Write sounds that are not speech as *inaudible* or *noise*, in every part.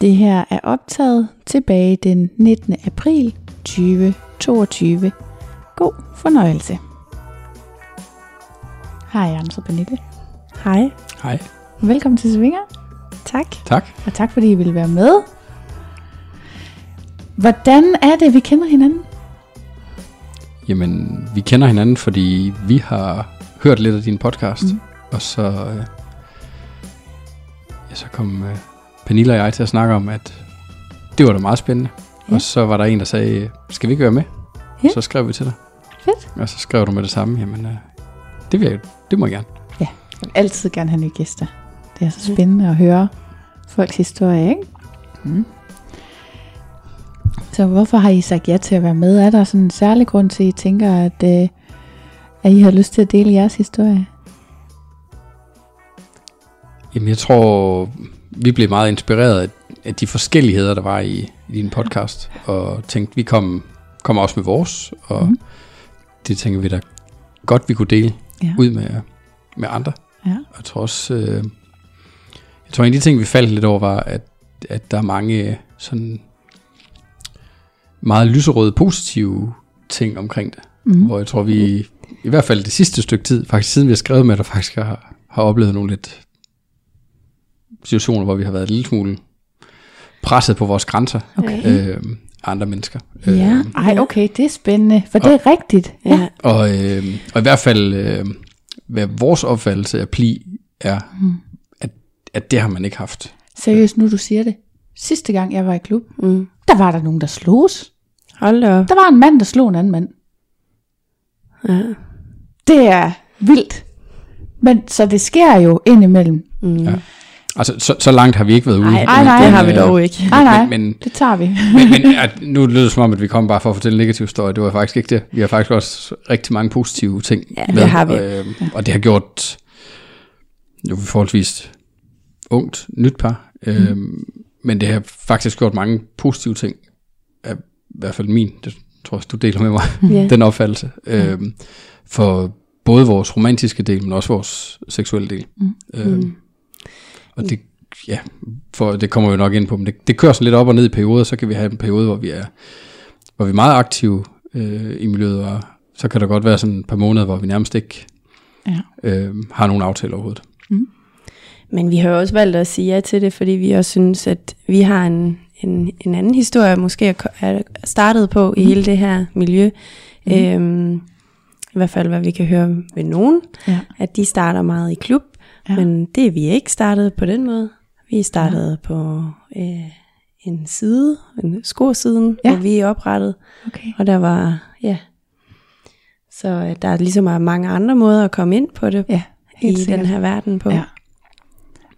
Det her er optaget tilbage den 19. april 2022. God fornøjelse. Hej Anders og Pernille. Hej. Hej. Velkommen til Svinger, Tak. Tak. og tak fordi I ville være med. Hvordan er det, vi kender hinanden? Jamen, vi kender hinanden, fordi vi har hørt lidt af din podcast, mm. og så, øh, ja, så kom øh, Pernille og jeg til at snakke om, at det var da meget spændende. Ja. Og så var der en, der sagde, skal vi ikke være med? Ja. Så skrev vi til dig. Fedt. Og så skrev du med det samme, jamen, øh, det, vil jeg, det må jeg gerne. Jeg vil altid gerne have nye gæster. Det er så spændende at høre folks historie, ikke? Mm. Så hvorfor har I sagt ja til at være med? Er der sådan en særlig grund til, at I tænker, at, øh, at I har lyst til at dele jeres historie? Jamen, jeg tror, vi blev meget inspireret af, af de forskelligheder, der var i, i din podcast, og tænkte, vi kom, kommer også med vores, og mm. det tænker vi da godt, vi kunne dele Ja. ud med, med andre. Ja. Og jeg tror også, øh, jeg tror en af de ting, vi faldt lidt over, var, at, at der er mange sådan meget lyserøde, positive ting omkring det. Mm. Hvor jeg tror, vi i hvert fald det sidste stykke tid, faktisk siden vi har skrevet med dig, faktisk har, har oplevet nogle lidt situationer, hvor vi har været en lille smule presset på vores grænser Okay. øh, af andre mennesker. Ja, Øh, ej okay, det er spændende, for det er rigtigt. Ja. Og, øh, og i hvert fald, øh, hvad vores opfattelse af pli er, mm. at, at det har man ikke haft. Seriøst, nu du siger det. Sidste gang jeg var i klub, Mm. der var der nogen, der sloges. Hold da op. Der var en mand, der slog en anden mand. Ja. Det er vildt. Men så det sker jo indimellem. Mm. Ja. Altså, så, så langt har vi ikke været ude. Nej, Ej, nej. det har vi øh, dog ikke. Nej, nej, Men, men, det tager vi. *laughs* men, men at, nu lyder det som om, at vi kom bare for at fortælle en negativ historie. Det var faktisk ikke det. Vi har faktisk også rigtig mange positive ting Ja, det har vi. Og, øh, og det har gjort, nu er vi forholdsvis ungt, nyt par, øh, men det har faktisk gjort mange positive ting. Af, I hvert fald min, det tror jeg, du deler med mig, *laughs* Ja. *laughs* den opfattelse. Øh, for både vores romantiske del, men også vores seksuelle del. Mm. Øh, og det, ja, for det kommer vi jo nok ind på, men det, det kører sådan lidt op og ned i perioder, så kan vi have en periode, hvor vi er, hvor vi er meget aktive øh, i miljøet, og så kan der godt være sådan et par måneder, hvor vi nærmest ikke Ja. øh, har nogen aftale overhovedet. Men vi har jo også valgt at sige ja til det, fordi vi også synes, at vi har en, en, en anden historie, måske er startet på i hele det her miljø. Mm. Øhm, I hvert fald, hvad vi kan høre ved nogen, Ja. at de starter meget i klub, Ja. men det er vi ikke startet på den måde. Vi startede ja. på øh, en side, en skosiden, Ja. hvor vi er oprettet, Okay. og der var, ja, så øh, der er ligesom mange andre måder at komme ind på det Ja, i sikkert. den her verden på. Ja.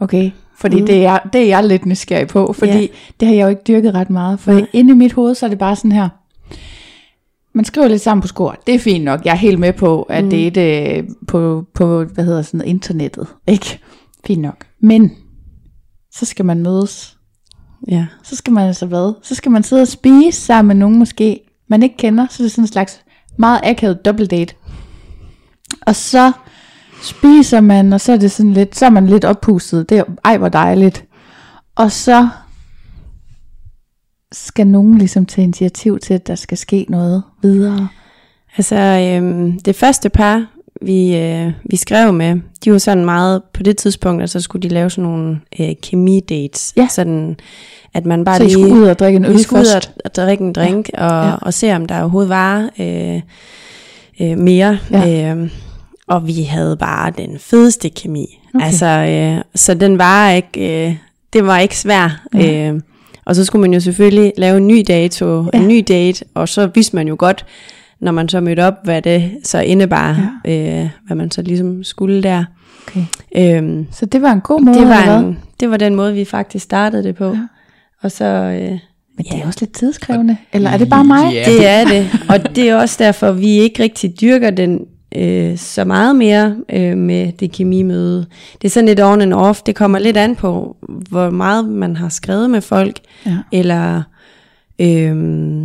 Okay, fordi mm. Mm. det, er, det er jeg lidt nysgerrig på, fordi Ja. det har jeg jo ikke dyrket ret meget. For Nej. inde i mit hoved, så er det bare sådan her, man skriver lidt sammen på skor. Det er fint nok. Jeg er helt med på, at mm. det er det på, på, hvad hedder sådan noget, internettet. Ikke? Fint nok. Men, så skal man mødes. ja. Så skal man altså hvad? Så skal man sidde og spise sammen med nogen måske, man ikke kender. Så det er sådan en slags meget akavet double date. Og så spiser man, og så er det sådan lidt, så er man lidt oppustet. Det er, ej, hvor dejligt. Og så skal nogen ligesom tage initiativ til, at der skal ske noget videre. Altså, øhm, det første par, vi, øh, vi skrev med, de var sådan meget, på det tidspunkt, altså skulle de lave sådan nogle øh, kemi-dates. Ja. Sådan, at man bare Så I lige... skulle ud og drikke en øl skulle ud først? og, og drikke en drink, ja. Og, Ja. og se, om der overhovedet var øh, øh, mere. Ja. Øh, og vi havde bare den fedeste kemi. Okay. Altså, øh, så den var ikke, øh, det var ikke svær. Øh, og så skulle man jo selvfølgelig lave en ny dato, ja. en ny date, og så vidste man jo godt, når man så mødte op, hvad det så indebar, ja. øh, hvad man så ligesom skulle der. Okay. Øhm, Så det var en god måde, det, var en, det var den måde, vi faktisk startede det på. Ja. Og så... Øh, Men det er også lidt tidskrævende. Eller er det bare mig? Ja, det er det, og det er også derfor, vi ikke rigtig dyrker den øh, så meget mere øh, med det kemimøde. Det er sådan lidt on and off. Det kommer lidt an på, hvor meget man har skrevet med folk, Ja. eller øh,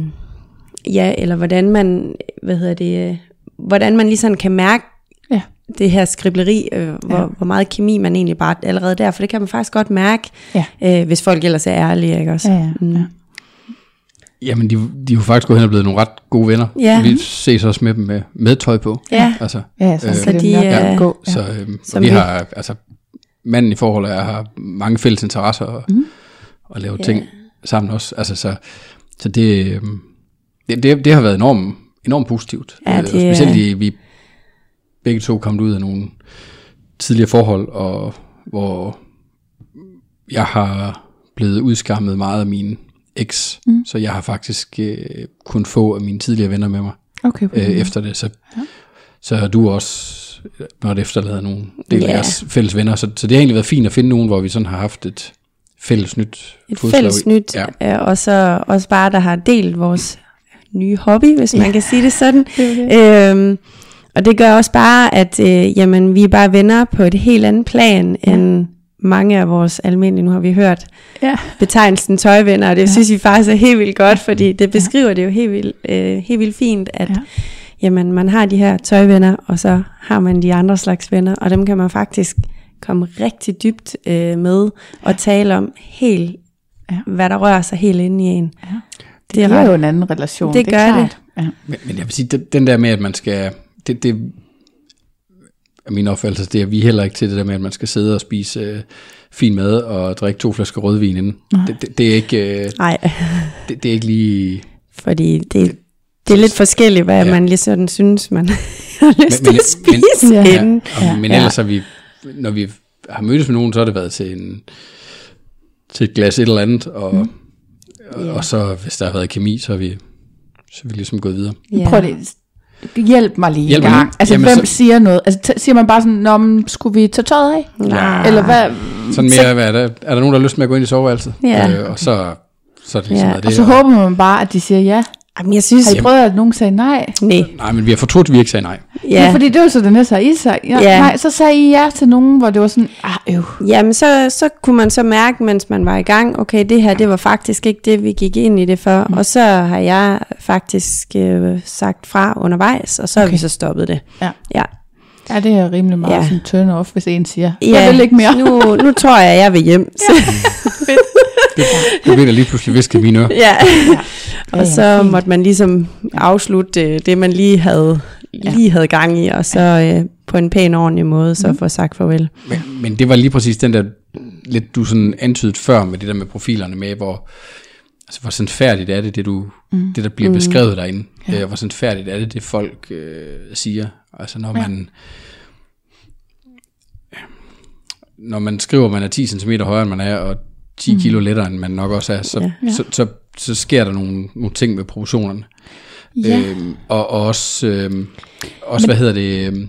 ja, eller hvordan man, hvad hedder det, hvordan man lige sådan kan mærke Ja. det her skribleri, øh, hvor, ja. hvor meget kemi man egentlig bare allerede der, for det kan man faktisk godt mærke, Ja. øh, hvis folk ellers er ærlige, ikke også? Ja, ja, Mm. ja. Jamen, de, de er jo faktisk gået hen og blevet nogle ret gode venner. Ja. Vi ses også med dem med, med tøj på. Ja. Altså, Ja, så, Øh, så de, nok øh, gå. Ja. Så øhm, Som vi vi- har, altså, manden i forholdet er, har mange fælles interesser og, mm. og lave Ja. ting sammen også. Altså, så, så det, øhm, det, det, det har været enormt, enormt positivt. Ja, Øh, og det specielt er- i, vi begge to kom ud af nogle tidligere forhold, og hvor jeg har blevet udskammet meget af min eks, mm. så jeg har faktisk øh, kun få af mine tidligere venner med mig Okay, øh, efter det. Så, ja. så du også måtte efterlade nogle del af Ja. jeres fælles venner. Så, så det har egentlig været fint at finde nogen, hvor vi sådan har haft et fælles nyt et fodslag fælles nyt, Ja. ja. og så også bare, der har delt vores nye hobby, hvis man kan sige det sådan. *laughs* Det Øhm, og det gør også bare, at øh, jamen, vi er bare venner på et helt andet plan, ja. end mange af vores almindelige, nu har vi hørt Ja. betegnelsen tøjvenner, og det ja. synes vi faktisk er helt vildt godt, fordi det beskriver det jo helt vildt, øh, helt vildt fint, at Ja. ja. jamen, man har de her tøjvenner, og så har man de andre slags venner, og dem kan man faktisk komme rigtig dybt øh, med og tale om helt, Ja. ja. hvad der rører sig helt inde i en. Ja. Det Det er jo en anden relation. Det er gør klart. Ja. Men, men jeg vil sige, den, den der med, at man skal... Det, det min opfattelse, det er vi heller ikke til det der med, at man skal sidde og spise øh, fin mad og drikke to flasker rødvin inden. Det, det, det, er ikke, øh, Nej, det, det er ikke lige... fordi det, det er lidt forskelligt, hvad Ja. man lige sådan synes, man *laughs* har lyst Men- til at men- spise men- ja. Ja. inden. Og, men Ja. ellers har vi, når vi har mødtes med nogen, så har det været til, en, til et glas et eller andet, og, mm. og, og så hvis der har været kemi, så har vi, så er vi ligesom gået videre. Ja. Prøv lige. Hjælp mig lige Hjælp en mig gang. lige. Altså, Jamen, hvem så- siger noget? Altså, t- siger man bare sådan, Nå, men, skulle vi tage tøjet af? Nej. Eller hvad? Sådan mere, hvad er, der, er der nogen, der har lyst til at gå ind i soveværelset? Ja. Øh, og så, så er det ligesom Ja. været Og det. så håber man bare, at de siger ja. Jamen, jeg synes... Har I prøvet, at nogen sagde nej? Nej. Nej, men vi har fortrudt, at vi ikke sagde nej. Ja. Ja. ja fordi det var så det næste, har I sagt. Ja, Ja. Nej, så sagde I ja til nogen, hvor det var sådan, ah, øv. Jamen, så, så kunne man så mærke, mens man var i gang, okay, det her, det var faktisk ikke det, vi gik ind i det for. Mm. Og så har jeg faktisk øh, sagt fra undervejs, og så okay. har vi så stoppet det. Ja. Ja. Ja, det er rimelig meget ja. Ja. sådan turn off, hvis en siger, ja. jeg vil ikke mere. Nu, nu tror jeg, jeg vil hjem. *laughs* Ved, der lige pludselig viske i mine ører. ja. Ja, *laughs* Og så ja, måtte man ligesom afslutte øh, det, man lige havde, lige havde gang i, og så øh, på en pæn ordentlig måde, så få sagt farvel. Men, men det var lige præcis den der, lidt du sådan antydet før med det der med profilerne med, hvor, altså hvor sandfærdigt er det, det, du, mm. det der bliver beskrevet derinde. Ja. Øh, hvor sandfærdigt er det, det folk øh, siger. Altså når man, når man skriver, at man er 10 cm højere, end man er, og 10 mm. kilo lettere, end man nok også er, så, ja. Ja. så, så, så sker der nogle, nogle ting med proportionerne. Ja. Øhm, og, og også, øhm, også hvad hedder det, øhm,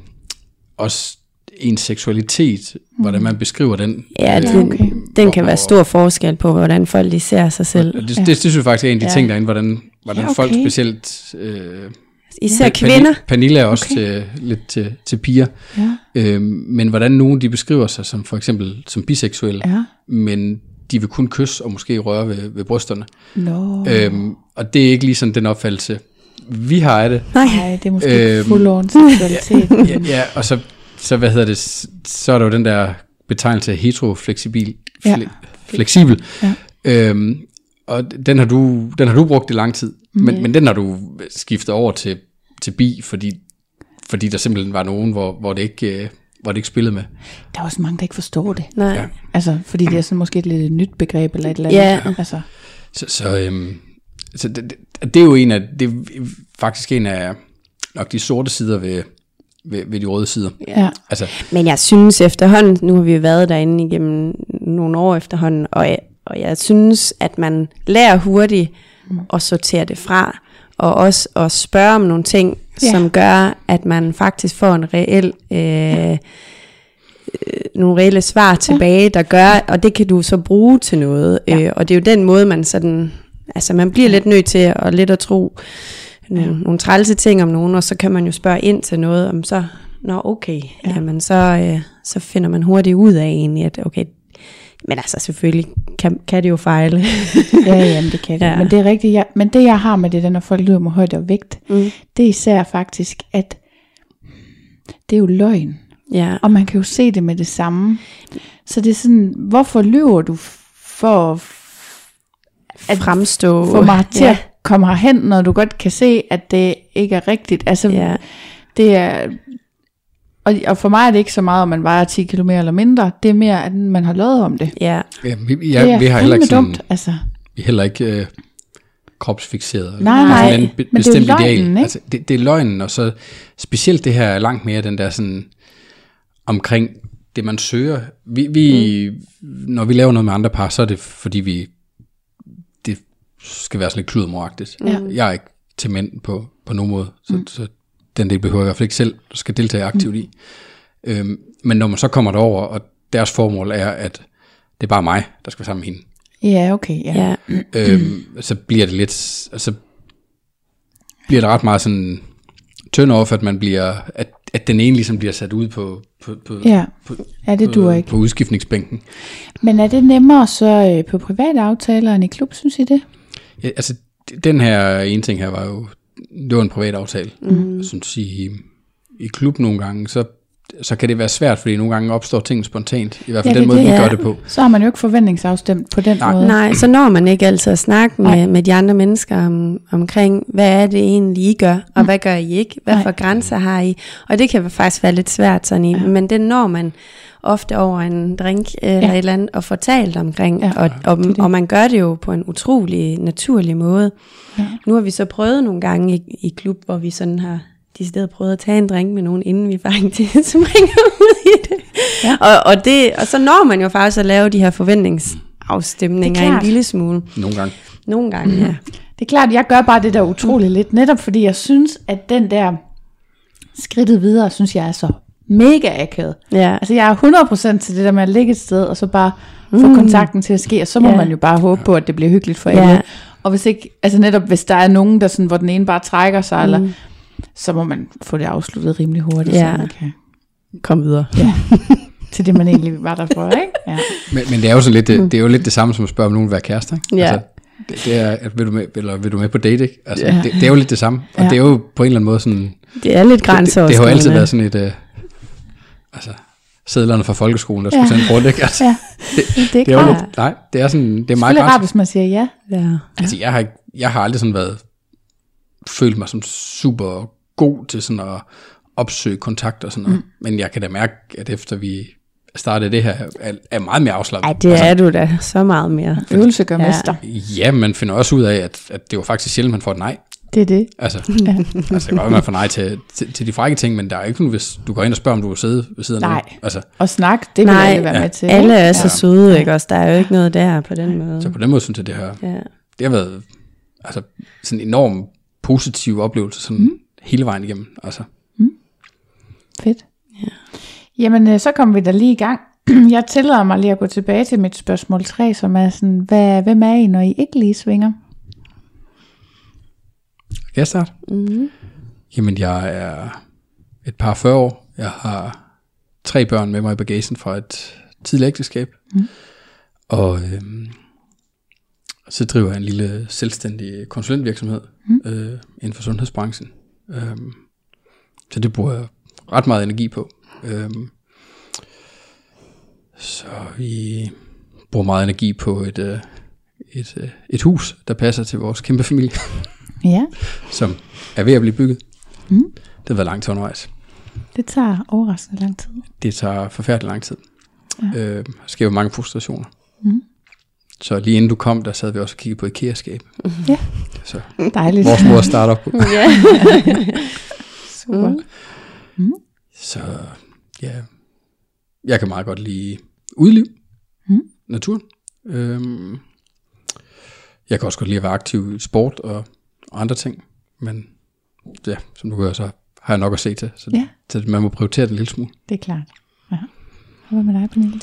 også ens seksualitet, mm. hvordan man beskriver den. Ja, Øh, den, okay. den kan være stor forskel på, hvordan folk de ser sig selv. Og det, det, det synes jeg faktisk er en af de Ja. ting derinde, hvordan, hvordan Ja, ja, okay. folk specielt... Øh, Især Pan- kvinder. Pernille er også okay. til, lidt til, til piger. Ja. Øhm, men hvordan nogen de beskriver sig som for eksempel som biseksuelle, Ja. men de vil kun kysse og måske røre ved, ved brysterne. Nå. Øhm, og det er ikke lige sådan den opfattelse, vi har af det. Nej. Nej, det er måske Øhm. fuld on seksualitet. *laughs* Ja, ja, og så, så, hvad hedder det, så er der jo den der betegnelse heterofleksibel, Ja. fle, fleksibel. Ja. Øhm, og den har, du, den har du brugt i lang tid, men, Ja. men den har du skiftet over til, til bi, fordi, fordi der simpelthen var nogen, hvor, hvor, det ikke, hvor det ikke spillede med. Der er også mange, der ikke forstår det. Nej. Ja. Ja. Altså, fordi det er sådan måske et lidt nyt begreb eller et eller andet. Ja. Altså, Så, så, øhm, så det, det, det er jo en af, det er faktisk en af nok de sorte sider ved, ved, ved de røde sider. ja. Altså, Men jeg synes efterhånden, nu har vi jo været derinde igennem nogle år efterhånden, og jeg, og jeg synes, at man lærer hurtigt at sortere det fra, og også at spørge om nogle ting, Ja. ja. som gør, at man faktisk får en reel, øh, øh, nogle reelle svar tilbage, der gør, og det kan du så bruge til noget. Ja. Øh, og det er jo den måde, man sådan, altså man bliver lidt nødt til at lidt at tro nogle, Ja. nogle trælse ting om nogen, og så kan man jo spørge ind til noget, om så, nå okay, Ja. ja. jamen så, øh, så finder man hurtigt ud af egentlig, at okay, men altså selvfølgelig kan, kan det jo fejle. *laughs* ja, jamen det kan det. Ja. Ja. Men det er rigtigt. Ja. Men det jeg har med det, der, når folk lyder med højde og vægt, mm. det er især faktisk, at det er jo løgn. Ja, Og man kan jo se det med det samme. Så det er sådan, hvorfor lyver du for at fremstå. få mig til ja. at komme herhen, når du godt kan se, at det ikke er rigtigt. Altså, Ja. det er... Og, og for mig er det ikke så meget, om man vejer 10 km eller mindre. Det er mere, at man har løjet om det. Ja, ja, vi, det ja, er vi har heller ikke sådan, dumt. Altså, vi er heller ikke øh, kropsfixeret. Nej, eller nej, sådan en be- men det er løgnen, ideal. ikke? Altså, det, det er løgnen, og så specielt det her er langt mere den der sådan omkring det, man søger. Vi, vi mm. Når vi laver noget med andre par, så er det fordi vi, det skal være sådan lidt kludermoragtigt. Ja. Jeg er ikke til mænd på, på nogen måde, så, mm. så den del behøver jeg i hvert fald ikke selv, du skal deltage aktivt mm. i. Øhm, men når man så kommer derover, og deres formål er, at det er bare mig, der skal være sammen med hende, ja, okay. Ja. ja, øhm, så bliver det lidt, så bliver det ret meget sådan turn off, at man bliver, at, at den ene ligesom bliver sat ud på, på, på, ja. på, ja det på, ikke. på udskiftningsbænken. Men er det nemmere så øh, på private aftaler end i klub, synes I det? Ja, altså, den her ene ting her var jo, det var en privat aftale. Mm. Jeg synes, i, i klub nogle gange, så, så kan det være svært, fordi nogle gange opstår ting spontant. I hvert fald Ja, den det måde, vi det. gør Ja. det på. Så har man jo ikke forventningsafstemt på den Nej. måde. Nej, så når man ikke altid at snakke Nej. med, med de andre mennesker om, omkring, hvad er det egentlig, I gør, og hvad gør I ikke? Hvad Nej. for grænser har I? Og det kan faktisk være lidt svært sådan i, Ja. men det når man ofte over en drink eller Ja. ja. et eller andet og fortalt omkring, Ja, ja, og, og, det det. og man gør det jo på en utrolig naturlig måde. Ja. Nu har vi så prøvet nogle gange i, i klub, hvor vi sådan har de steder prøvet at tage en drink med nogen, inden vi faktisk *laughs* springer ud i det. Ja. Og, og, det. og så når man jo faktisk at lave de her forventningsafstemninger er en lille smule. Nogle gange. Nogle gange, ja. Det er klart, jeg gør bare det der utroligt lidt, netop fordi jeg synes, at den der skridtet videre, synes jeg er så mega akavet. Ja, Altså jeg er 100% til det der med at ligge et sted, og så bare få Mm. kontakten til at ske, og så må Ja. man jo bare håbe på, at det bliver hyggeligt for Ja. alle. Og hvis ikke, altså netop hvis der er nogen, der sådan, hvor den ene bare trækker sig, mm. eller, så må man få det afsluttet rimelig hurtigt, Ja. så man kan kom videre. *laughs* til det, man egentlig var der for, ikke? Ja. Men, men det er jo sådan lidt, det, det er jo lidt det samme som at spørge, om nogen vil være kærester. Ikke? Ja. Altså, det, det er, at vil du med, eller vil du med på date, ikke? Altså, Ja. det, det, er jo lidt det samme. Og Ja. det er jo på en eller anden måde sådan, Det er lidt det, det, grænser det har jo altid været sådan et, uh, altså, sædlerne fra folkeskolen, der skulle Ja. ja. sende rundt, ikke? Altså, ja. det, Det er det er jo klart. lidt, nej, det er sådan, det er meget Selvfølgelig rart, hvis man siger ja. Ja. Altså, jeg har, ikke, jeg har aldrig sådan været, følt mig som super god til sådan at opsøge kontakt og sådan noget. Mm. Men jeg kan da mærke, at efter vi startede det her, er, er meget mere afslappet. Ej, det er du da så meget mere. Øvelse gør Ja. mester. Ja, man finder også ud af, at, at det var faktisk sjældent, man får et nej. Det er det. Altså, *laughs* ja. altså det kan godt får nej til, til, til de frække ting, men der er ikke nogen, hvis du går ind og spørger, om du vil sidde ved siden af Nej. nogen. Altså, Og snak, det vil Nej, alle være ja. med til. Alle er så søde, ikke også? Der er jo ikke noget der på den måde. så på den måde synes jeg, det har, Ja. det har været altså, sådan en enorm positiv oplevelse sådan mm. hele vejen igennem. Altså, Fedt. Ja. Jamen, øh, så kommer vi da lige i gang. *clears throat* Jeg tillader mig lige at gå tilbage til mit spørgsmål 3, som er sådan, hvad, hvem er I, når I ikke lige svinger? kan jeg starte? Mm-hmm. Jamen, jeg er et par 40 år. Jeg har tre børn med mig i bagagen fra et tidligt ægteskab. Mm. Og øhm, så driver jeg en lille selvstændig konsulentvirksomhed mm. øh, inden for sundhedsbranchen. Øhm, så det bruger jeg ret meget energi på. Øhm, så vi bruger meget energi på et, øh, et, øh, et hus, der passer til vores kæmpe familie, *laughs* Ja, *laughs* som er ved at blive bygget. Mm. Det har været langt undervejs. det tager overraskende lang tid. Det tager forfærdelig lang tid. Ja. Øh, sker jo mange frustrationer. Mm. Så lige inden du kom, der sad vi også og kiggede på IKEA-skab. Ja, Så dejligt. vores mor starter på. *laughs* Ja. Super. Så ja, jeg kan meget godt lide udliv, mm. naturen. Øhm, jeg kan også godt lide at være aktiv i sport og, og andre ting, men ja, som du hører, så har jeg nok at se til, så, Ja. så man må prioritere det en lille smule. Det er klart. Ja. Hvad med dig, Pernille?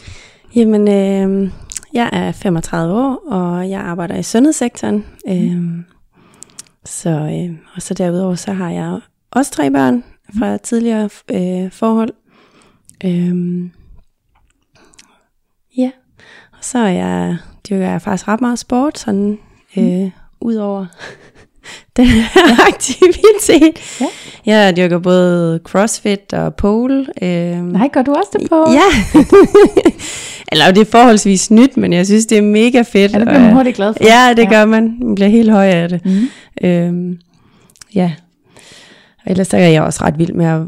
Jamen, øh, jeg er 35 år, og jeg arbejder i sundhedssektoren. Øh, så, øh, og så derudover, så har jeg også tre børn fra tidligere øh, forhold. Øh, ja, og så er jeg, dyrker jeg faktisk ret meget sport, sådan øh, ud over *laughs* den her aktivitet. Ja. Jeg dyrker både crossfit og pole. Øh, Nej, gør du også det på? Ja. *laughs* Eller det er forholdsvis nyt, men jeg synes, det er mega fedt. Ja, det bliver man hurtigt glad for. Ja, det Ja. gør man. Man bliver helt høj af det. Mm. Øhm, ja. Og ellers så er jeg også ret vild med at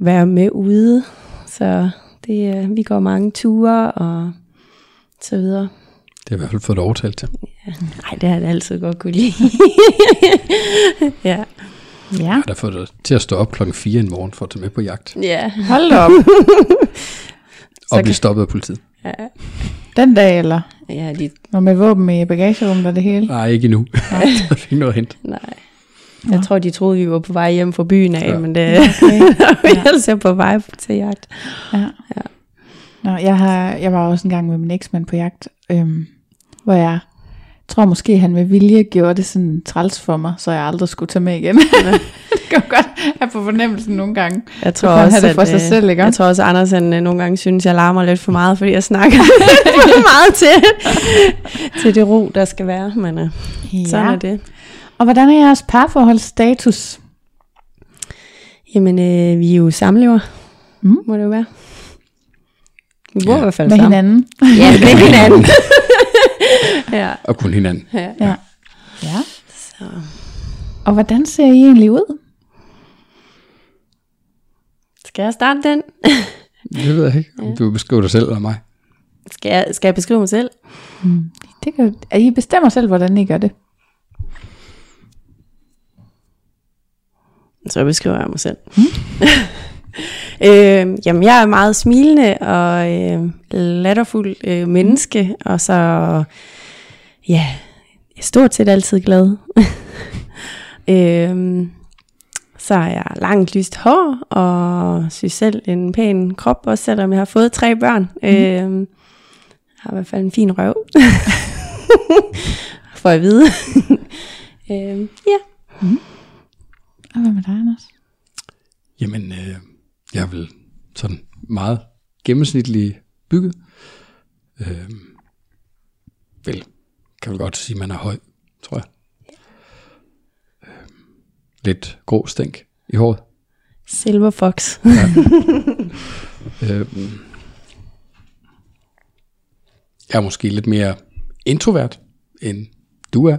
være med ude. Så det, er- vi går mange ture og så videre. Det har i hvert fald fået overtalt til. Nej, det har jeg altid godt kunne lide. *laughs* ja. Ja, Jeg har da fået det til at stå op klokken 4 i morgen for at tage med på jagt. Ja. hold da op. *laughs* Og kan- blive stoppet af politiet. ja. Den dag, eller? Ja, de, Og med våben i bagagerummet og det hele? Nej, ikke endnu. *laughs* der er ikke noget at hente. nej. Jeg tror, de troede, vi var på vej hjem fra byen af, Ja. ja. men det Okay. vi er altså på vej til jagt. Ja. Ja. Nå, jeg, har, jeg var også en gang med min eksmand på jagt, øhm, hvor jeg tror måske, han med vilje gjorde det sådan træls for mig, så jeg aldrig skulle tage med igen. *laughs* det kan godt have på fornemmelsen nogle gange. Jeg tror også, det for at, sig øh, selv, ikke? Jeg tror også, Anders han, øh, nogle gange synes, jeg larmer lidt for meget, fordi jeg snakker *laughs* for meget til, til det ro, der skal være. Men øh, Ja. sådan er det. Og hvordan er jeres parforholdsstatus? Jamen, øh, vi er jo samlever, Mm. må det jo være. Vi bor Ja. i hvert fald Med sammen. hinanden? *laughs* Ja, med hinanden. *laughs* ja. Og kun hinanden. ja. Ja. ja. Så. Og hvordan ser I egentlig ud? Skal jeg starte den? *laughs* Det ved jeg ikke, om du beskriver dig selv eller mig. Skal jeg, skal jeg beskrive mig selv? Det kan, at I bestemmer selv, hvordan I gør det. Så beskriver jeg mig selv. *laughs* øh, jamen, jeg er meget smilende og øh, latterfuld øh, menneske, og så, ja, jeg er stort set altid glad. *laughs* øh, så har jeg langt lyst hår, og synes selv en pæn krop, også selvom jeg har fået tre børn. Mm. Øh, jeg har i hvert fald en fin røv. *laughs* For at vide. øh, ja. Og hvad med dig, Anders? Jamen, øh, jeg vel sådan meget gennemsnitlig bygget. Øh, vel, kan vel godt sige, at man er høj, tror jeg. Øh, lidt grå stænk i håret. Silver Fox. *laughs* Øh, jeg er måske lidt mere introvert, end du er.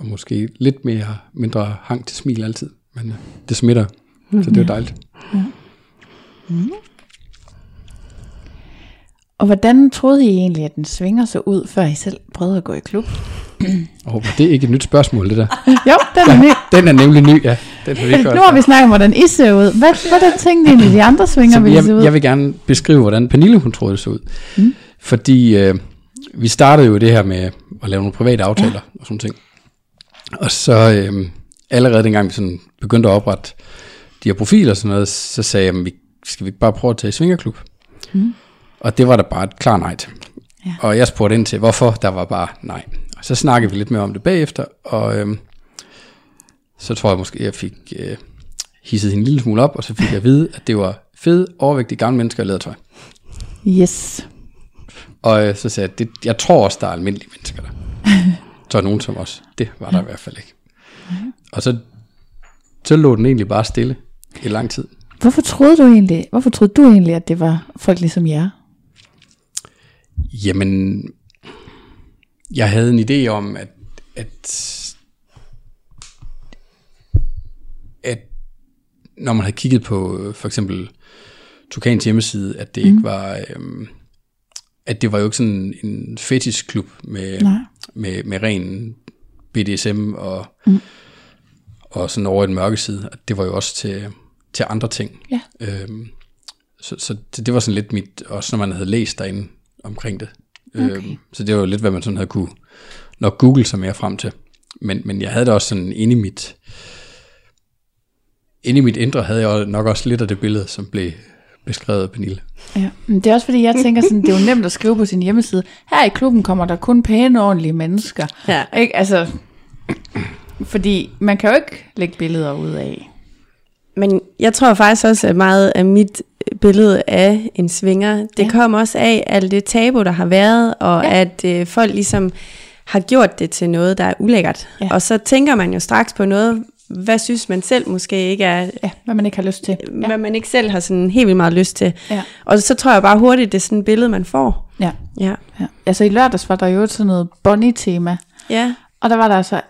Og måske lidt mere mindre hang til smil altid. Men det smitter, så det er dejligt. Og hvordan troede I egentlig, at den svinger så ud, før I selv prøvede at gå i klub? Og det er ikke et nyt spørgsmål, det der. *laughs* Jo, den er ny. Den er nemlig ny, ja. Den *laughs* har vi ikke Nu har vi snakket om, hvordan I ser ud. Hvad, hvordan tænkte I egentlig, de andre svinger ville se ud? jeg, jeg vil gerne beskrive, hvordan Pernille hun troede, det så ud. Mm. Fordi øh, vi startede jo det her med at lave nogle private aftaler ja. og sådan ting. Og så øh, allerede dengang vi sådan begyndte at oprette de her profiler og sådan noget, så sagde jeg, "Men vi, skal vi ikke bare prøve at tage i svingerklub? Mm. Og det var der bare et klar nej til. Ja. Og jeg spurgte ind til, hvorfor der var bare nej. Og så snakkede vi lidt mere om det bagefter, og øh, så tror jeg måske, jeg fik øh, hisset hende en lille smule op, og så fik jeg at vide, at det var fede, overvægtige gamle mennesker, der lavede tøj. Yes. Og øh, så sagde jeg, det, jeg tror også, der er almindelige mennesker der. *laughs* så er nogen som os. Det var der i hvert fald ikke. Og så, så lå den egentlig bare stille i lang tid. Hvorfor troede du egentlig, hvorfor troede du egentlig, at det var folk ligesom jer? Jamen, jeg havde en idé om, at, at, at når man havde kigget på øh, for eksempel Tukans hjemmeside, at det mm. ikke var, øhm, at det var jo ikke sådan en fetishklub med, Nej. med, med ren BDSM og, mm. og sådan over i den mørke side. At det var jo også til, til andre ting. Ja. Øhm, så, så det, det var sådan lidt mit, også når man havde læst derinde omkring det. Okay. Øhm, så det var jo lidt, hvad man sådan havde kunne nok google sig mere frem til. Men, men jeg havde det også sådan inde i mit, inde i mit indre havde jeg nok også lidt af det billede, som blev beskrevet af Pernille. Ja, men det er også fordi, jeg tænker sådan, det er jo nemt at skrive på sin hjemmeside, her i klubben kommer der kun pæne, ordentlige mennesker. Ja. Ikke? Altså, fordi man kan jo ikke lægge billeder ud af. Men jeg tror faktisk også, at meget af mit billede af en svinger, det Ja. kom også af alt det tabu, der har været, og Ja. at øh, folk ligesom har gjort det til noget, der er ulækkert. Ja. Og så tænker man jo straks på noget, hvad synes man selv måske ikke er, Ja, hvad man ikke har lyst til. ja. Ja, hvad man ikke selv har sådan helt vildt meget lyst til. ja, Og så tror jeg bare hurtigt, det er sådan et billede, man får. ja. Ja. ja. Altså i lørdags var der jo sådan noget Bonnie-tema, Ja, og der var der altså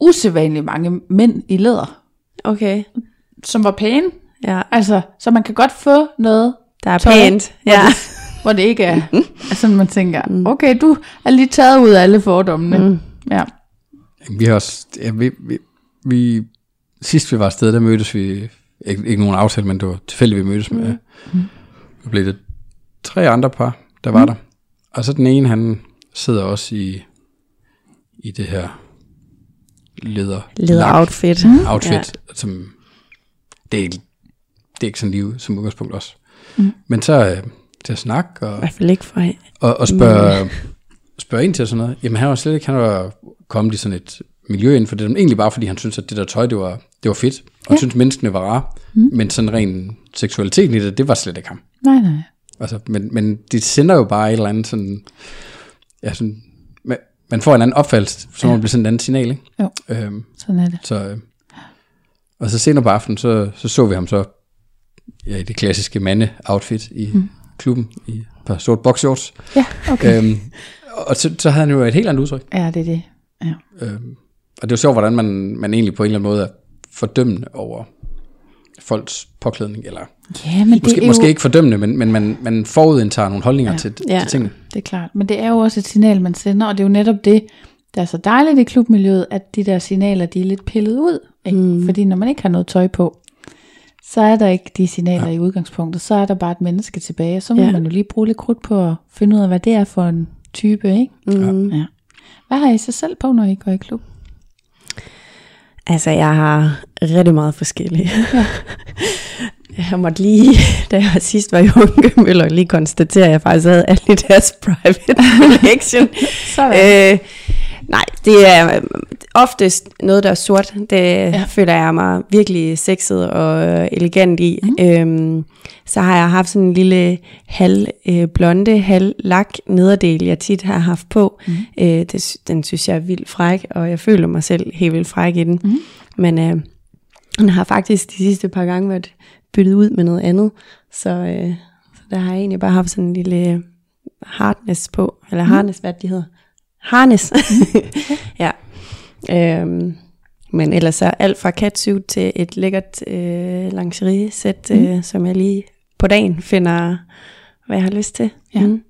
usædvanligt mange mænd i læder, okay. som var pæne. Ja, Altså, så man kan godt få noget, der er Tøj, pænt. hvor Ja. det, hvor det ikke er, sådan, man tænker, okay, du er lige taget ud af alle fordommene. Mm. Ja. Vi har også, ja, vi, vi, vi, sidst vi var afsted, der mødtes vi, ikke, ikke nogen aftale, men det var tilfældigt, vi mødtes med, mm. nu blev det tre andre par, der var mm. der. Og så den ene, han sidder også i, i det her leder, Leder lak- outfit. outfit, ja. som det er, ikke- det er ikke sådan liv som udgangspunkt også. Mm. Mm. Men så øh, til at snakke og, I hvert fald ikke for og, og spørge, spørge ind til sådan noget. Jamen han var slet ikke, han var kommet i sådan et miljø inden for det, men egentlig bare fordi han syntes, at det der tøj, det var, det var fedt, og ja. syntes menneskene var rare, mm. men sådan ren seksualiteten i det, det var slet ikke ham. Nej, nej. Altså, men, men de sender jo bare et eller andet sådan, ja, sådan, man, får en anden opfattelse, så Ja. man blive sådan et andet signal, ikke? Jo. Øhm, Sådan er det. så, øh, og så senere på aftenen, så, så så vi ham så ja, i det klassiske mande-outfit i mm. klubben, i et par sort boxshorts. Ja, okay. Øhm, og så, så havde han jo et helt andet udtryk. Ja, det er det. Ja. Øhm, og det er jo sjovt, hvordan man, man egentlig på en eller anden måde er fordømmende over folks påklædning, eller ja, men måske, det er måske jo, ikke fordømmende, men, men man, man forudindtager nogle holdninger Ja. ja. til, Ja. til tingene. det er klart. Men det er jo også et signal, man sender, og det er jo netop det, der er så dejligt i klubmiljøet, at de der signaler, de er lidt pillet ud. Ikke? Mm. Fordi når man ikke har noget tøj på, så er der ikke de signaler ja. i udgangspunktet. Så er der bare et menneske tilbage. Så må ja. Ja. man jo lige bruge lidt krudt på at finde ud af, hvad det er for en type. Ikke? Mm. Ja. Hvad har I så selv på, når I går i klub? Altså, jeg har rigtig meget forskellige. *laughs* jeg måtte lige, da jeg sidst var i Hunkemøller, lige konstatere, at jeg faktisk havde alle deres *laughs* private collection. Sådan. øh, nej, det er oftest noget, der er sort. Det ja. føler jeg mig virkelig sexet og øh, elegant i. Mm. Øhm, så har jeg haft sådan en lille halv øh, blonde, halv lak nederdel, jeg tit har haft på. Mm. Øh, det, den synes jeg er vildt fræk, og jeg føler mig selv helt vildt fræk i den. Mm. Men øh, den har faktisk de sidste par gange været byttet ud med noget andet. Så, øh, så der har jeg egentlig bare haft sådan en lille harness på, eller harness, hvad de hedder. Harness. *laughs* *laughs* ja. Øhm, men ellers så alt fra catsuit til et lækkert øh, lingerie-sæt, Mhm. øh, som jeg lige på dagen finder, hvad jeg har lyst til. Ja. Mm.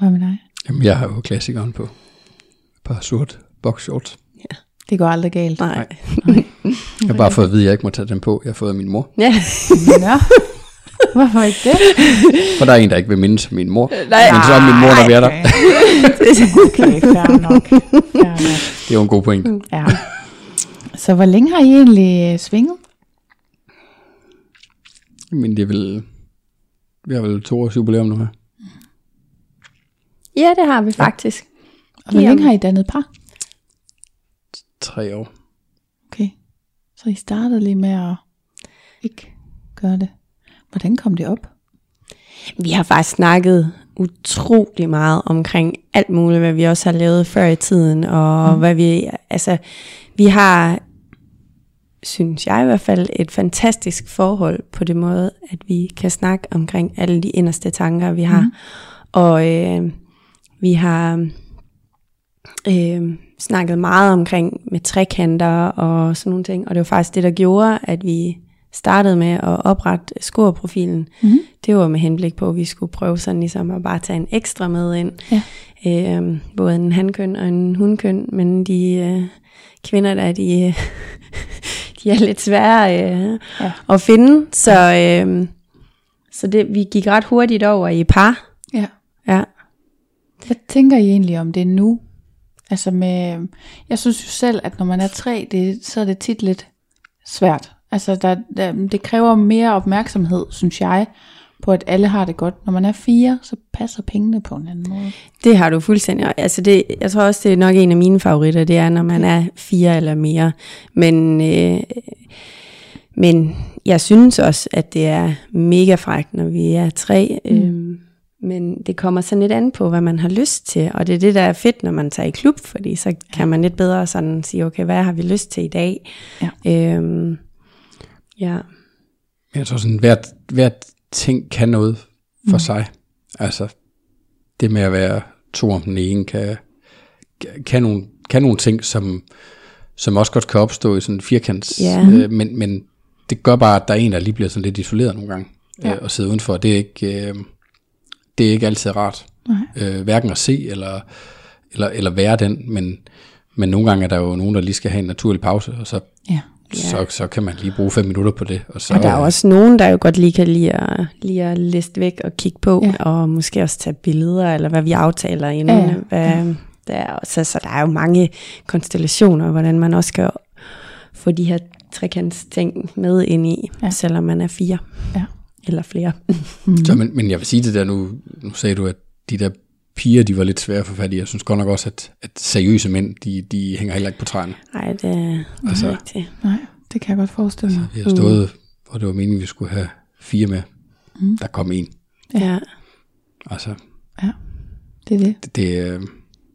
Hvad med dig? Jamen, jeg har jo klassikeren på. Et par sort boxshorts. Det går aldrig galt. Nej. Jeg har bare fået at vide, at jeg ikke må tage den på. Jeg har fået af min mor. Ja. Nå. *laughs* *laughs* Hvorfor ikke det? For der er en, der ikke vil mindes min mor. Nej. Men så er min mor, når vi er der. Okay, fair nok. Fair nok. Det er jo en god point. Ja. Så hvor længe har I egentlig øh, svinget? Men det er vel... Vi har vel to års jubilæum nu her. ja, det har vi faktisk. Og hvor længe har I dannet par? Tre år. Okay. Så I startede lige med at ikke gøre det. Hvordan kom det op? Vi har faktisk snakket utrolig meget omkring alt muligt, hvad vi også har lavet før i tiden, og mm. hvad vi, altså, vi har, synes jeg i hvert fald, et fantastisk forhold på det måde, at vi kan snakke omkring alle de inderste tanker, vi har. Mm. Og øh, vi har øh, snakket meget omkring med trekanter og sådan nogle ting, og det var faktisk det, der gjorde, at vi startede med at oprette scoreprofilen, mm. det var med henblik på, at vi skulle prøve sådan ligesom at bare tage en ekstra med ind. Ja. Øh, både en handkøn og en hundkøn, men de øh, kvinder der, de, øh, *laughs* de er lidt svære øh, ja. at finde. Så, øh, så det, vi gik ret hurtigt over i par. Ja. Ja. Hvad tænker I egentlig om det nu? Altså med, jeg synes jo selv, at når man er tre, det, så er det tit lidt svært Altså, der, der, det kræver mere opmærksomhed, synes jeg, på at alle har det godt. Når man er fire, så passer pengene på en anden måde. Det har du fuldstændig. Altså det, jeg tror også, det er nok en af mine favoritter, det er, når man er fire eller mere. Men, øh, men jeg synes også, at det er mega frækt, når vi er tre. Mm. Øh, men det kommer sådan lidt an på, hvad man har lyst til. Og det er det, der er fedt, når man tager i klub, fordi så kan man lidt bedre sådan sige, okay, hvad har vi lyst til i dag? Ja. Øh, Ja. Jeg tror sådan, hvert, hvert ting kan noget for mm. sig. Altså, det med at være to om den ene, kan, kan, nogle, kan nogle ting, som, som også godt kan opstå i sådan en firkants, ja. øh, men, men det gør bare, at der er en, der lige bliver sådan lidt isoleret nogle gange, ja. øh, og sidde udenfor. Det er ikke, øh, det er ikke altid rart. Øh, hverken at se, eller, eller, eller være den, men, men nogle gange er der jo nogen, der lige skal have en naturlig pause, og så ja så, så kan man lige bruge fem minutter på det. Og, så, og der er også nogen, der jo godt lige kan lide at, lige at liste væk og kigge på, ja. og måske også tage billeder, eller hvad vi aftaler inden. Ja, hvad, ja. Der er, så, så der er jo mange konstellationer, hvordan man også skal få de her trekants ting med ind i, ja. selvom man er fire. Ja. Eller flere. mm. så, *laughs* men, men jeg vil sige det der nu, nu sagde du, at de der piger, de var lidt svære for fat i. Jeg synes godt nok også, at, at seriøse mænd, de, de hænger heller ikke på træerne. Nej, det er altså, rigtigt. Nej, det kan jeg godt forestille mig. Altså, vi har stået, hvor det var meningen, at vi skulle have fire med. Mm. Der kom en. Ja. Altså. Ja, det er det. Det, det, øh,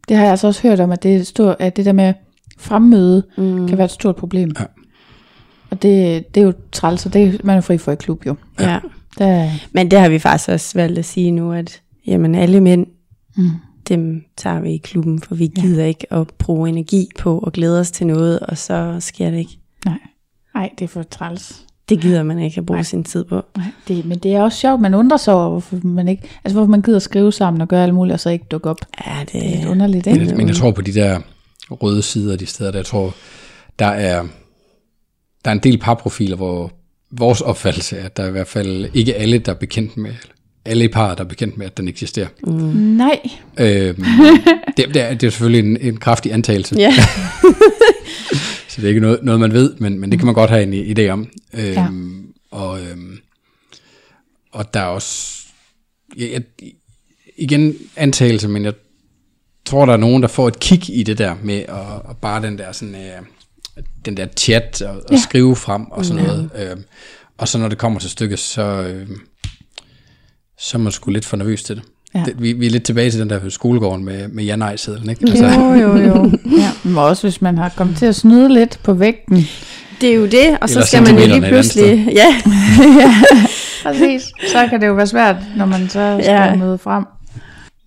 det har jeg altså også hørt om, at det, stor, at det der med fremmøde mm. kan være et stort problem. Ja. Og det, det er jo træls, og det er man er fri for i klub jo. Ja. ja. Der, Men det har vi faktisk også valgt at sige nu, at jamen, alle mænd Mm. Dem tager vi i klubben, for vi gider ja. ikke at bruge energi på og glæde os til noget, og så sker det ikke. Nej, Nej det er for træls. Det gider man ikke at bruge Nej. sin tid på. Nej, det, men det er også sjovt, man undrer sig over, hvorfor man ikke, altså hvorfor man gider skrive sammen og gøre alt muligt, og så ikke dukke op. Ja, det, det er lidt underligt, ikke? Men, men jeg tror på de der røde sider, de steder, der jeg tror, der er, der er en del parprofiler, hvor vores opfattelse er, at der er i hvert fald ikke alle, der er bekendt med, alle par, der er bekendt med, at den eksisterer. Mm. Nej. Øhm, *laughs* det, det, er, det er selvfølgelig en, en kraftig antagelse. Ja. *laughs* så det er ikke noget, noget man ved, men, men det kan man godt have en idé om. Øhm, ja. og, øhm, og der er også, jeg, jeg, igen antagelse, men jeg tror, der er nogen, der får et kig i det der med at, at bare den der sådan, øh, den der chat og, og ja. skrive frem og sådan ja. noget. Øh, og så når det kommer til stykket, så, øh, så er man sgu lidt for nervøs til det. Ja. det vi, vi er lidt tilbage til den der skolegården med, med ja nej sedlen ikke? Altså. Jo, jo, jo. *laughs* Ja, men også hvis man har kommet til at snyde lidt på vægten. Det er jo det, og så skal man jo lige pludselig... Ja. ja, *laughs* præcis. Så kan det jo være svært, når man så skal ja. møde frem.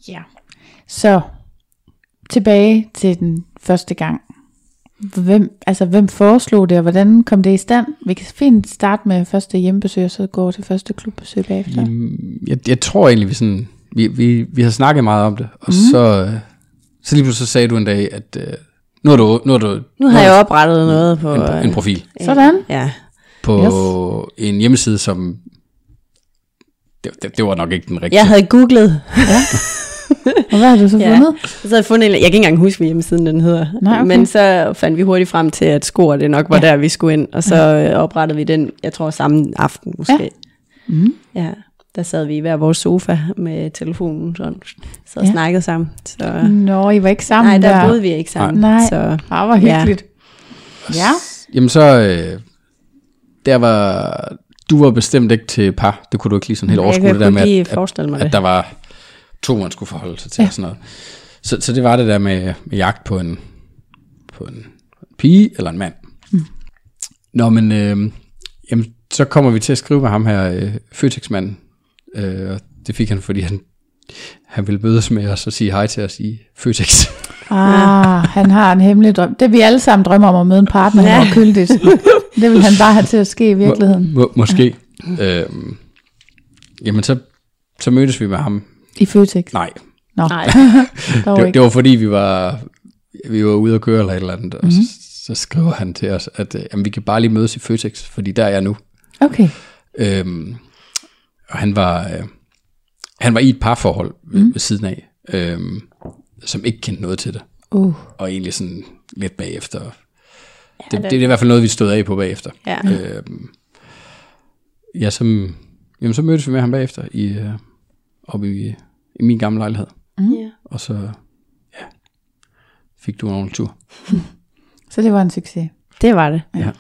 Ja. Så tilbage til den første gang. Hvem, altså, hvem foreslog det, og hvordan kom det i stand? Vi kan fint starte med første hjemmebesøg, og så gå til første klubbesøg bagefter. Jeg, jeg tror egentlig, vi, sådan, vi, vi, vi har snakket meget om det, og mm. så, så lige pludselig så sagde du en dag, at uh, nu har du... Nu, har du, nu har jeg oprettet noget på... En, en profil. Sådan. Ja. På yes. en hjemmeside, som... Det, det, det var nok ikke den rigtige. Jeg havde googlet. Ja. *laughs* *laughs* Og hvad har du så fundet? Ja, så havde jeg fundet, jeg kan ikke engang huske, hvad hjemmesiden den hedder. Nej, okay. Men så fandt vi hurtigt frem til, at Skor det nok var ja. der, vi skulle ind. Og så ja. Øh, oprettede vi den, jeg tror samme aften måske. Ja. Mm. ja. Der sad vi i hver vores sofa med telefonen, sådan, så ja. snakkede sammen. Så, Nå, I var ikke sammen Nej, der, der boede vi ikke sammen. Nej, så, det var hyggeligt. Ja. ja. Jamen så, øh, der var, du var bestemt ikke til par. Det kunne du ikke lige sådan helt overskue det der med, at, at, at der var to, man skulle forholde sig til Ja. og sådan noget. Så, så det var det der med, med jagt på en, på en pige eller en mand. Mm. Nå, men øh, jamen, så kommer vi til at skrive med ham her, øh, Føtex-manden. Øh, og det fik han, fordi han, han ville mødes med os og sige hej til os i Føtex. Ah, *laughs* han har en hemmelig drøm. Det vi alle sammen drømmer om at møde en partner, ja. han kyldigt. *laughs* Det vil han bare have til at ske i virkeligheden. Må, må, måske. Ja. Øh, jamen, så, så mødtes vi med ham. I Føtex. Nej, Nå, Nej. *laughs* det, ikke. det var fordi, vi var, vi var ude at køre eller et eller andet, og mm-hmm. så, så skriver han til os, at øh, jamen, vi kan bare lige mødes i Føtex, fordi der er jeg nu. Okay. Øhm, og han var, øh, han var i et parforhold ved, mm. ved siden af, øhm, som ikke kendte noget til det. Uh. Og egentlig sådan lidt bagefter. Det, det er i hvert fald noget, vi stod af på bagefter. Ja. Øhm, ja, som, jamen, så mødtes vi med ham bagefter i, øh, oppe i, i min gamle lejlighed. Ja. Og så ja, fik du en ordentlig tur. *laughs* Så det var en succes. Det var det. Ja.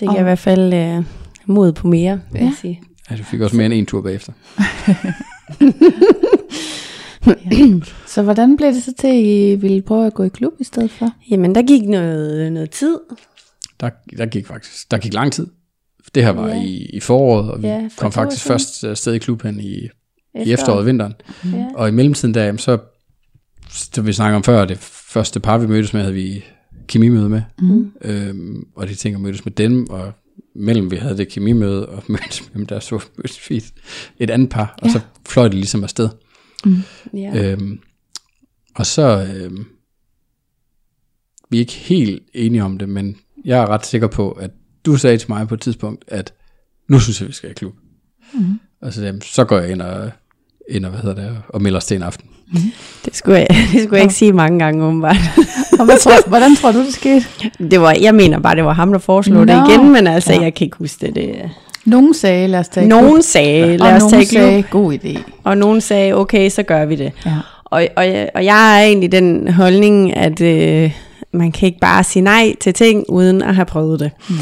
Det giver i hvert fald øh, mod på mere, vil ja. jeg sige. ja, du fik også mere end en tur bagefter. *laughs* Så hvordan blev det så til, at I ville prøve at gå i klub i stedet for? Jamen, der gik noget, noget tid. Der, der gik faktisk der gik lang tid. Det her var Ja. ja. i, i foråret, og vi Ja, ja, kom faktisk først afsted i klubben i, i Efterår. efteråret og vinteren. Ja. Og i mellemtiden der, så, som vi snakker om før, det første par, vi mødtes med, havde vi kemimøde med. Mm. Øhm, og de tænker mødtes med dem, og mellem vi havde det kemimøde, og *laughs* mødtes med dem, der så mødtes vi et, et andet par, og Ja. så fløj det ligesom afsted. Ja. Øhm, og så, øhm, vi er ikke helt enige om det, men jeg er ret sikker på, at du sagde til mig på et tidspunkt, at nu synes jeg, vi skal i klub. Mm. Og så, jamen, så går jeg ind og, ind og, hvad hedder det, og melder os til en aften. Det skulle jeg, *laughs* det skulle jeg ikke sige mange gange, åbenbart. Og hvad tror, *laughs* hvordan tror du, det skete? Det var, jeg mener bare, det var ham, der foreslog det Nå. igen, men altså, Ja. jeg kan ikke huske det. det. Nogen sagde, lad os tage i klub. Nogen sagde, lad os nogen tage sagde, god idé. Og nogen sagde, okay, så gør vi det. Ja. Og, og, jeg- og jeg er egentlig den holdning, at øh, man kan ikke bare sige nej til ting, uden at have prøvet det. Mm.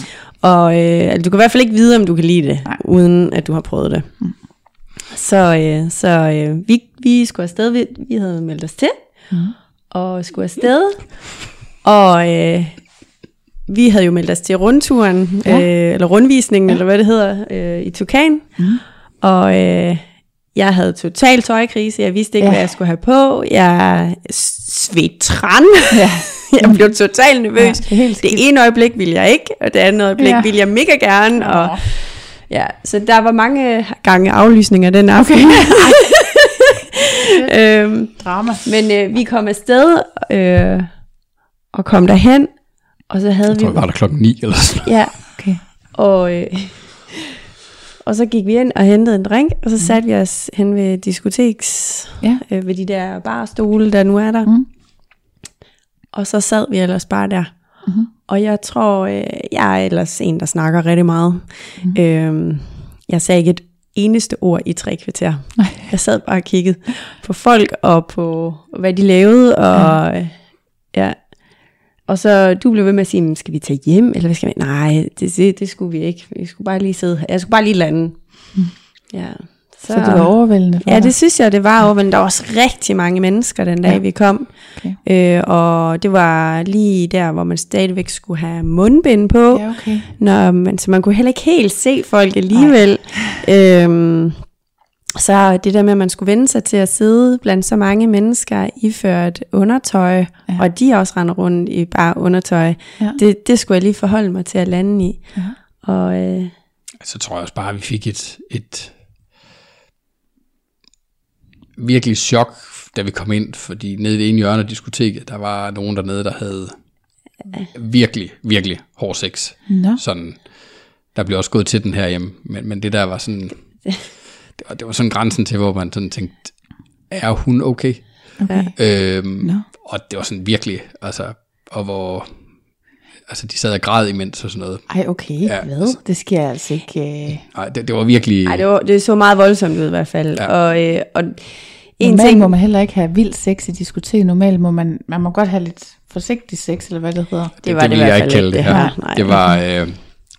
Og øh, altså, du kan i hvert fald ikke vide, om du kan lide det, Nej. uden at du har prøvet det. Mm. Så, øh, så øh, vi, vi skulle afsted, vi, vi havde meldt os til, mm. og skulle afsted. Og øh, vi havde jo meldt os til rundturen, Ja. øh, eller rundvisningen, ja. eller hvad det hedder, øh, i Tukan. Mm. Og øh, jeg havde total tøjkrise, jeg vidste ikke, Ja. ja. hvad jeg skulle have på. Jeg svedte træn. Ja. *laughs* *laughs* jeg blev totalt nervøs. Ja, det er det ene øjeblik ville jeg ikke, og det andet øjeblik Ja. ville jeg mega gerne. Og, ja, så der var mange gange aflysninger den aften. *laughs* øhm, Drama. men øh, vi kom afsted øh, og kom derhen, og så havde Jeg vi... tror, vi var der klokken 9 eller sådan noget. Ja, Okay. og, øh, og så gik vi ind og hentede en drink, og så satte vi os hen ved diskoteks, Ja. øh, ved de der barstole, der nu er der. Mm. Og så sad vi ellers bare der. Mm-hmm. Og jeg tror, øh, jeg er ellers en, der snakker rigtig meget. Mm. Øhm, jeg sagde ikke et eneste ord i tre kvarter. Nej. Jeg sad bare og kiggede på folk og på, hvad de lavede. Og, ja. ja. Og så du blev ved med at sige, "Men skal vi tage hjem? Eller hvad skal vi? Nej, det, det, det skulle vi ikke. Vi skulle bare lige sidde her. Jeg skulle bare lige lande. Mm. Ja. Så det var overvældende for Ja, dig. det synes jeg, det var men Der var også rigtig mange mennesker den dag, Ja. vi kom. Okay. Øh, og det var lige der, hvor man stadigvæk skulle have mundbind på. Ja, okay. Når man, så man kunne heller ikke helt se folk alligevel. Øhm, så det der med, at man skulle vende sig til at sidde blandt så mange mennesker iført undertøj, Ja. ja. og de også render rundt i bare undertøj, Ja. det, det skulle jeg lige forholde mig til at lande i. Ja. Og øh, Så tror jeg også bare, at vi fik et, et virkelig chok, da vi kom ind, fordi nede i det ene hjørne af diskoteket, der var nogen dernede, der havde virkelig, virkelig hård sex. Nå. Sådan, der blev også gået til den her hjem, men, men det der var sådan, *laughs* det var, det var sådan grænsen til, hvor man sådan tænkte, er hun okay? Okay. Øhm, Nå. Og det var sådan virkelig, altså, og hvor, altså de sad og græd imens og sådan noget. Ej, okay. Ja. Hvad? Det sker altså ikke. Øh... Nej, det, det var virkelig, ej, det, var, det så meget voldsomt ud i hvert fald. Ja. Og, øh, og en Normalt ting, må man heller ikke have vild sex i diskotek. Normalt må man, man må godt have lidt forsigtig sex, eller hvad det hedder. Det var det, vil i hvert jeg fald ikke kalde det det her. her. Nej. Det var, øh,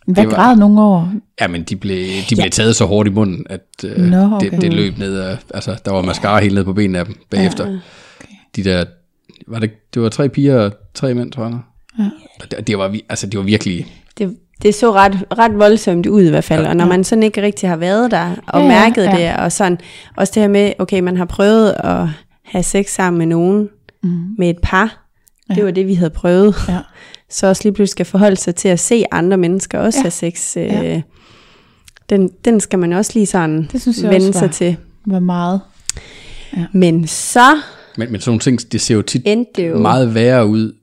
Hvad det var- græd nogle år? Ja, men de blev, de blev taget så hårdt i munden, at øh, Nå, okay. det, det løb ned af, altså der var mascara helt ned på benene af dem bagefter. Ja, okay. De der, var det, det var tre piger og tre mænd, tror jeg. Ja. Og det, det, var, vi- altså, det var virkelig, Det, det så ret, ret voldsomt ud i hvert fald, og når man sådan ikke rigtig har været der og Ja, ja, mærket ja. det, og sådan, også det her med, okay, man har prøvet at have sex sammen med nogen, Mm. med et par, Ja. det var det, vi havde prøvet, Ja. så også lige pludselig skal forholde sig til at se andre mennesker også Ja. ja. have sex. Øh, Ja. den, den skal man også lige sådan Det synes jeg vende også sig var- til. Hvor meget? Men så men, men sådan nogle ting, det ser jo tit jo... meget værre ud,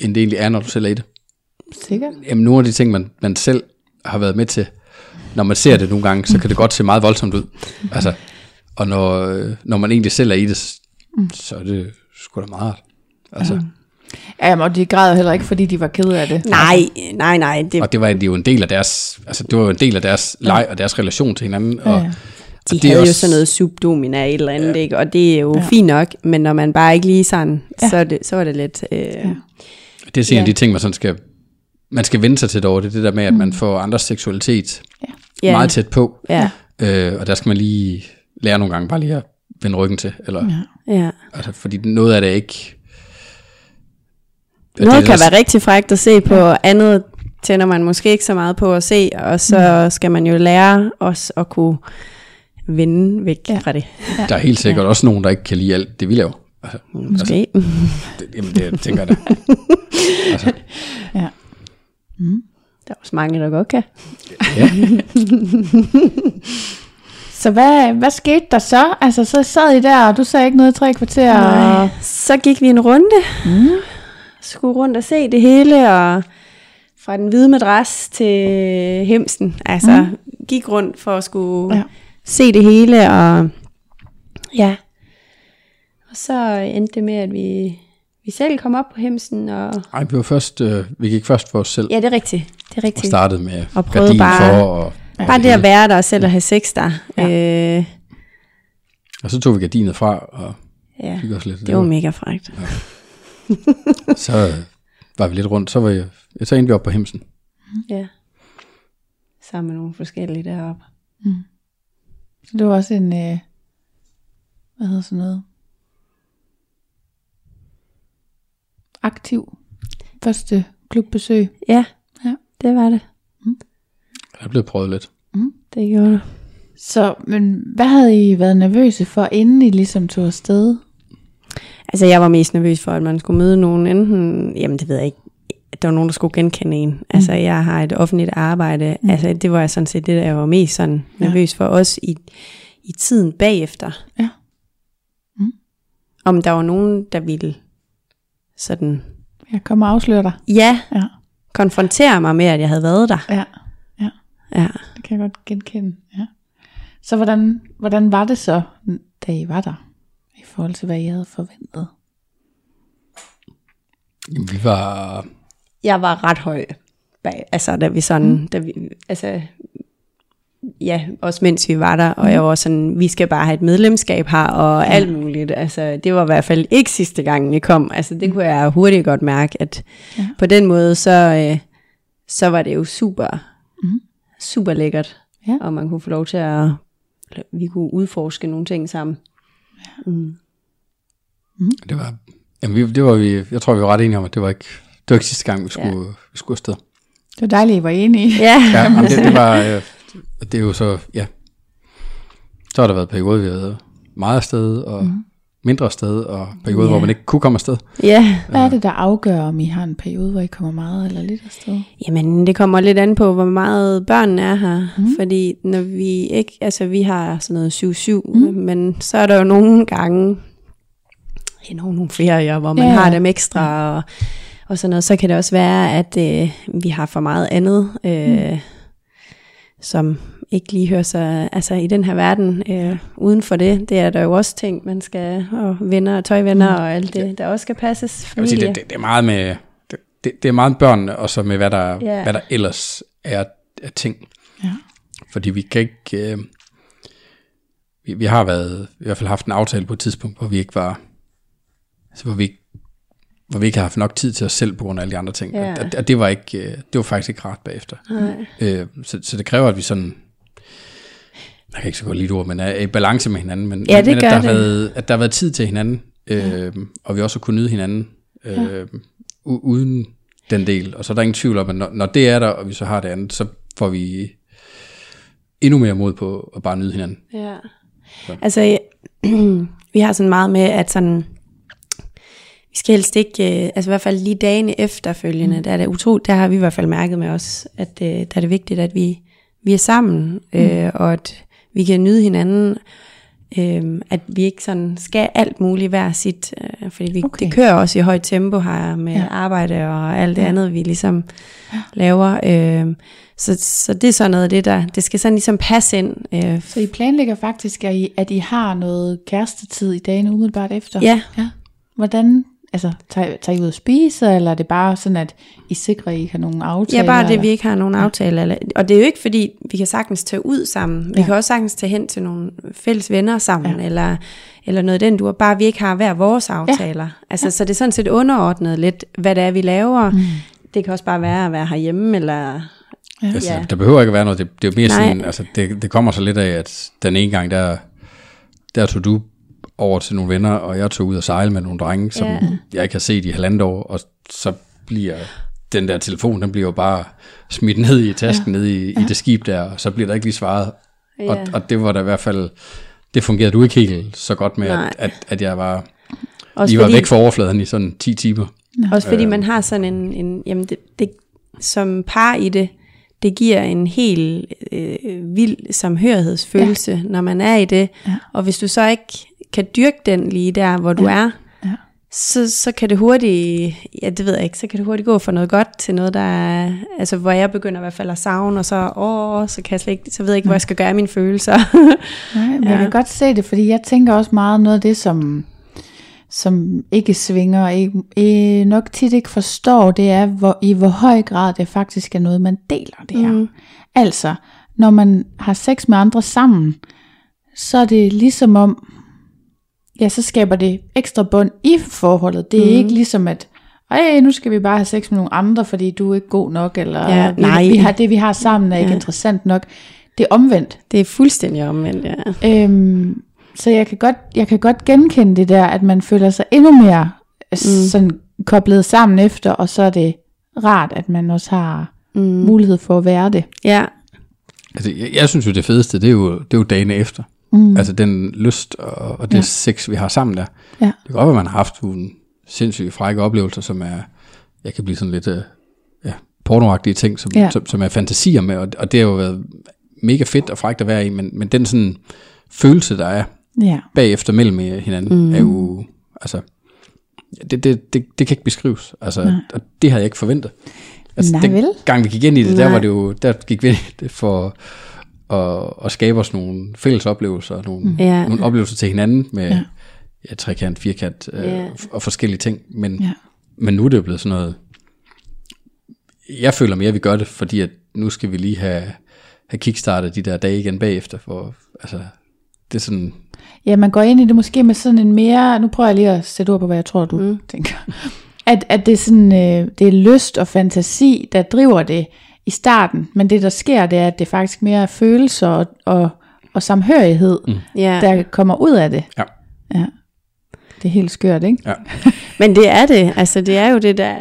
end det egentlig er, når du selv er i det. Sikkert. Jamen nogle af de ting, man, man selv har været med til, når man ser det nogle gange, så kan det godt se meget voldsomt ud. Altså, og når, øh, når man egentlig selv er i det, så er det sgu da meget rart. Altså, ja. Ja, jamen, og de græd heller ikke, fordi de var kede af det. Nej, nej, nej. Det, Og det var det er jo en del af deres, altså det var jo en del af deres leg og deres relation til hinanden. Og, Ja, ja. de og det er havde jo også- sådan noget subdomina et eller andet, ja. ikke? og det er jo ja. fint nok, men når man bare ikke lige sådan, Ja. ja. så, er det, så var det lidt... Øh, ja. Det er sådan en af Ja. de ting, man sådan skal, man skal vende sig til det over. Det er det der med, at man får andres seksualitet Ja. meget tæt på. Ja, Øh, og der skal man lige lære nogle gange bare lige at vende ryggen til. Eller, ja. ja. altså, fordi noget af det ikke... Noget det er kan være rigtig frækt at se på, andet tænder man måske ikke så meget på at se, og så mm. skal man jo lære os at kunne vende væk Ja. ja. fra det. Der er helt sikkert ja. også nogen, der ikke kan lide alt det, vi laver. Altså, Måske. Altså, det, jamen, det tænker jeg da. *laughs* altså, Ja. Der er også mange, der godt kan. ja. *laughs* Så hvad, hvad skete der så? Altså, så sad I der, og du sagde ikke noget i tre kvarter. Og... Så gik vi en runde. Mm. Skulle rundt og se det hele, og fra den hvide madras til hemsen. Altså, mm. gik rundt for at skulle ja. se det hele, og ja. Og så endte det med, at vi, vi selv kom op på hemsen, og Ej, vi, var først, øh, vi gik først for os selv ja, det er rigtigt. Det er og rigtigt. startede med Og prøvede gardin bare- for. Og, Bare det at være der og selv at have sex der. Ja. Øh, og så tog vi gardinet fra og ja. fik os lidt. Det var mega frækt. Så øh, var vi lidt rundt, så var jeg, så endte vi op på hemsen. Ja. Sammen med nogle forskellige deroppe. Så det var også en, øh, hvad hedder sådan noget? Aktiv første klubbesøg. Ja, Ja. det var det. Der er blevet prøvet lidt. Det gjorde det. Så, men hvad havde I været nervøse for, inden I ligesom tog afsted? Altså, jeg var mest nervøs for, at man skulle møde nogen, enten, jamen det ved jeg ikke, der var nogen, der skulle genkende en. Altså, jeg har et offentligt arbejde. Mm. Altså, det var jeg sådan set det, der jeg var mest sådan nervøs for, også i, i tiden bagefter. Ja. Mm. Om der var nogen, der ville sådan, Jeg kommer og afsløre dig. ja, Ja, konfrontere mig med, at jeg havde været der. ja, ja. Ja. Det kan jeg godt genkende. Ja. Så hvordan, hvordan var det så, da I var der? I forhold til, hvad I havde forventet? Jamen, vi var... jeg var ret høj. Bag, altså, da vi sådan, mm. da vi, altså, ja, også mens vi var der, og jeg var sådan, vi skal bare have et medlemskab her, og ja. alt muligt. Altså, det var i hvert fald ikke sidste gang, vi kom. Altså, det kunne jeg hurtigt godt mærke, at Ja. på den måde, så, øh, så var det jo super, Mm. super lækkert. Ja. Og man kunne få lov til at, vi kunne udforske nogle ting sammen. Ja. Mm. Det var, jamen, vi, det var vi, jeg tror, vi var ret enige om, at det var ikke, det var ikke sidste gang, vi skulle, ja. vi skulle afsted. Det var dejligt, I var enige. Ja. Ja, jamen, det, det var, *laughs* øh, det er jo så, ja. Så har der været perioder, vi har været meget afsted, og mm. mindre afsted, og perioder, Ja. hvor man ikke kunne komme afsted. ja. Hvad er det, der afgør, om I har en periode, hvor I kommer meget eller lidt afsted? Jamen, det kommer lidt an på, hvor meget børnene er her. Mm. Fordi når vi ikke, altså vi har sådan noget 7-7, mm. men så er der jo nogle gange, ja, nogle, nogle ferier, hvor man ja. har dem ekstra, og, og sådan noget. Så kan det også være, at øh, vi har for meget andet, øh, mm. Som ikke lige hører sig altså i den her verden. Øh, uden for det, det er der jo også ting, man skal, og venner og tøjvenner mm. og alt det, der også skal passes. Jeg vil sige, Familie. det, det, det er meget med, det, det, det er meget børnene, og så med, hvad der, Ja. hvad der ellers er af ting. Ja. Fordi vi kan ikke, øh, vi, vi har været, i hvert fald haft en aftale på et tidspunkt, hvor vi ikke var, altså hvor vi ikke hvor vi ikke har haft nok tid til os selv på grund af alle de andre ting. Ja. Og, og, det, var ikke, øh, det var faktisk ikke rart bagefter. Nej. Øh, så, så det kræver, at vi sådan, jeg kan ikke så godt lide ord, men er i balance med hinanden, men, Ja, det men at, der har det. været, at der har været tid til hinanden, øh, og vi også har kunnet nyde hinanden, øh, u- uden den del. Og så er der ingen tvivl om, at når, når det er der, og vi så har det andet, så får vi endnu mere mod på at bare nyde hinanden. Ja. Altså, jeg- *clears throat* vi har sådan meget med, at sådan, vi skal helst ikke, øh, altså i hvert fald lige dagene efterfølgende, mm. der er det utro, der har vi i hvert fald mærket med os, at øh, der er det vigtigt, at vi, vi er sammen, øh, og at vi kan nyde hinanden, øh, at vi ikke sådan skal alt muligt hver sit, øh, fordi vi, Okay. det kører også i højt tempo her med ja. arbejde og alt det ja. andet, vi ligesom ja. laver. Øh, så, så det er sådan noget af det, der, det skal sådan ligesom passe ind. Øh, Så I planlægger faktisk, at I, at I har noget kærestetid i dagene umiddelbart efter? Ja. ja. Hvordan, altså tager, tager I ud at spise, eller er det bare sådan, at I sikrer, at I har nogle aftaler? Ja, bare det, eller? vi ikke har nogen aftale. Eller, og det er jo ikke fordi, vi kan sagtens tage ud sammen. Vi Ja. kan også sagtens tage hen til nogle fælles venner sammen, ja. eller, eller noget den du Bare vi ikke har hver vores aftaler. Ja. Altså, Så det er sådan set underordnet lidt, hvad det er, vi laver. Mm. Det kan også bare være at være herhjemme, eller... Ja. Altså, Ja. Der behøver ikke at være noget, det, det er jo mere Nej. sådan, altså det, det kommer så lidt af, at den ene gang, der, der tog du over til nogle venner, og jeg tog ud og sejle med nogle drenge, som Ja. jeg ikke har set i halvandet år, og så bliver den der telefon, den bliver jo bare smidt ned i tasken, ja. ned i, i det skib der, og så bliver der ikke lige svaret. Ja. Og, Ja. og det var da i hvert fald, det fungerede du ikke helt så godt med, Nej. at, at, at jeg var, Også lige var fordi, væk fra overfladen i sådan 10 timer. Også Øh. fordi man har sådan en, en jamen det, det, som par i det, det giver en helt øh, vild samhørighedsfølelse, ja. når man er i det. Ja. Og hvis du så ikke kan dyrke den lige der, hvor du Ja. er, Ja. så, så kan det hurtigt, ja det ved jeg ikke, så kan det hurtigt gå fra noget godt til noget, der er, altså hvor jeg begynder i hvert fald at savne, og så, åh, så kan jeg slet ikke, så ved jeg ikke, hvor jeg skal gøre mine følelser. *laughs* Nej, men ja. jeg kan godt se det, fordi jeg tænker også meget noget af det, som, som ikke svinger, og ikke, øh, nok tit ikke forstår, det er, hvor, i hvor høj grad det faktisk er noget, man deler det her. Mm. Altså, når man har sex med andre sammen, så er det ligesom om, ja, så skaber det ekstra bånd i forholdet. Det er mm. ikke ligesom at, ej, nu skal vi bare have sex med nogle andre, fordi du er ikke god nok, eller Ja, vi, nej. vi har, det, vi har sammen, er ikke Ja. interessant nok. Det er omvendt. det er fuldstændig omvendt, ja. Øhm, så jeg kan, godt, jeg kan godt genkende det der, at man føler sig endnu mere mm. sådan koblet sammen efter, og så er det rart, at man også har mm. mulighed for at være det. Ja, Altså, jeg, jeg synes jo, det fedeste, det er jo, det er jo dagene efter. Mm. Altså den lyst og, og det Ja. sex, vi har sammen der. Ja. Det kan godt være, man har haft nogle sindssygt frække oplevelser, som er, jeg kan blive sådan lidt, øh, ja, pornoagtige ting, som, Ja. som, som er fantasier med, og, og det har jo været mega fedt og frækt at være i, men, men den sådan følelse, der er Ja. bagefter mellem hinanden, mm. er jo, altså, det, det, det, det kan ikke beskrives, altså, Nej. og det havde jeg ikke forventet. Altså, Nej, den vel? gang vi gik ind i det, der Nej. var det jo, der gik vi for at, at skabe os nogle fælles oplevelser, nogle, mm. Ja. nogle oplevelser til hinanden med Ja. ja. Ja, trekant, firkant øh, Ja. og forskellige ting, men, Ja. men nu er det jo blevet sådan noget, jeg føler mere, at vi gør det, fordi at nu skal vi lige have, have kickstartet de der dage igen bagefter, for altså, det er sådan, ja, man går ind i det måske med sådan en mere, nu prøver jeg lige at sætte ord på, hvad jeg tror, du mm. tænker. *laughs* At, at det, er sådan, øh, det er lyst og fantasi, der driver det i starten, men det der sker, det er, at det faktisk mere er følelser og, og, og samhørighed, mm. ja. der kommer ud af det. ja, Ja. Det er helt skørt, ikke? ja. *laughs* Men det er det, altså det er jo det der, der,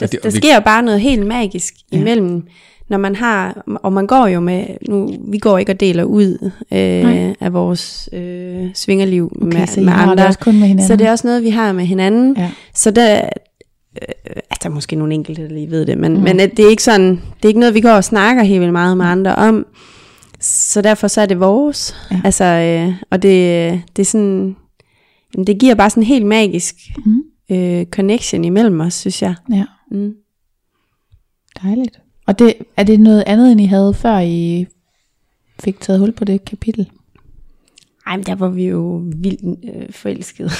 Ja, det- der og vi- sker bare noget helt magisk imellem, når man har, og man går jo med, nu, vi går ikke og deler ud Nej. øh, af vores øh, svingerliv Okay, med, så med har det andre, også kun med hinanden. så det er også noget, vi har med hinanden, Ja. så der, øh, altså der er måske nogle enkelte, der lige ved det, men, mm. men at det er ikke sådan, det er ikke noget, vi går og snakker helt vildt meget med andre om, så derfor så er det vores, Ja. altså, øh, og det, det er sådan, jamen, det giver bare sådan en helt magisk Mm. øh, connection imellem os, synes jeg. Ja, Mm. dejligt. Og det, er det noget andet, end I havde, før I fik taget hul på det kapitel? Ej, men der var vi jo vildt øh, forelskede.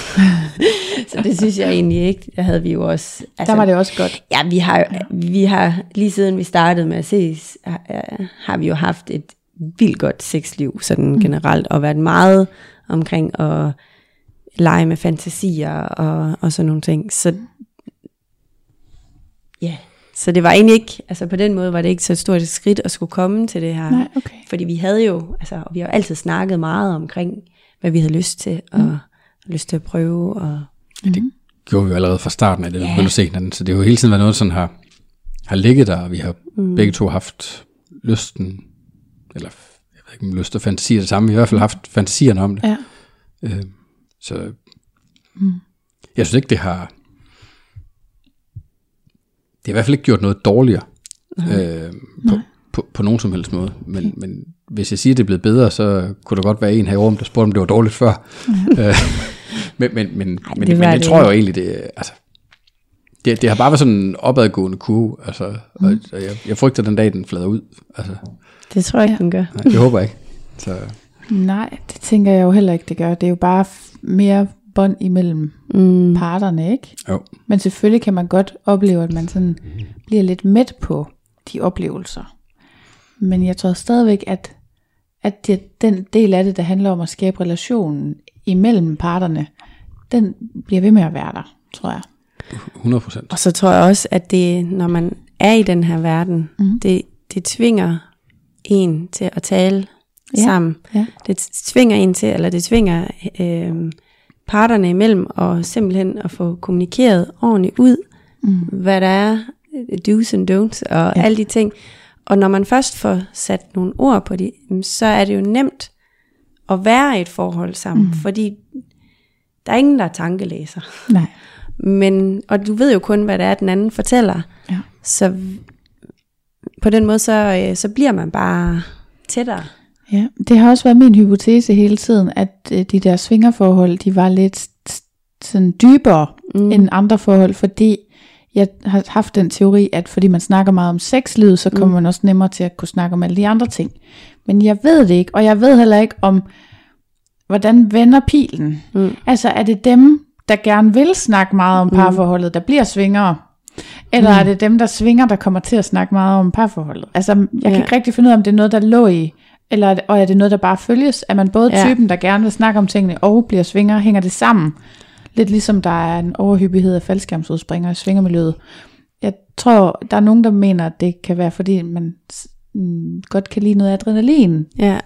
*laughs* så det synes jeg egentlig ikke. Der havde vi jo også... Altså, der var det også godt. Ja, vi har, ja. vi har lige siden vi startede med at ses, har, har vi jo haft et vildt godt sexliv sådan mm. generelt, og været meget omkring at lege med fantasier og, og sådan nogle ting. Så ja, så det var egentlig ikke, altså på den måde var det ikke så stort et skridt at skulle komme til det her. Nej, okay. Fordi vi havde jo, altså, og vi har jo altid snakket meget omkring, hvad vi havde lyst til, og mm. lyst til at prøve, og gjorde vi jo allerede fra starten af det, yeah. begyndte at se hinanden. Så det har jo hele tiden været noget, sådan har, har ligget der, og vi har mm. begge to haft lysten, eller jeg ved ikke om lyst og fantasi er det samme, vi har i hvert fald haft fantasierne om det. Ja. Øh, så mm. jeg synes ikke, det har, det har i hvert fald ikke gjort noget dårligere øh, på, på, på nogen som helst måde. Men, okay. men hvis jeg siger, at det er blevet bedre, så kunne der godt være en her i Rom, der spurgte, om det var dårligt før. *laughs* Øh, men men, men, Ej, men, det men jeg tror jo egentlig, det, altså, det, det har bare været sådan en opadgående kurve. Altså, mm. og, og jeg, jeg frygter den dag, den flader ud. Altså, det tror jeg ikke, Ja. den gør. nej, det håber jeg ikke. Så, Nej, det tænker jeg jo heller ikke, det gør. Det er jo bare mere bånd imellem Mm. parterne, ikke? jo. Men selvfølgelig kan man godt opleve, at man sådan bliver lidt mæt på de oplevelser. Men jeg tror stadigvæk, at, at det, den del af det, der handler om at skabe relationen imellem parterne, den bliver ved med at være der, tror jeg. 100 procent. Og så tror jeg også, at det, når man er i den her verden, mm. det, det tvinger en til at tale ja. sammen. ja. Det tvinger en til, eller det tvinger øh, parterne imellem og simpelthen at få kommunikeret ordentligt ud, mm. hvad der er, øh, do's and don'ts og Ja. alle de ting. Og når man først får sat nogle ord på det, så er det jo nemt at være i et forhold sammen, mm. fordi der er ingen, der er tankelæser. Nej. Men, og du ved jo kun, hvad det er, den anden fortæller. Ja. Så på den måde, så, øh, så bliver man bare tættere. Ja, det har også været min hypotese hele tiden, at øh, de der svingerforhold, de var lidt sådan dybere mm. end andre forhold, fordi jeg har haft den teori, at fordi man snakker meget om sexlivet, så kommer mm. man også nemmere til at kunne snakke om alle de andre ting. Men jeg ved det ikke, og jeg ved heller ikke om, hvordan vender pilen. Mm. Altså er det dem, der gerne vil snakke meget om parforholdet, der bliver svingere? Eller er det dem, der svinger, der kommer til at snakke meget om parforholdet? Altså, jeg kan Ja. ikke rigtig finde ud af, om det er noget, der lå i, eller er det- og er det noget, der bare følges? Er man både Ja. typen, der gerne vil snakke om tingene, og bliver svinger? Hænger det sammen? Lidt ligesom der er en overhyppighed af faldskærmsudspringere i svingermiljøet. Jeg tror, der er nogen, der mener, at det kan være, fordi man mm, godt kan lide noget adrenalin, Ja,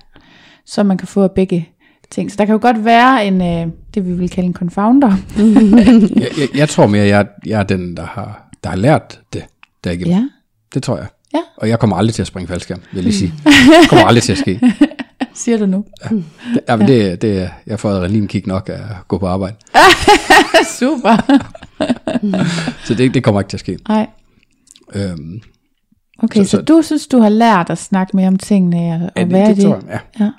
så man kan få af begge ting. Så der kan jo godt være en, øh, det vi vil kalde en confounder. *laughs* Jeg, jeg, jeg tror mere, jeg, jeg er den, der har, der har lært det derigennem. Ja. Det tror jeg. Ja. Og jeg kommer aldrig til at springe faldskærm, vil jeg lige sige. Det kommer aldrig til at ske. *laughs* Siger du nu? Ja, men det, det, jeg får adrenalinkick nok af at gå på arbejde. *laughs* Super. Så det, det kommer ikke til at ske. Nej. Øhm, Okay, så, Så- så, du synes, du har lært at snakke mere om tingene og, ja, og det, være det, i tror jeg. Ja, Ja.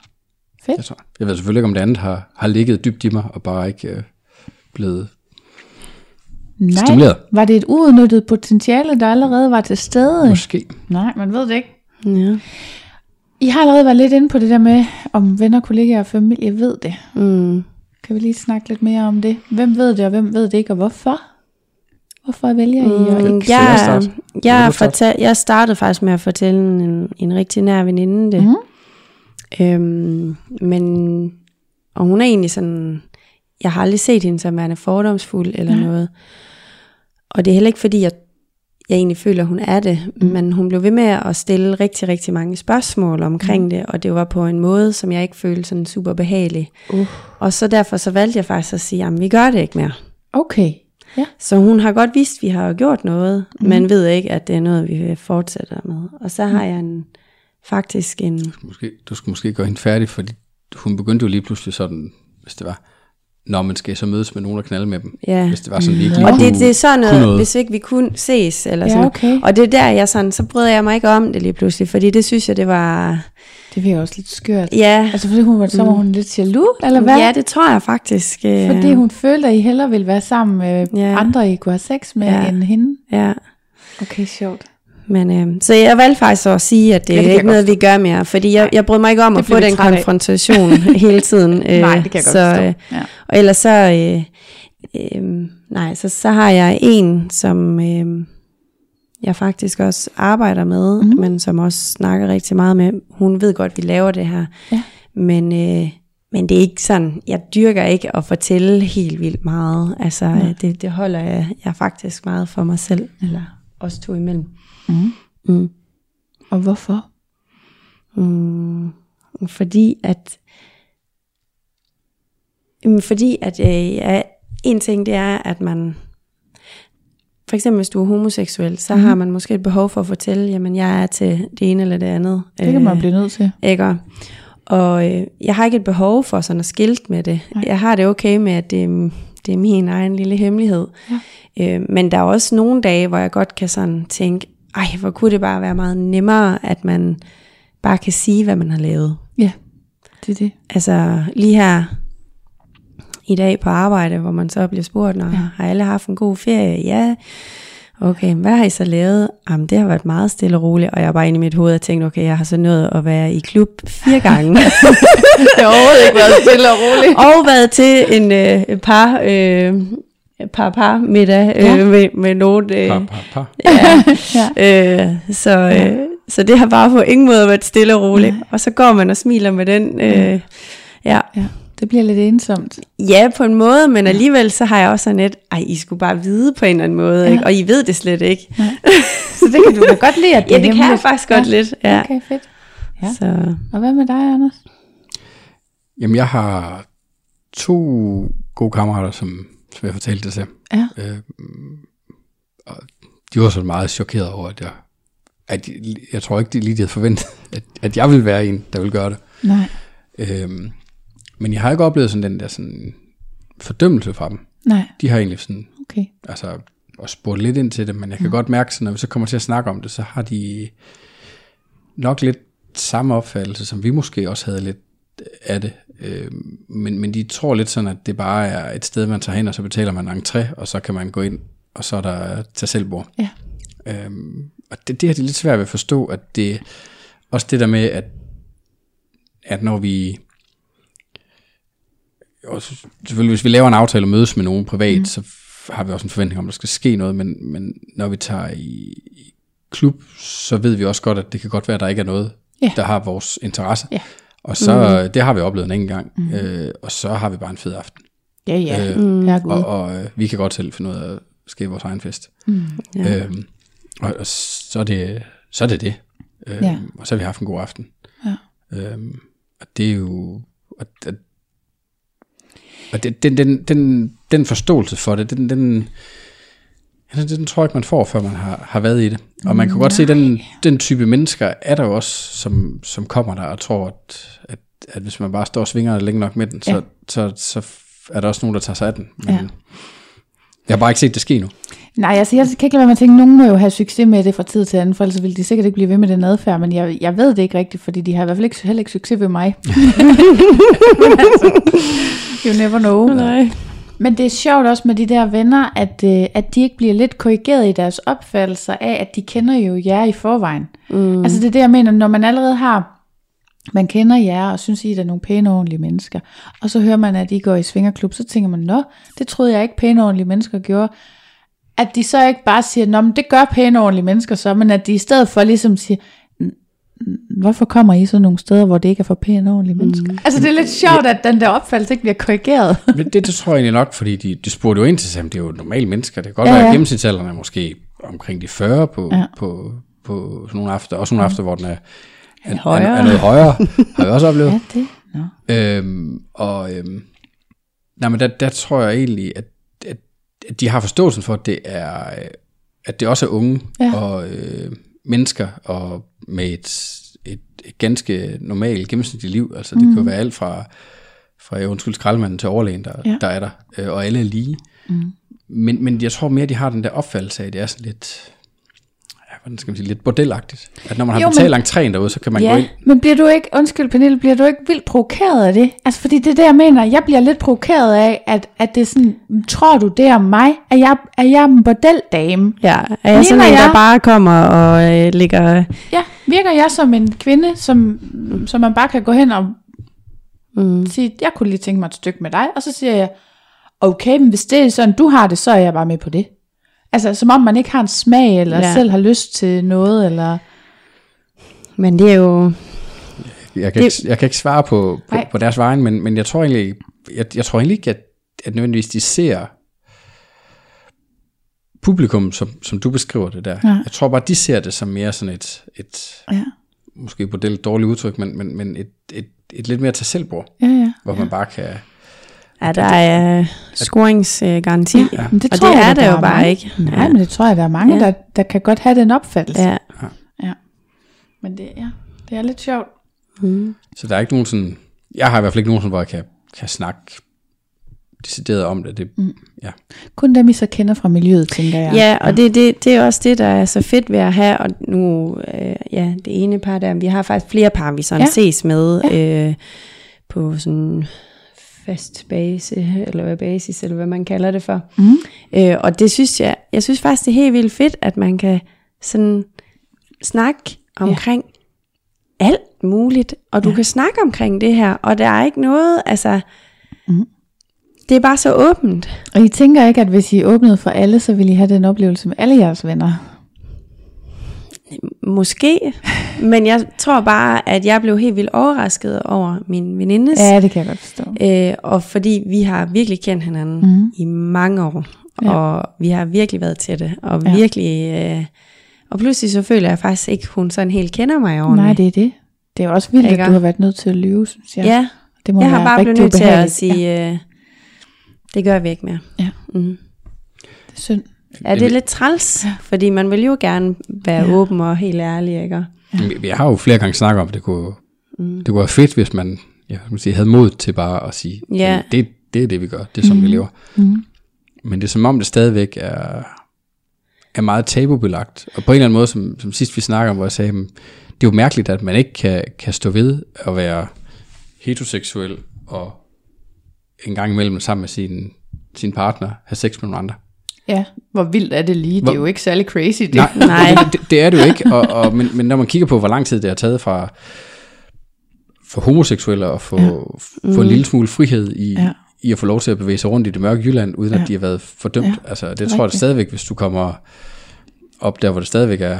Fedt. jeg, tror. jeg ved selvfølgelig ikke, om det andet har, har ligget dybt i mig, og bare ikke øh, blevet... Nej, Stimuleret. var det et uudnyttet potentiale, der allerede var til stede? Måske. Nej, man ved det ikke. ja. I har allerede været lidt inde på det der med, om venner, kollegaer og familie ved det. Mm. Kan vi lige snakke lidt mere om det? Hvem ved det, og hvem ved det ikke, og hvorfor? Hvorfor vælger I? Mm, at- Skal jeg jeg, starte? jeg, fortal, jeg startede faktisk med at fortælle en, en rigtig nær veninde det. Mhm. Øhm, men, og hun er egentlig sådan, jeg har aldrig set hende som værende fordomsfuld eller noget. Og det er heller ikke fordi, jeg, jeg egentlig føler, hun er det, mm. men hun blev ved med at stille rigtig, rigtig mange spørgsmål omkring mm. det, og det var på en måde, som jeg ikke følte sådan super behagelig. Uh. Og så derfor så valgte jeg faktisk at sige, jamen vi gør det ikke mere. Okay. Ja. Så hun har godt vidst, at vi har gjort noget, mm. men ved ikke, at det er noget, vi vil fortsætte med. Og så har jeg en, faktisk en... Måske, du skulle måske gøre hende færdig, fordi hun begyndte jo lige pludselig sådan, hvis det var, når man skal så mødes med nogen og knalde med dem. Ja. Hvis det var sådan lige ikke Og lige det, kunne- det er sådan noget, noget. hvis ikke vi kunne ses, eller Ja, sådan okay. Og det er der, jeg sådan, så bryder jeg mig ikke om det lige pludselig, fordi det synes jeg, det var... Det virker også lidt skørt. Ja, Altså fordi hun var, så var hun lidt jaloux, eller hvad? ja det tror jeg faktisk. øh, Fordi hun følte, at I hellere ville være sammen med Ja. andre, I kunne have sex med, Ja. end hende. Ja, Okay, sjovt. Men øh, så jeg valgte faktisk at sige, at det, Ja, ja, det er ikke jeg noget, vi gør mere, fordi jeg, jeg brød mig ikke om at få den træt af. konfrontation *laughs* hele tiden. *laughs* Øh, Nej, det kan jeg godt så, forstå. øh, Ja. Og ellers så, øh, øh, nej, så, så har jeg en, som øh, jeg faktisk også arbejder med, Mhm. mm. men som også snakker rigtig meget med. Hun ved godt, at vi laver det her. Ja. Men, øh, men det er ikke sådan, jeg dyrker ikke at fortælle helt vildt meget. Altså, øh, det, det holder jeg, jeg faktisk meget for mig selv. Eller os to imellem. Mm. Mm. Og hvorfor? Mm, fordi at Jamen, fordi at øh, ja, en ting det er, at man for eksempel hvis du er homoseksuel, så mm. har man måske et behov for at fortælle, jamen jeg er til det ene eller det andet. Det kan man blive nødt til. Ikke? Og øh, jeg har ikke et behov for sådan at skilte med det. Nej. Jeg har det okay med, at det, det er min egen lille hemmelighed. Ja. Øh, men der er også nogle dage, hvor jeg godt kan sådan tænke, ej, hvor kunne det bare være meget nemmere, at man bare kan sige, hvad man har lavet. Ja, det er det. Altså lige her i dag på arbejde, hvor man så bliver spurgt, Nå, ja. har alle haft en god ferie? Ja. Okay, hvad har I så lavet? Jamen, det har været meget stille og roligt, og jeg er bare inde i mit hoved og tænkt, okay, jeg har så nået at være i klub fire gange. *laughs* Det har overhovedet ikke været stille og roligt. og været til en øh, par, øh, par par middag øh, Ja. med, med nogen. Øh, Par, par, par. Ja. *laughs* *laughs* Øh, så, øh, så det har bare på ingen måde været stille og roligt. Nej. Og så går man og smiler med den. Øh, ja. Ja, det bliver lidt ensomt. ja, på en måde, men alligevel så har jeg også sådan et, ej, I skulle bare vide på en eller anden måde, Ja. ja. ikke? og I ved det slet ikke. *laughs* Så det kan du da godt lide, at Ja, det kan jeg faktisk godt lidt. Ja. Okay, fedt. Ja. Så, Og hvad med dig, Anders? Jamen, jeg har to gode kammerater, som, som jeg fortalte det til. Ja. Øh, og de var så meget chokeret over, at jeg, at jeg, jeg tror ikke, de lige havde forventet, at, at jeg ville være en, der ville gøre det. Nej. Øhm, men jeg har ikke oplevet sådan den der sådan fordømmelse fra dem. Nej, De har egentlig sådan, okay. altså, og spurgt lidt ind til det, men jeg kan mm. godt mærke, at når vi så kommer til at snakke om det, så har de nok lidt samme opfattelse, som vi måske også havde lidt af det. Øh, men, men de tror lidt sådan, at det bare er et sted, man tager hen, og så betaler man entré, og så kan man gå ind, og så er der til selvbord. Ja. Øhm, og det, det har de lidt svært ved at forstå, at det også det der med, at, at når vi og selvfølgelig hvis vi laver en aftale og mødes med nogen privat, mm. så har vi også en forventning om, at der skal ske noget, men, men når vi tager i, i klub, så ved vi også godt, at det kan godt være, at der ikke er noget, Ja. der har vores interesse. Ja. Og så, mm. det har vi oplevet en enkelt gang, mm. øh, og så har vi bare en fed aften. Ja, ja. Øh, Mm. Og og øh, vi kan godt selv finde ud af at skabe vores egen fest. Mm. ja. Øhm, og, og så, er det, så er det det. Øhm, Ja. Og så har vi haft en god aften. Ja. Øhm, og det er jo... Og, og, den, den, den, den forståelse for det, den, den, ja, den, den tror jeg ikke, man får, før man har, har været i det. Og man kan godt se, at den, den type mennesker er der jo også, som, som kommer der og tror, at, at, at hvis man bare står og svinger længe nok med den, så, Ja. så, så er der også nogen, der tager sig af den. Men Ja. Jeg har bare ikke set det ske nu. Nej, altså jeg kan ikke lade være med at tænke, at nogen må jo have succes med det fra tid til anden, for ellers ville de sikkert ikke blive ved med den adfærd, men jeg, jeg ved det ikke rigtigt, fordi de har i hvert fald ikke, heller ikke succes ved mig. *laughs* *laughs* Altså, you never know. Nej. Men det er sjovt også med de der venner, at, øh, at de ikke bliver lidt korrigeret i deres opfattelser af, at de kender jo jer i forvejen. Mm. Altså det er det, jeg mener, når man allerede har, man kender jer, og synes, I er nogle pæne, ordentlige mennesker, og så hører man, at I går i svingerklub, så tænker man, nå, det troede jeg ikke pæne, ordentlige mennesker gjorde. At de så ikke bare siger, nå, men det gør pæne, ordentlige mennesker så, men at de i stedet for ligesom siger, hvorfor kommer I så nogle steder, hvor det ikke er for pæne, ordentlige mennesker? Mm. Altså det er lidt sjovt, at den der opfattelse ikke bliver korrigeret. *laughs* Men det, det tror jeg egentlig nok, fordi de, de spurgte jo ind til sig, det er jo normale mennesker. Det kan godt Ja, ja, være, at gennemsnitsalderen er måske omkring de 40 på, Ja. på, på sådan nogle aftener. Også nogle aftener, hvor den er, er, Højere. er, er noget højere, har vi også oplevet. *laughs* Ja, det. Nå. Øhm, og øhm, nej, men der, der tror jeg egentlig, at, at, at de har forståelsen for, at det er, øh, at det også er unge ja. og øh, mennesker og med et, et, et ganske normalt gennemsnitligt liv. Altså det mm. kan jo være alt fra, fra ja, undskyld, skraldemanden til overlægen, der, Ja. der er der, øh, og alle er lige. Mm. Men, men jeg tror mere, de har den der opfattelse af, at det er sådan lidt, hvordan skal man sige, lidt bordelagtigt. At når man har Jo, men- betalt entréen derude, så kan man gå Ja, ind. men bliver du ikke, undskyld Pernille, bliver du ikke vildt provokeret af det? Altså fordi det er det, jeg mener, jeg bliver lidt provokeret af, at, at det er sådan, tror du det om mig? Er jeg, er jeg en bordeldame? Ja, er jeg sådan en, der bare kommer og øh, ligger... Ja, virker jeg som en kvinde, som, som man bare kan gå hen og Mm. sige, jeg kunne lige tænke mig et stykke med dig, og så siger jeg, okay, men hvis det er sådan, du har det, så er jeg bare med på det. Altså, som om man ikke har en smag, eller Ja. ja. selv har lyst til noget, eller... Men det er jo... Jeg kan, Det- ikke, jeg kan ikke svare på, på, Nej. på deres vejen, men, men jeg tror egentlig, jeg, jeg tror egentlig ikke, at, at nødvendigvis de ser publikum, som, som du beskriver det der, Ja. jeg tror bare, de ser det som mere sådan et, et Ja, måske på det dårligt udtryk, men, men, men et, et, et lidt mere til selvbord, ja, ja. hvor man bare kan... Ja, der er scoringsgaranti. Ja, men det og tror det jeg, er der jo bare mange. ikke. Nej, Ja. men det tror jeg, der er mange, Ja. der, der kan godt have den opfattelse. Ja. ja. Men det, ja, det er lidt sjovt. Så der er ikke nogen sådan... Jeg har i hvert fald ikke nogen, sådan, hvor jeg kan, kan snakke decideret om det. det mm. ja. Kun dem, I så kender fra miljøet, tænker jeg. Ja, og det, det, det er også det, der er så fedt ved at have, og nu, øh, ja, det ene par der, vi har faktisk flere par, vi sådan Ja. ja. ses med øh, på sådan fast base, eller hvad basis, eller hvad man kalder det for. Mm. Øh, og det synes jeg, jeg synes faktisk, det er helt vildt fedt, at man kan sådan snakke omkring ja. alt muligt, og du Ja. kan snakke omkring det her, og der er ikke noget, altså, Mm. det er bare så åbent. Og I tænker ikke, at hvis I åbnede for alle, så ville I have den oplevelse med alle jeres venner? Måske, *laughs* men jeg tror bare, at jeg blev helt vildt overrasket over min venindes. Ja, det kan jeg godt forstå. Øh, og fordi vi har virkelig kendt hinanden mm. i mange år, Ja. ja. og vi har virkelig været tætte, og Ja. virkelig... Øh, og pludselig så føler jeg faktisk ikke, hun sådan helt kender mig ordentligt. Nej, det er det. Det er også vildt, Ikke? at du har været nødt til at lyve, synes jeg. Ja, det må jeg har bare blevet nødt til at sige, Ja, øh, det gør vi ikke mere. Ja. Mm. det er synd. Ja, det er lidt træls, fordi man vil jo gerne være ja. åben og helt ærlig, ikke? Ja. Vi har jo flere gange snakket om, at det kunne, mm. det kunne være fedt, hvis man, ja, man sige, havde mod til bare at sige, Ja. "Jamen, det, det er det, vi gør, det er som mm. vi lever. Mm. Men det er som om, det stadigvæk er, er meget tabubelagt. Og på en eller anden måde, som, som sidst vi snakker om, hvor jeg sagde, "Men det er jo mærkeligt, at man ikke kan, kan stå ved at være heteroseksuel og en gang imellem sammen med sin, sin partner have sex med nogle andre. Ja, hvor vildt er det lige? Det Hvor- er jo ikke særlig crazy. Det. Nej, *laughs* Nej. Det, det, det er det jo ikke. Og, og, men, men når man kigger på, hvor lang tid det har taget fra for homoseksuelle at få, Ja. ja. få en lille smule frihed i, Ja. i at få lov til at bevæge sig rundt i det mørke Jylland, uden Ja. at de har været fordømt. Ja. Altså, det tror jeg stadigvæk, hvis du kommer op der, hvor det stadigvæk er,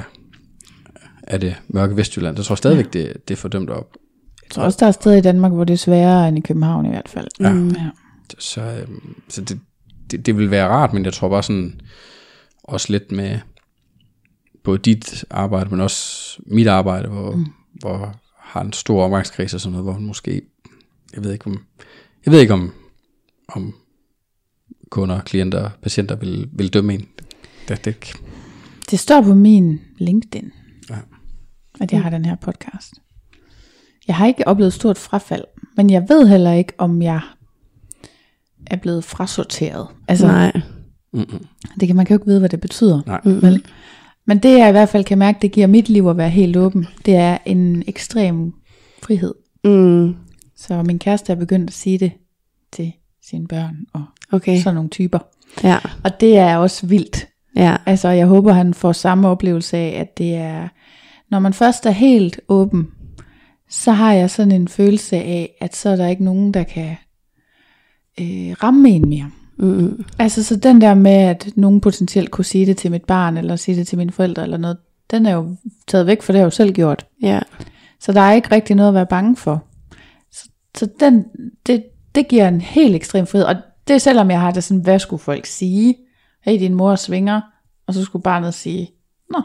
er det mørke Vestjylland, det tror jeg stadigvæk, ja. det, det er fordømt op. Jeg tror også, der er steder i Danmark, hvor det er sværere end i København i hvert fald. Ja. Mm. Ja. Så, øhm, så det, det, det vil være rart, men jeg tror bare sådan, også lidt med både dit arbejde, men også mit arbejde, hvor, mm. hvor har en stor omgangskreds og sådan noget, hvor man måske, jeg ved ikke om, jeg ved ikke om, om kunder, klienter, patienter vil, vil dømme en. Det, det, Det står på min LinkedIn, Ja. at jeg har den her podcast. Jeg har ikke oplevet stort frafald, men jeg ved heller ikke, om jeg er blevet frasorteret. Altså, Nej. mm-mm. det kan man kan jo ikke vide, hvad det betyder. Nej. Vel? Men det jeg i hvert fald kan mærke, det giver mit liv at være helt åben, det er en ekstrem frihed. Mm. Så min kæreste er begyndt at sige det til sine børn og Okay. sådan nogle typer. Ja. Og det er også vildt. Ja. Altså, jeg håber, han får samme oplevelse af, at det er, når man først er helt åben, så har jeg sådan en følelse af, at så er der ikke nogen, der kan øh, ramme en mere. Mm. Altså, så den der med, at nogen potentielt kunne sige det til mit barn, eller sige det til mine forældre, eller noget, den er jo taget væk, for det har jeg jo selv gjort. Ja. Så der er ikke rigtig noget at være bange for. Så, så den, det, det giver en helt ekstrem frihed. Og det er selvom jeg har det sådan, hvad skulle folk sige? Hey, din mor svinger. Og så skulle barnet sige, nå.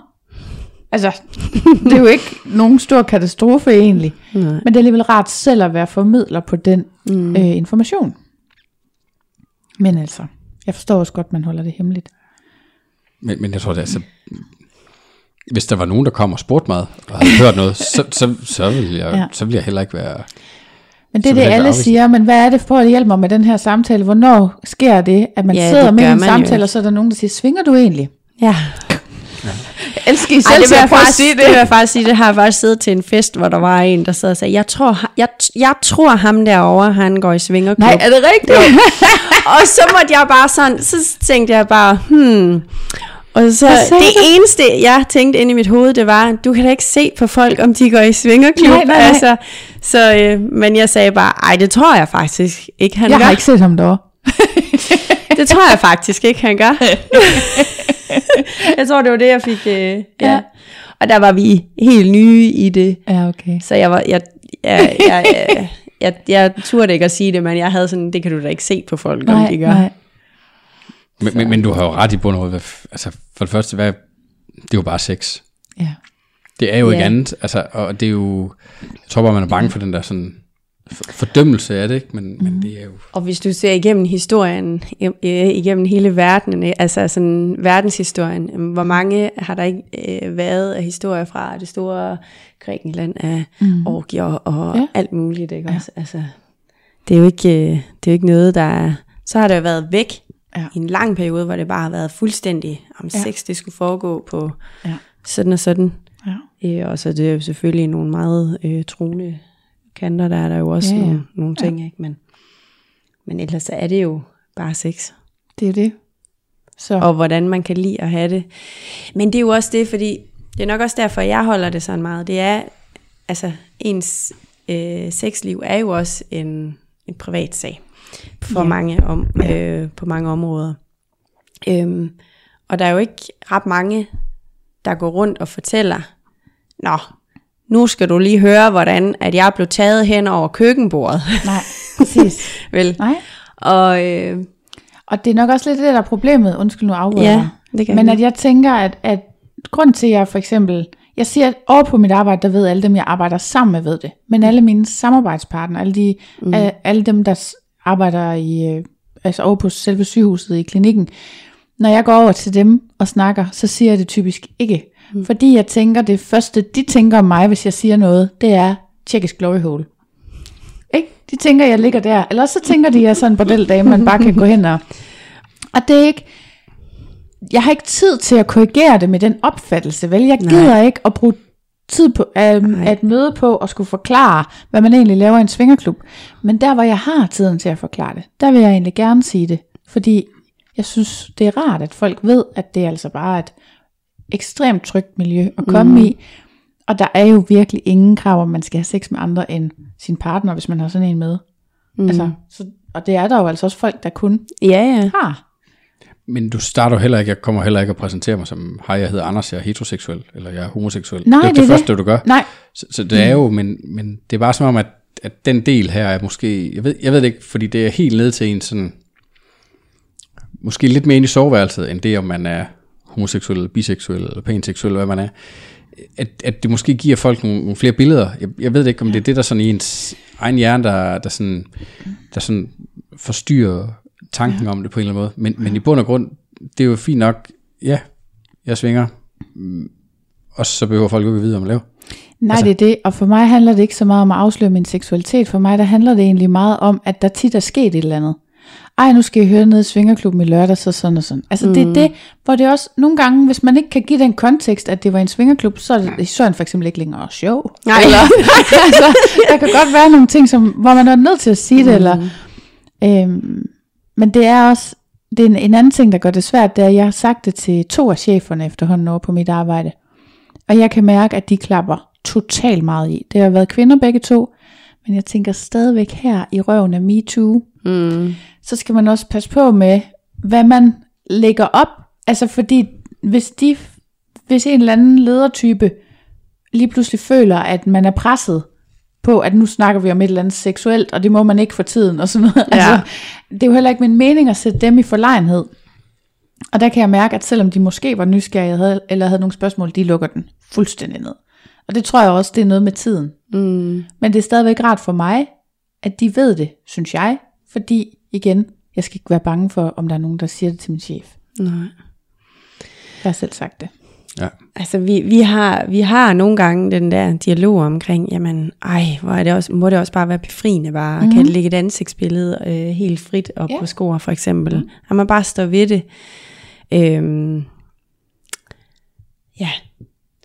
Altså, *laughs* det er jo ikke nogen stor katastrofe egentlig. Nej. Men det er alligevel rart selv at være formidler på den mm. øh, information. Men altså, jeg forstår også godt, man holder det hemmeligt. Men, men jeg tror, det er så... Hvis der var nogen, der kom og spurgte mig, og havde hørt noget, så, så, så, ville jeg, Ja. så ville jeg heller ikke være... Men det er det, alle siger, men hvad er det for at hjælpe mig med den her samtale? Hvornår sker det, at man Ja, sidder med en samtale, og så er der nogen, der siger, svinger du egentlig? Ja. Jeg elsker I Ej, selv det, vil jeg at faktisk, sige det. det. vil jeg faktisk sige, det har jeg faktisk siddet til en fest, hvor der var en, der sad og sagde, jeg tror, jeg, jeg tror ham derovre, han går i svingerklub. Nej, er det rigtigt? *laughs* og så måtte jeg bare sådan, så tænkte jeg bare, hmm. Og så det eneste, jeg tænkte inde i mit hoved, det var, du kan da ikke se på folk, om de går i svingerklub. Nej, nej, nej. Altså, så, øh, men jeg sagde bare, ej, det tror jeg faktisk ikke, han Jeg gør. har ikke set ham derovre. *laughs* *laughs* Det tror jeg faktisk ikke, han gør. *laughs* jeg tror, det var det, jeg fik. Øh, ja. Ja. Og der var vi helt nye i det. Ja, okay. Så jeg var, jeg, jeg, jeg, jeg, jeg, jeg turde ikke at sige det, men jeg havde sådan, det kan du da ikke se på folk, om de gør. nej. Men, men, men du har jo ret i bund og Altså, for det første, hvad, det er jo bare sex. Ja. Det er jo ikke Ja. andet. Altså, og det er jo... Jeg tror bare, man er bange for den der sådan fordømmelse af det, ikke? Men, mm. men det er jo... Og hvis du ser igennem historien, igennem hele verden, altså sådan verdenshistorien, øh, hvor mange har der ikke øh, været af historier fra det store Grækenland af mm. orgier og Ja. ja. alt muligt, ikke også? Altså, det er jo ikke, øh, det er jo ikke noget, der er... Så har det jo været væk Ja. i en lang periode, hvor det bare har været fuldstændig, om Ja. ja. sex det skulle foregå på Ja. sådan og sådan. Ja. Øh, og så er det jo selvfølgelig nogle meget øh, troende kanter, der er der jo også Ja, ja, ja. ja. nogle, nogle ting, ikke? Men, men ellers så er det jo bare sex. Det er det. Så. Og hvordan man kan lide at have det. Men det er jo også det, fordi det er nok også derfor, jeg holder det sådan meget. Det er, altså ens øh, sexliv er jo også en, en privat sag for Ja. ja. mange om, øh, på mange områder. Øhm, og der er jo ikke ret mange, der går rundt og fortæller, Nå, nu skal du lige høre, hvordan at jeg blev taget hen over køkkenbordet. Nej, præcis. *laughs* Vel? Nej. Og øh, Og det er nok også lidt det, der er problemet. Undskyld nu afbryder Ja, det kan Men at jeg tænker, at, at grund til, at jeg for eksempel... Jeg siger, at over på mit arbejde, der ved alle dem, jeg arbejder sammen med, ved det. Men alle mine samarbejdspartnere, alle, de, mm. alle dem, der arbejder i, øh, altså over på selve sygehuset i klinikken, når jeg går over til dem og snakker, så siger jeg det typisk ikke. Mm. Fordi jeg tænker, det første, de tænker om mig, hvis jeg siger noget, det er tjekkisk glory hole. Ikke? De tænker, jeg ligger der. Eller så tænker de, at jeg er sådan en bordeldame, man bare kan gå hen og... Og det er ikke... Jeg har ikke tid til at korrigere det med den opfattelse, vel? Jeg Nej. gider ikke at bruge tid på at, Nej. at møde på og skulle forklare, hvad man egentlig laver i en svingerklub. Men der, hvor jeg har tiden til at forklare det, der vil jeg egentlig gerne sige det. Fordi jeg synes, det er rart, at folk ved, at det er altså bare et ekstremt trygt miljø at komme mm. i. Og der er jo virkelig ingen krav, om man skal have sex med andre end sin partner, hvis man har sådan en med. Mm. Altså, så, og det er der jo altså også folk, der kun ja, ja. har. Men du starter jo heller ikke, jeg kommer heller ikke at præsentere mig som, hej, jeg hedder Anders, jeg er heteroseksuel, eller jeg er homoseksuel. Nej, det er det det første, det. du gør. Nej, Så, så det er jo, men, men det er bare som om, at, at den del her er måske, jeg ved, jeg ved det ikke, fordi det er helt ned til en sådan, måske lidt mere ind i soveværelset, end det, om man er homoseksuel, eller biseksuel, eller panseksuel, eller hvad man er. At, at det måske giver folk nogle, nogle flere billeder. Jeg, jeg ved ikke, om det er det, der sådan i ens egen hjerne, der, der, sådan, der sådan forstyrrer tanken om det på en eller anden måde. Men, men i bund og grund, det er jo fint nok, ja, jeg svinger, og så behøver folk jo ikke at vide, om man laver. Nej, altså, det er det. Og for mig handler det ikke så meget om at afsløre min seksualitet. For mig der handler det egentlig meget om, at der tit er sket et eller andet. Ej, nu skal I høre ned i Svingerklubben i lørdag, så sådan og sådan. Altså mm. det er det, hvor det også nogle gange, hvis man ikke kan give den kontekst, at det var en svingerklub, så er det, er den for eksempel ikke længere sjov. Nej. Eller, *laughs* altså, der kan godt være nogle ting, som, hvor man er nødt til at sige det. Eller, øhm, men det er også, det er en, en anden ting, der gør det svært, det er, at jeg har sagt det til to af cheferne efterhånden over på mit arbejde. Og jeg kan mærke, at de klapper totalt meget i. Det har været kvinder begge to, men jeg tænker stadigvæk her i røven af MeToo, Mm. Så skal man også passe på med, hvad man lægger op. Altså fordi, hvis, de, hvis en eller anden ledertype lige pludselig føler, at man er presset på, at nu snakker vi om et eller andet seksuelt, og det må man ikke for tiden, og sådan noget. Ja. Altså, det er jo heller ikke min mening at sætte dem i forlegenhed. Og der kan jeg mærke, at selvom de måske var nysgerrige eller havde nogle spørgsmål, de lukker den fuldstændig ned. Og det tror jeg også, det er noget med tiden. Mm. Men det er stadigvæk rart for mig, at de ved det, synes jeg. Fordi, igen, jeg skal ikke være bange for, om der er nogen, der siger det til min chef. Nej. Jeg har selv sagt det. Ja. Altså, vi, vi, har, vi har nogle gange den der dialog omkring, jamen, ej, hvor er det også, må det også bare være befriende bare, mm-hmm. kan det lægge et ansigtsbillede øh, helt frit op Ja. på skor, for eksempel. Mm. At man bare står ved det. Øhm, ja,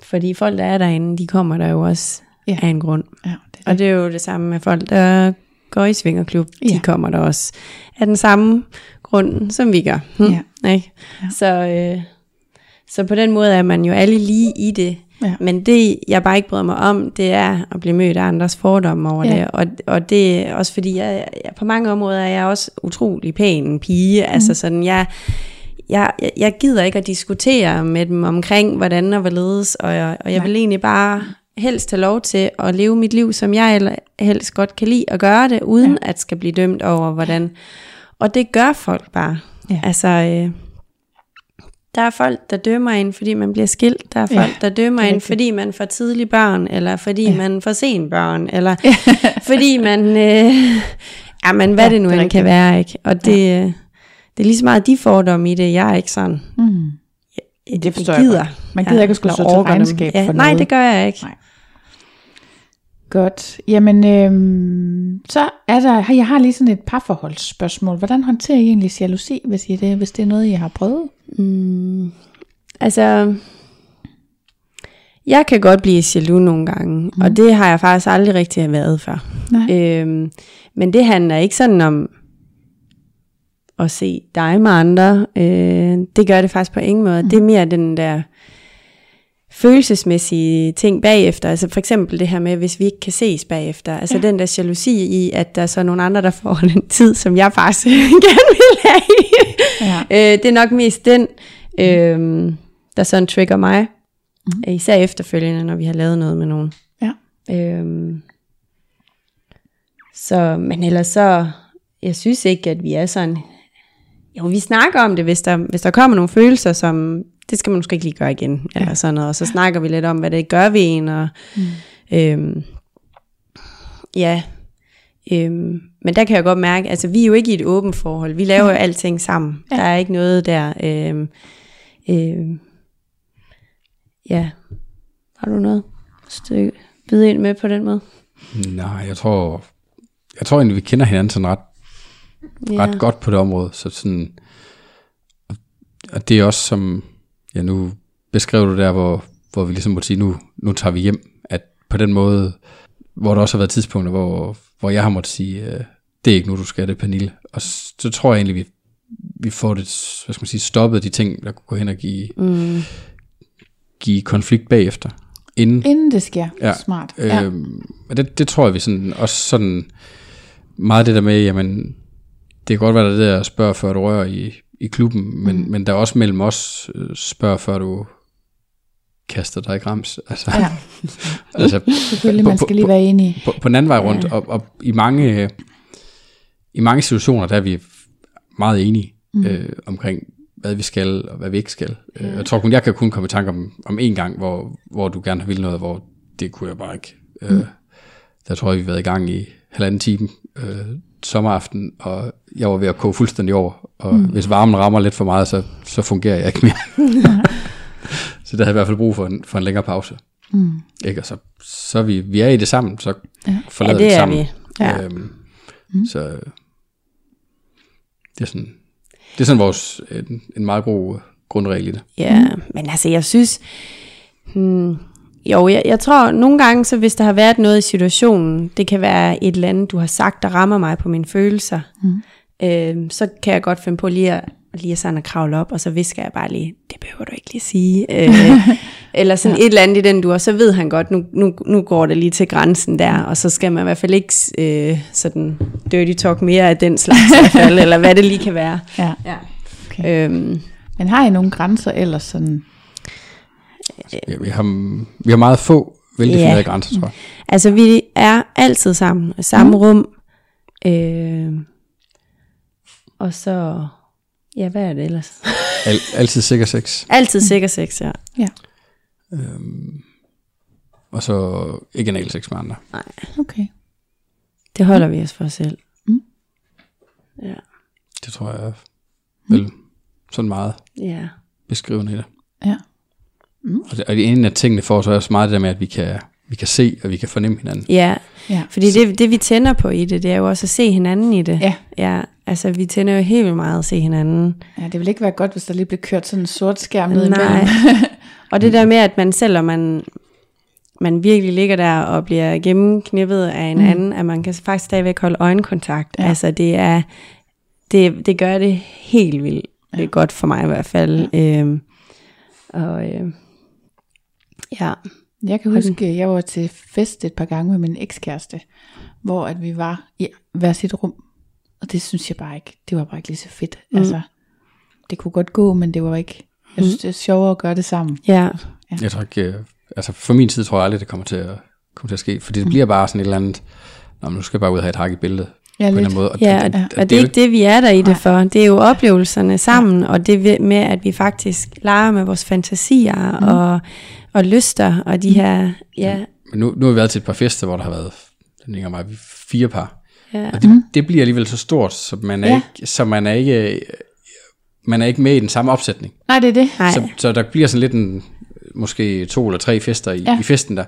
fordi folk, der er derinde, de kommer der jo også Ja. af en grund. Ja, det Og det er jo det samme med folk, der går i svingerklub. Ja. De kommer der også af den samme grund, som vi gør. Hm? Ja. Ikke? Ja. Så, øh, så på den måde er man jo alle lige i det. Ja. Men det, jeg bare ikke bryder mig om, det er at blive mødt af andres fordomme over Ja. det. Og, og det er også fordi, jeg, jeg, på mange områder er jeg også utrolig pæn pige. Mm. Altså sådan, jeg, jeg, jeg- jeg gider ikke at diskutere med dem omkring, hvordan og hvorledes. Og jeg, og jeg Nej. vil egentlig bare helst have lov til at leve mit liv, som jeg helst godt kan lide at gøre det, uden Ja. at skal blive dømt over, hvordan. Og det gør folk bare. Ja. Altså, øh, Der er folk, der dømmer en, fordi man bliver skilt. Der er folk, Ja, der dømmer er en, fordi man får tidlige børn, eller fordi ja. man får sen børn, eller *laughs* fordi man... Øh, ja, men hvad Ja, det nu det end kan være, ikke? Og det, ja. det er lige så meget de fordomme i det. Jeg er ikke sådan... Mm. Det forstår jeg godt. Man gider ikke at skulle stå til regnskab ja, for Nej, noget. det gør jeg ikke. Nej. Godt. Jamen, øhm, så er der, jeg har lige sådan et parforholdsspørgsmål. Hvordan håndterer I egentlig jalousi, hvis, I det, hvis det er noget, I har prøvet? Mm, altså, jeg kan godt blive jaloux nogle gange, mm. og det har jeg faktisk aldrig rigtig været før. Nej. Øhm, men det handler ikke sådan om at se dig med andre. Øh, det gør det faktisk på ingen måde. Mm. Det er mere den der følelsesmæssige ting bagefter. Altså for eksempel det her med, hvis vi ikke kan ses bagefter. Altså ja. den der jalousi i, at der er så nogle andre, der får *laughs* den tid, som jeg faktisk *laughs* gerne vil have. Ja. øh, det er nok mest den, øh, der sådan trigger mig. Mm. Især efterfølgende, når vi har lavet noget med nogen. Ja. Øhm, så, men ellers så, jeg synes ikke, at vi er sådan, jo, vi snakker om det, hvis der, hvis der kommer nogle følelser, som, det skal man måske ikke lige gøre igen, eller sådan noget, og så snakker vi lidt om, hvad det gør ved en, og mm. øhm, ja, øhm, men der kan jeg godt mærke, altså vi er jo ikke i et åbent forhold, vi laver jo alting sammen, Ja. der er ikke noget der, øhm, øhm, ja, har du noget stykke byde ind med på den måde? Nej, jeg tror, jeg tror egentlig, vi kender hinanden sådan ret, Ja. ret godt på det område. Så sådan, og- og det er også som, ja nu beskrev du der, hvor, hvor vi ligesom måtte sige, nu, nu tager vi hjem, at på den måde, hvor der også har været tidspunkter, hvor, hvor jeg har måttet sige, øh, det er ikke nu, du skal det, Pernille. Og så tror jeg egentlig, vi, vi får det, hvad skal man sige, stoppet de ting, der kunne gå hen og give, Mm. give konflikt bagefter. Inden, Inden det sker. Ja. Smart. Ja. Øhm, det, det tror jeg, vi sådan, også sådan, meget det der med, jamen, det kan godt være, der er der spørger, før du rører i, i klubben, men, mm. men der er også mellem os øh, spørger, før du kaster dig i grams. Altså, ja. *laughs* altså Selvfølgelig, man på- skal lige på- være enig. på, på den anden vej rundt, ja. og, og i mange i mange situationer, der er vi meget enige mm. øh, omkring, hvad vi skal, og hvad vi ikke skal. Ja. Jeg tror kun, jeg kan kun komme i tanke om, om en gang, hvor, hvor du gerne vil noget, hvor det kunne jeg bare ikke. Mm. Øh, der tror jeg, vi har været i gang i halvanden time øh, sommeraften, og jeg var ved at koge fuldstændig over, og mm. hvis varmen rammer lidt for meget, så, så fungerer jeg ikke mere. *laughs* så der havde jeg i hvert fald brug for en, for en længere pause. Mm. Ikke? Og så, så vi, vi er i det sammen, så ja. forlader Ja, det vi er sammen. vi. Ja. Øhm, mm. Så det er sådan, det er sådan vores, en, en meget god grundregel i det. Ja, men altså jeg synes, hmm, jo, jeg, jeg tror nogle gange, så hvis der har været noget i situationen, det kan være et eller andet, du har sagt, der rammer mig på mine følelser, mm. øh, så kan jeg godt finde på lige at, lige at sådan at kravle op, og så visker jeg bare lige, det behøver du ikke lige sige. *laughs* Øh, eller sådan ja. et eller andet i den du, og så ved han godt, nu, nu, nu går det lige til grænsen der, og så skal man i hvert fald ikke øh, sådan dirty talk mere af den slags, i hvert fald, *laughs* eller hvad det lige kan være. Ja. Ja. Okay. Øhm, Men har I nogle grænser ellers sådan? Ja, vi, har, vi har meget få veldefinerede Ja. grænser, tror jeg. Altså, vi er altid sammen, i samme mm. rum. Øh, og så, ja, hvad er det ellers? Al, altid sikker sex. altid sikker sex, ja. Ja. Øhm, og så ikke en sex med andre. Okay. Det holder vi os for os selv. Mm. Ja. Det tror jeg er vel sådan meget Ja. beskrivende i det. Ja. Og, det, og en af tingene får så også meget det der med, at vi kan, vi kan se, og vi kan fornemme hinanden. Ja, Ja. fordi det, det vi tænder på i det, det er jo også at se hinanden i det. Ja. Ja, altså vi tænder jo helt vildt meget at se hinanden. ja, det vil ikke være godt, hvis der lige bliver kørt sådan en sort skærm ned Nej. *laughs* Og det der med, at man selvom man, man virkelig ligger der og bliver gennemknippet af en mm. anden, at man kan faktisk stadigvæk holde øjenkontakt. Ja. Altså det er, det, det gør det helt vildt ja. godt for mig i hvert fald. Ja. Øhm, og øh, ja, Jeg kan huske, jeg var til fest et par gange med min ekskæreste, hvor at vi var i hver sit rum. Og det synes jeg bare ikke, det var bare ikke lige så fedt. Mm. Altså, det kunne godt gå, men det var ikke, jeg synes, det er sjovere at gøre det sammen. ja, Jeg tror ikke, øh, altså for min side tror jeg aldrig, det kommer til at, kommer til at ske, fordi det bliver bare sådan et eller andet, Nå, men nu skal jeg bare ud og have et hak i billedet. Ja, på en måde. Og, Ja, og, og, og, og det er ikke det, vi er der i det for. Det er jo oplevelserne sammen, og det med, at vi faktisk leger med vores fantasier Mhm. og, og lyster, og de her, ja, Men nu, nu har vi været til et par fester, hvor der har været, den ikke mig, fire par. ja, Og det, det bliver alligevel så stort, så man er, Ja. ikke, så man er ikke man er ikke med i den samme opsætning. Nej, det er det. nej, Så, så der bliver sådan lidt en, måske to eller tre fester i, Ja. ja. i festen der.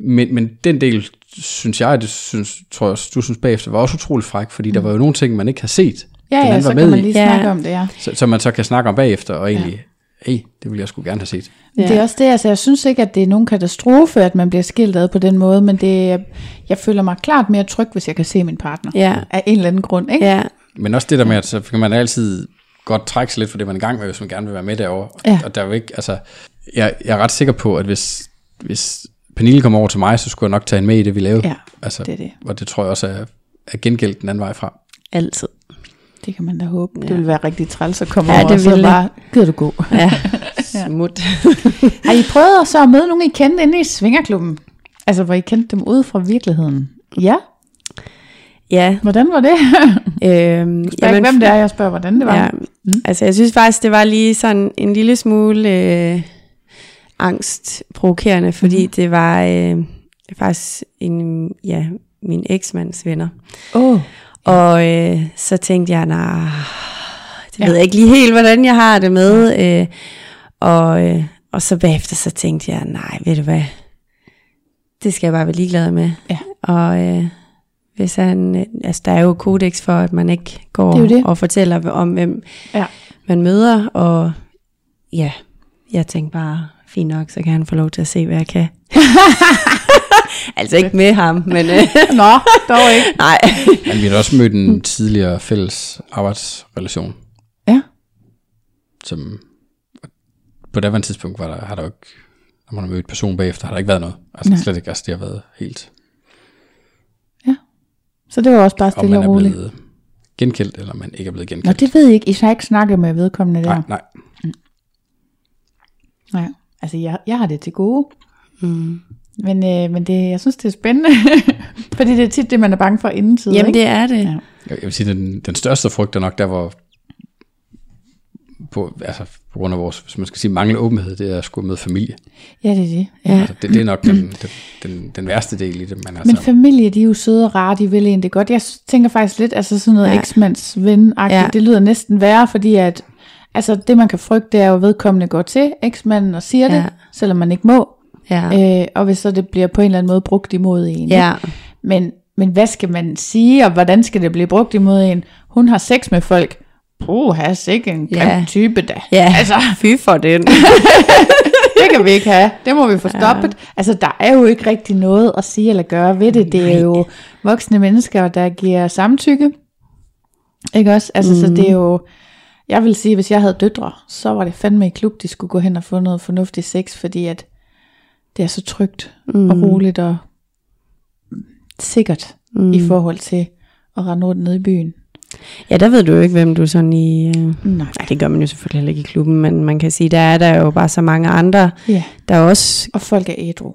Men, men den del, synes jeg, det synes, tror jeg også, du synes bagefter, var også utrolig fræk, fordi mm. der var jo nogle ting, man ikke har set, Ja, den ja, så var kan med man i. lige Ja. snakke om det, ja. så, så man så kan snakke om bagefter, og egentlig, ja. Hey, det ville jeg sgu gerne have set. Ja. Det er også det, altså jeg synes ikke, at det er nogen katastrofe, at man bliver skilt ad på den måde, men det, jeg føler mig klart mere tryg, hvis jeg kan se min partner. ja, Af en eller anden grund, ikke? ja, Men også det der med, at så kan man altid godt trække sig lidt for det, man er i gang med, hvis man gerne vil være med derovre. Ja. Og der er jo ikke, altså, jeg, jeg er ret sikker på, at hvis, hvis Pernille kommer over til mig, så skulle jeg nok tage hende med i det, vi lavede. Ja, altså, det er det. Og det tror jeg også er, er gengældt den anden vej fra. altid. Det kan man da håbe. Ja. Det vil være rigtig træls at komme Ja, over, det og så bare, gider du gå. Ja, *laughs* smut. *laughs* Har I prøvet så at møde nogen, I kendte inde i Svingerklubben? Altså, hvor I kendte dem ude fra virkeligheden? Ja, ja, hvordan var det? *laughs* øhm, Jeg spørger ikke, hvem det er, jeg spørger, hvordan det var. Ja, mm. altså jeg synes faktisk, det var lige sådan en lille smule øh, angstprovokerende, fordi Mhm. det var øh, faktisk en, ja, min eksmands venner. Åh, Og øh, så tænkte jeg, nej, det Ja. ved jeg ikke lige helt, hvordan jeg har det med. Øh, og, øh, og så bagefter, så tænkte jeg, nej, ved du hvad, det skal jeg bare være ligeglad med. Ja. Og øh, hvis han, øh, altså der er jo kodex for, at man ikke går Det det. og fortæller om, hvem Ja. man møder. Og ja, jeg tænkte bare, fint nok, så kan han få lov til at se, hvad jeg kan. *laughs* altså ikke med ham, men øh, *laughs* Nå, dog ikke. nej. Men vi har også mødt en tidligere fælles arbejdsrelation, Ja, som på daværende tidspunkt var der, har der jo ikke, når man har mødt person bagefter, har der ikke været noget. Altså Nej. slet ikke, altså det har været helt, så det var også bare om stille man og er roligt. blevet genkendt, eller man ikke er blevet Nå, genkendt. det ved jeg ikke. I har ikke snakket med vedkommende der. nej, nej. Nej. Altså, jeg, jeg har det til gode. Mm. Men, øh, men det, jeg synes, det er spændende. *laughs* Fordi det er tit det, man er bange for inden tid. Jamen ikke? det er det. Ja. Jeg vil sige, den, den største frygt er nok der, hvor på, altså, på grund af vores, hvis man skal sige, manglende åbenhed, det er at skulle møde familie. ja, det er det. Ja. Altså, det, det er nok den, den, den, den værste del i det. Men, Men altså, familie, de er jo søde og rare, de vil egentlig godt. Jeg tænker faktisk lidt, altså sådan noget Ja. eksmands ven ja. Det lyder næsten værre, fordi at, altså det man kan frygte, det er jo, vedkommende går til eksmanden og siger det, Ja. selvom man ikke må. Ja. Øh, og hvis så det bliver på en eller anden måde brugt imod en. ja. Men, men hvad skal man sige, og hvordan skal det blive brugt imod en? Hun har sex med folk. Puh, har sikke en grim Ja. type da. Ja, Altså, *laughs* fy for den. *laughs* det kan vi ikke have. Det må vi få stoppet. Ja. Altså, der er jo ikke rigtig noget at sige eller gøre ved det. Det er jo voksne mennesker, der giver samtykke. Ikke også? Altså, mm. så det er jo... Jeg vil sige, hvis jeg havde døtre, så var det fandme i klub, de skulle gå hen og få noget fornuftig sex, fordi at det er så trygt mm. og roligt og sikkert mm. i forhold til at rende rundt nede i byen. ja, der ved du jo ikke, hvem du sådan i... Øh... Nej. Det gør man jo selvfølgelig heller ikke i klubben, men man kan sige, der er der jo bare så mange andre, Ja, der også... og folk er ædru.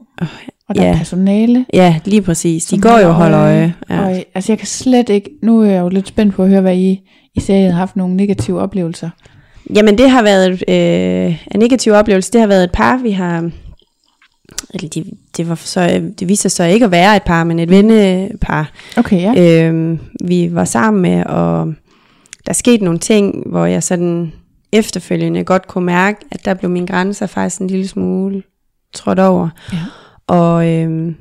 Og der ja. er personale. Ja, lige præcis. De går jo og holder øje. Ja. Og, altså jeg kan slet ikke, nu er jeg jo lidt spændt på at høre, hvad I, I sagde, I havde haft nogle negative oplevelser. Jamen, det har været øh, en negativ oplevelse. Det har været et par, vi har... Eller de, det, var så, det viste sig så ikke at være et par, men et vennepar. Okay, ja. øh, vi var sammen med, og der skete nogle ting, hvor jeg sådan efterfølgende godt kunne mærke, at der blev mine grænser faktisk en lille smule trådt over. Ja. Og øh,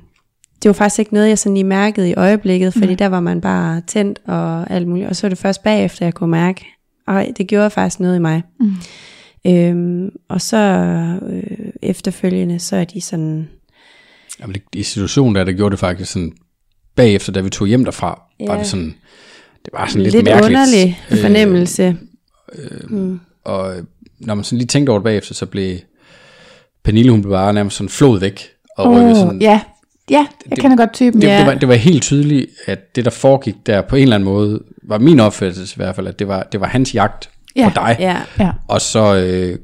det var faktisk ikke noget, jeg sådan lige mærkede i øjeblikket, fordi Nej. der var man bare tændt og alt muligt. Og så var det først bagefter, jeg kunne mærke, og det gjorde faktisk noget i mig. Mm. Øhm, og så øh, efterfølgende, så er de sådan, Jamen, det, I situationen der, der gjorde det faktisk sådan, bagefter, da vi tog hjem derfra, ja. var det sådan, det var sådan lidt, lidt, mærkeligt. underlig fornemmelse. Og øh, når man sådan lige tænkte over det bagefter, så blev Pernille, hun blev bare nærmest sådan flået væk. Og rykket sådan, ja. Ja, jeg kender godt typen. det, Ja. det, var, det var helt tydeligt, at det der foregik der på en eller anden måde, var min opfattelse i hvert fald, at det var, det var hans jagt Ja. på dig. Ja, Ja. Og så øh,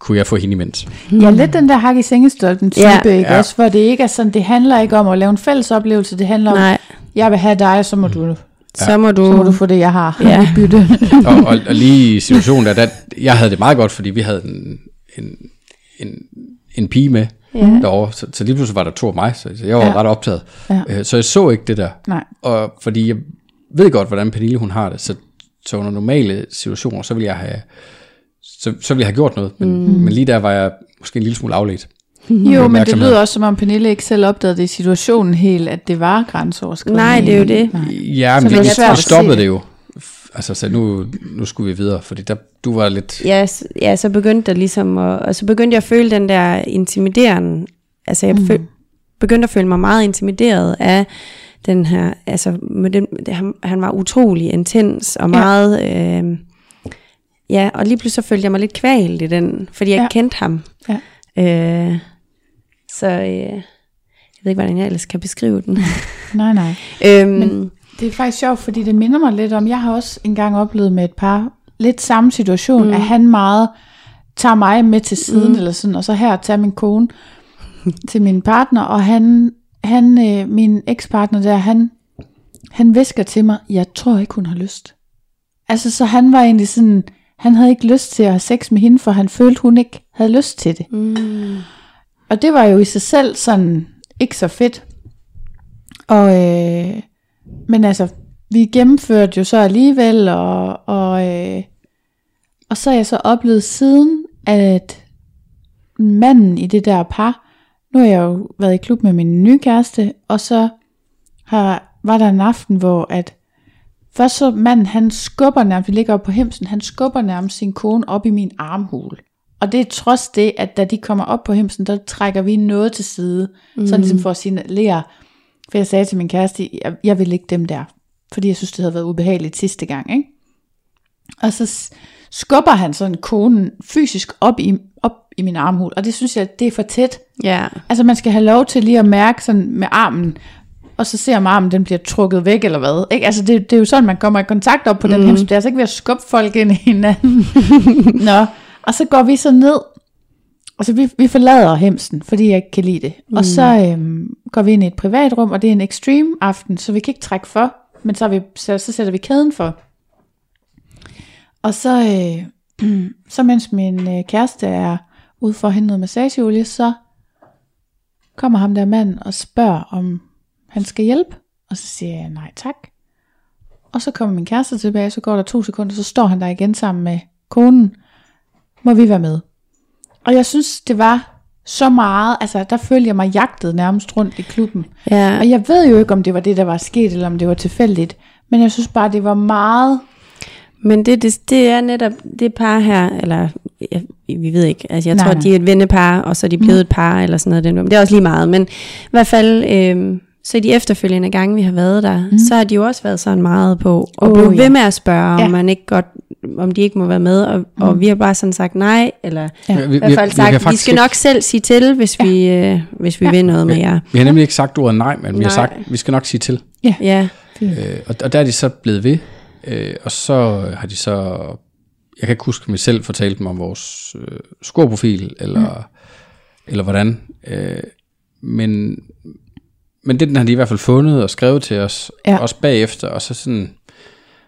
kunne jeg få hende imens. ja, lidt den der hak i sengestolpen type, Ja. ja. ikke Ja. også? Hvor det ikke er sådan, det handler ikke om at lave en fælles oplevelse, det handler om, nej, jeg vil have dig, så må du så må du... Så må du få det, jeg har. Ja. Ja. *laughs* bytte. *laughs* og, og, og lige i situationen der, der, jeg havde det meget godt, fordi vi havde en, en, en, en pige med Ja. derovre, så, så lige pludselig var der to af mig, så jeg var Ja. ret optaget. Ja. Øh, Så jeg så ikke det der. Nej. Og fordi jeg ved godt, hvordan Pernille hun har det, så, så under normale situationer, så ville jeg have, så, så ville jeg have gjort noget. Men, mm. men lige der var jeg måske en lille smule afledt. Jo, men det lyder også, som om Pernille ikke selv opdagede det i situationen helt, at det var grænseoverskridende. Nej, det er jo det. Nej. Ja, men det det, var det, svært det stoppede det. det jo. Altså, så nu, nu skulle vi videre, fordi der, du var lidt... Ja, ja, så begyndte der ligesom at, og så begyndte jeg at føle den der intimiderende, altså jeg mm. begyndte at føle mig meget intimideret af den her, altså med den, han, han var utrolig intens og Ja. meget, øh, ja, og lige pludselig følte jeg mig lidt kvalt i den, fordi jeg Ja. ikke kendte ham. Ja. Øh, så øh, jeg ved ikke, hvordan jeg ellers kan beskrive den. *laughs* Nej, nej. øhm, Men- Det er faktisk sjovt, fordi det minder mig lidt om, jeg har også engang oplevet med et par, lidt samme situation, mm. at han meget tager mig med til siden, mm. eller sådan, og så her tager min kone *laughs* til min partner, og han, han øh, min ekspartner der, han, han visker til mig, jeg tror ikke, hun har lyst. Altså, så han var egentlig sådan, han havde ikke lyst til at have sex med hende, for han følte, hun ikke havde lyst til det. mm, Og det var jo i sig selv sådan ikke så fedt. Og, øh, men altså, vi gennemførte jo så alligevel, og, og, øh, og så har jeg så oplevet siden, at manden i det der par, nu har jeg jo været i klub med min nye kæreste, og så har, var der en aften, hvor at først så manden, han skubber nærmest, vi ligger på hemsen, han skubber nærmest sin kone op i min armhule. Og det er trods det, at da de kommer op på hemsen, der trækker vi noget til side, mm. sådan ligesom for at signalere, for jeg sagde til min kæreste, jeg, jeg vil ikke dem der, fordi jeg synes, det havde været ubehageligt sidste gang, ikke? Og så skubber han sådan konen fysisk op i, op i min armhul, og det synes jeg, det er for tæt. ja, Altså man skal have lov til lige at mærke sådan med armen, og så ser man armen, den bliver trukket væk eller hvad. Ikke? Altså det, det er jo sådan, man kommer i kontakt op på mm. den hems. Det er altså ikke ved at skubbe folk ind i hinanden. *laughs* Nå, og så går vi så ned, og så vi, vi forlader hemsen, fordi jeg ikke kan lide det. Mm. Og så øhm, går vi ind i et privat rum, og det er en extreme aften, så vi kan ikke trække for, men så, vi, så, så sætter vi kæden for. Og så, øh, *clears throat* så mens min øh, kæreste er ude for at hente noget massageolie, så kommer ham der mand og spørger, om han skal hjælpe. Og så siger jeg, nej tak. Og så kommer min kæreste tilbage, så går der to sekunder, så står han der igen sammen med konen. Må vi være med? Og jeg synes, det var så meget, altså der følte jeg mig jagtet nærmest rundt i klubben. ja. Og jeg ved jo ikke, om det var det, der var sket, eller om det var tilfældigt. Men jeg synes bare, det var meget... Men det, det, det er netop det par her, eller jeg, vi ved ikke, altså jeg Nej, tror, nej. de er et vennepar, og så er de blevet et par, eller sådan noget. Det er også lige meget, men i hvert fald, øh, så de efterfølgende gange, vi har været der, mm. så har de jo også været sådan meget på, og Åh, oh, blive ja. ved med at spørge, Ja. om man ikke godt, om de ikke må være med, og, mm. og vi har bare sådan sagt nej, eller Ja. vi, i hvert fald sagt, vi, faktisk skal ikke- nok selv sige til, hvis ja. vi, øh, hvis vi Ja. vil noget med jer. Vi har nemlig ikke sagt ordet nej, men vi har Nej. sagt, vi skal nok sige til. Ja, Øh, og, og der er de så blevet ved, øh, og så har de så, jeg kan ikke huske, om vi selv fortalte dem om vores øh, scoreprofil, eller, mm. eller hvordan, øh, men, men den har de i hvert fald fundet og skrevet til os, Ja. ja. også bagefter, og så sådan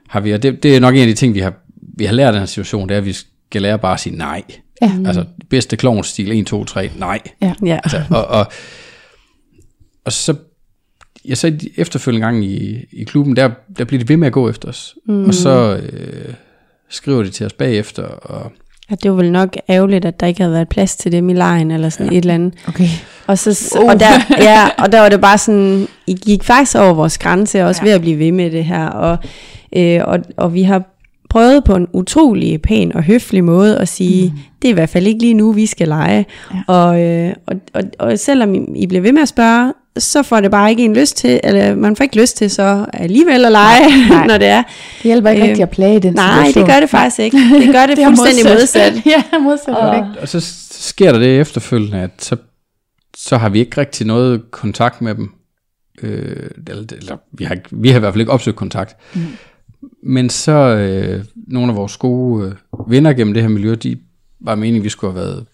har vi, og det, det er nok en af de ting, vi har, vi har lært af den her situation, det er, at vi skal lære bare at sige nej. Ja. Altså, bedste klovnstil, 1, 2, 3, nej. ja. Altså, og, og, og så, ja, så efterfølgende gang i, i klubben, der, der bliver de ved med at gå efter os. Mm. Og så øh, skriver de til os bagefter, og Ja, det var vel nok ærgerligt, at der ikke havde været plads til dem i lejen, eller sådan ja. et eller andet. Okay. Og, så, Uh. og, der, *laughs* ja, og der var det bare sådan, I gik faktisk over vores grænse, også ja. ved at blive ved med det her. Og, øh, og, og vi har prøvet på en utrolig pæn og høflig måde at sige, mm. det er i hvert fald ikke lige nu, vi skal lege. Ja. Og, øh, og, og, og selvom I- bliver ved med at spørge, så får det bare ikke en lyst til, eller man får ikke lyst til så alligevel at lege, Nej, nej. *laughs* når det er. Det hjælper ikke Øh, rigtig at plage i den Nej, situation. det gør det faktisk ikke. Det gør det, *laughs* det er fuldstændig modsat. *laughs* ja, modsat. Og- Okay. og så sker der det efterfølgende, at så, så har vi ikke rigtig noget kontakt med dem. Øh, eller, eller vi, har, vi har i hvert fald ikke opsøgt kontakt. Mm. Men så øh, nogle af vores gode øh, venner gennem det her miljø, de var meningen, at vi skulle have været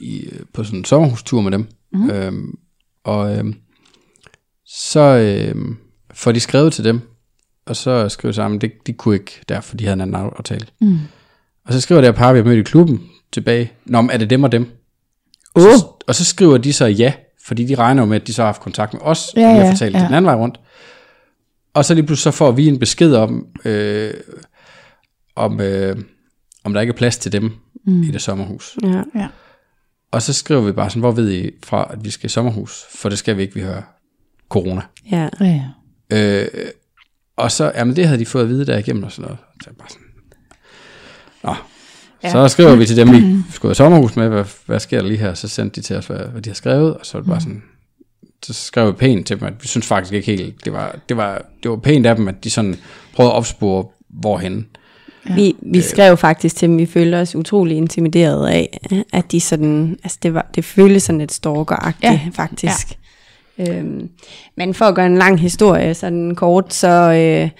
i, øh, på sådan en sommerhustur med dem. Mm. Øhm, og øhm, så øh, får de skrevet til dem, og så skriver sammen, det, de kunne ikke der, for de havde en anden aftale. Mm. Og så skriver det her par, vi har mødt i klubben, tilbage, Nå, men er det dem og dem? Og, så, og så skriver de så ja, fordi de regner jo med, at de så har haft kontakt med os, Ja, og vi har fortalt ja. ja. den anden vej rundt. Og så lige pludselig så får vi en besked om, øh, om, øh, om der ikke er plads til dem mm. i det sommerhus. Ja. Ja. Og så skriver vi bare sådan, hvor ved I fra, at vi skal i sommerhus? For det skal vi ikke, vi har corona. Ja. Ja. Øh, og så, jamen det havde de fået at vide der igennem og sådan noget. Så bare sådan, Nå. Ja. Så skriver vi til dem, vi skulle i sommerhus med, hvad, hvad sker der lige her? Så sendte de til os, hvad, hvad de har skrevet, og så var det bare sådan, så skrev vi pænt til dem, at vi synes faktisk ikke helt, det var, det var, det var pænt af dem, at de sådan prøvede at opspore, hvorhen. Vi, vi skrev faktisk til dem, vi følte os utrolig intimideret af, at de sådan, altså det, var, det føltes sådan lidt stalkeragtigt Ja. ja. faktisk. Ja. Øhm, men for at gøre en lang historie sådan kort, så, øh,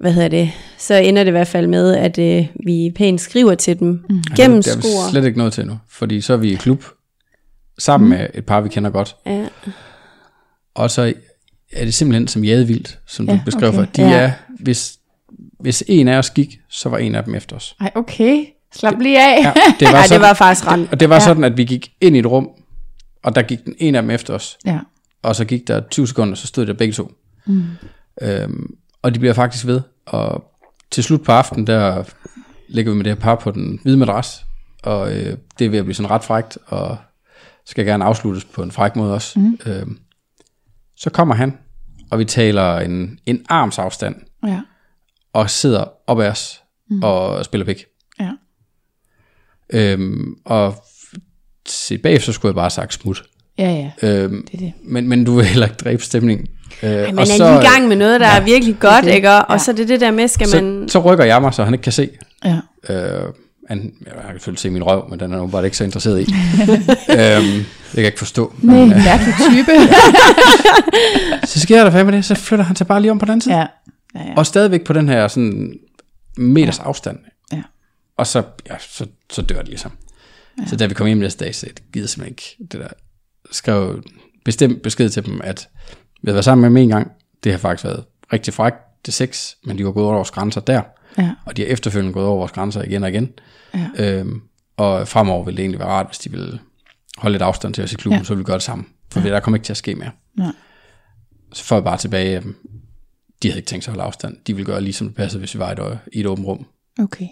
hvad hedder det, så ender det i hvert fald med, at øh, vi pænt skriver til dem, mm. Det er vi gennemskuer. slet ikke noget til nu, fordi så er vi i klub, sammen med et par, vi kender godt, Ja, og så er det simpelthen som jadevildt, som du Ja, beskrev okay. for. De Ja. er, hvis, hvis en af os gik, så var en af dem efter os. Ej, okay. Slap lige af. Ja, det var, *laughs* Ej, det sådan, var faktisk ret. og det var ja. sådan, at vi gik ind i et rum, og der gik den en af dem efter os, Ja. og så gik der 20 sekunder, så stod der begge to. Mm. Øhm, og de bliver faktisk ved, og til slut på aftenen, der ligger vi med det her par på den hvide madras, og øh, det er ved at blive sådan ret frægt, og skal gerne afsluttes på en fræk måde også. Mm. Øhm, så kommer han, og vi taler en, en arms afstand, Ja. og sidder op ad os, mm. og spiller pik. Ja. Øhm, og se, bagefter skulle jeg bare have sagt smut. Ja, ja. Øhm, Det er det. men, men du vil heller ikke dræbe stemningen. Øh, Ej, man og er så, lige i gang med noget, der ja, er virkelig godt, det. ikke? Og, Ja. og så er det det der med, skal så, man... så rykker jeg mig, så han ikke kan se. Ja. Øh, han, jeg kan selvfølgelig se min røv, men den er jo bare ikke så interesseret i. *laughs* øhm, det kan jeg ikke forstå. Nej, Men, en mærkelig type. *laughs* så sker der fandme det, så flytter han sig bare lige om på den anden side. ja. Ja, ja. Og stadigvæk på den her sådan meters afstand. Ja. Og så, ja, så, så dør det ligesom. Ja. Så da vi kom hjem næste dag, så jeg gider simpelthen ikke det der. Skrev bestemt besked til dem, at vi havde været sammen med dem en gang. Det har faktisk været rigtig frækt til sex, men de var gået over vores grænser der. Ja. Og de har efterfølgende gået over vores grænser igen og igen. Ja. Øhm, og fremover ville det egentlig være rart, hvis de ville holde lidt afstand til os i klubben, Ja. ja. så ville vi gøre det sammen. For ja. der kommer ikke til at ske mere. Nej. Så får jeg bare tilbage, øhm, de havde ikke tænkt sig at holde afstand. De ville gøre lige som det passede, hvis vi var i et, i et åbent rum. Okay.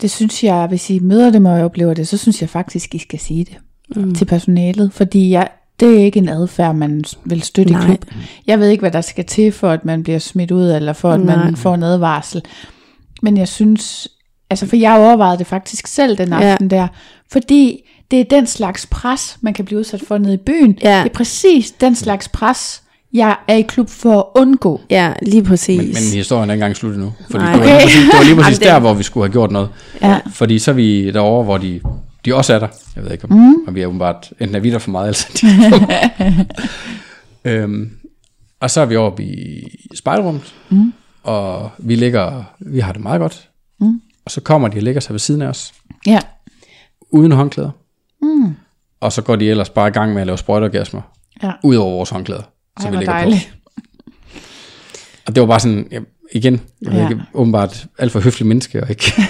Det synes jeg, hvis I møder dem og oplever det, så synes jeg faktisk, I skal sige det mm. til personalet. Fordi jeg, det er ikke en adfærd, man vil støtte i Nej. klub. Jeg ved ikke, hvad der skal til, for at man bliver smidt ud, eller for at Nej. man får en advarsel. Men jeg synes, altså for jeg overvejede det faktisk selv den Ja. aften der, fordi det er den slags pres, man kan blive udsat for nede i byen. Ja. Det er præcis den slags pres, jeg er i klub for at undgå. Ja, lige præcis. Men, men historien er ikke engang slut endnu. Fordi Nej. det var lige Okay. præcis, det var lige præcis *laughs* der, hvor vi skulle have gjort noget. Ja. Fordi så er vi derovre, hvor de, de også er der. Jeg ved ikke, om, mm. om vi er åbenbart, enten er vi der for meget, eller så de der for meget. øhm, og så er vi oppe i spejlrummet, mm. Og vi ligger, vi har det meget godt. Mm. Og så kommer de og lægger sig ved siden af os, Ja. uden håndklæder. Mm. Og så går de ellers bare i gang med at lave sprøjteorgasmer, Ja. ud over vores håndklæder, som Ej, vi ligger dejligt. på. Og det var bare sådan, ja, igen, jeg Ja. ikke, åbenbart alt for høflig menneske, og ikke *laughs*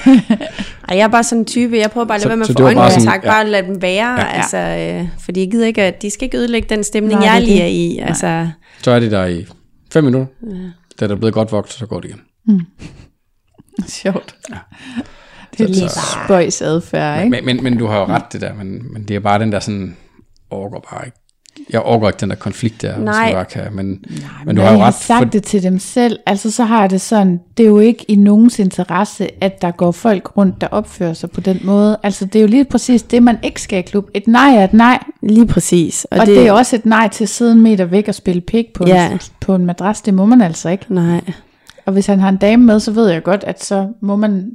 Ej, jeg er bare sådan en type, jeg prøver bare at Så- lade være med at det få var bare øjenkontakt, ja. bare lade dem være, Ja. altså, øh, fordi jeg gider ikke, at de skal ikke ødelægge den stemning, Nej, jeg det lige er det. i, altså, Så er de der i fem minutter. Ja. Da der er blevet godt vogt, så går det igen. *laughs* Sjovt. Ja. Det er Så- lidt så- spøjs adfærd, ikke? Men, men, men du har jo ret det der, men, men det er bare den der sådan, overgår bare ikke. Jeg overgår ikke den der konflikt der, Nej. bare kan, men, Nej, men du når har jo jeg ret. har sagt det til dem selv, altså så har jeg det sådan, det er jo ikke i nogens interesse, at der går folk rundt, der opfører sig på den måde. Altså det er jo lige præcis det, man ikke skal i klub. Et nej er et nej, lige præcis. og, og det, det er også et nej til at sidde en meter væk og spille pik på, Ja. en, på en madras. Det må man altså ikke. Nej, Og hvis han har en dame med, så ved jeg godt, at så må man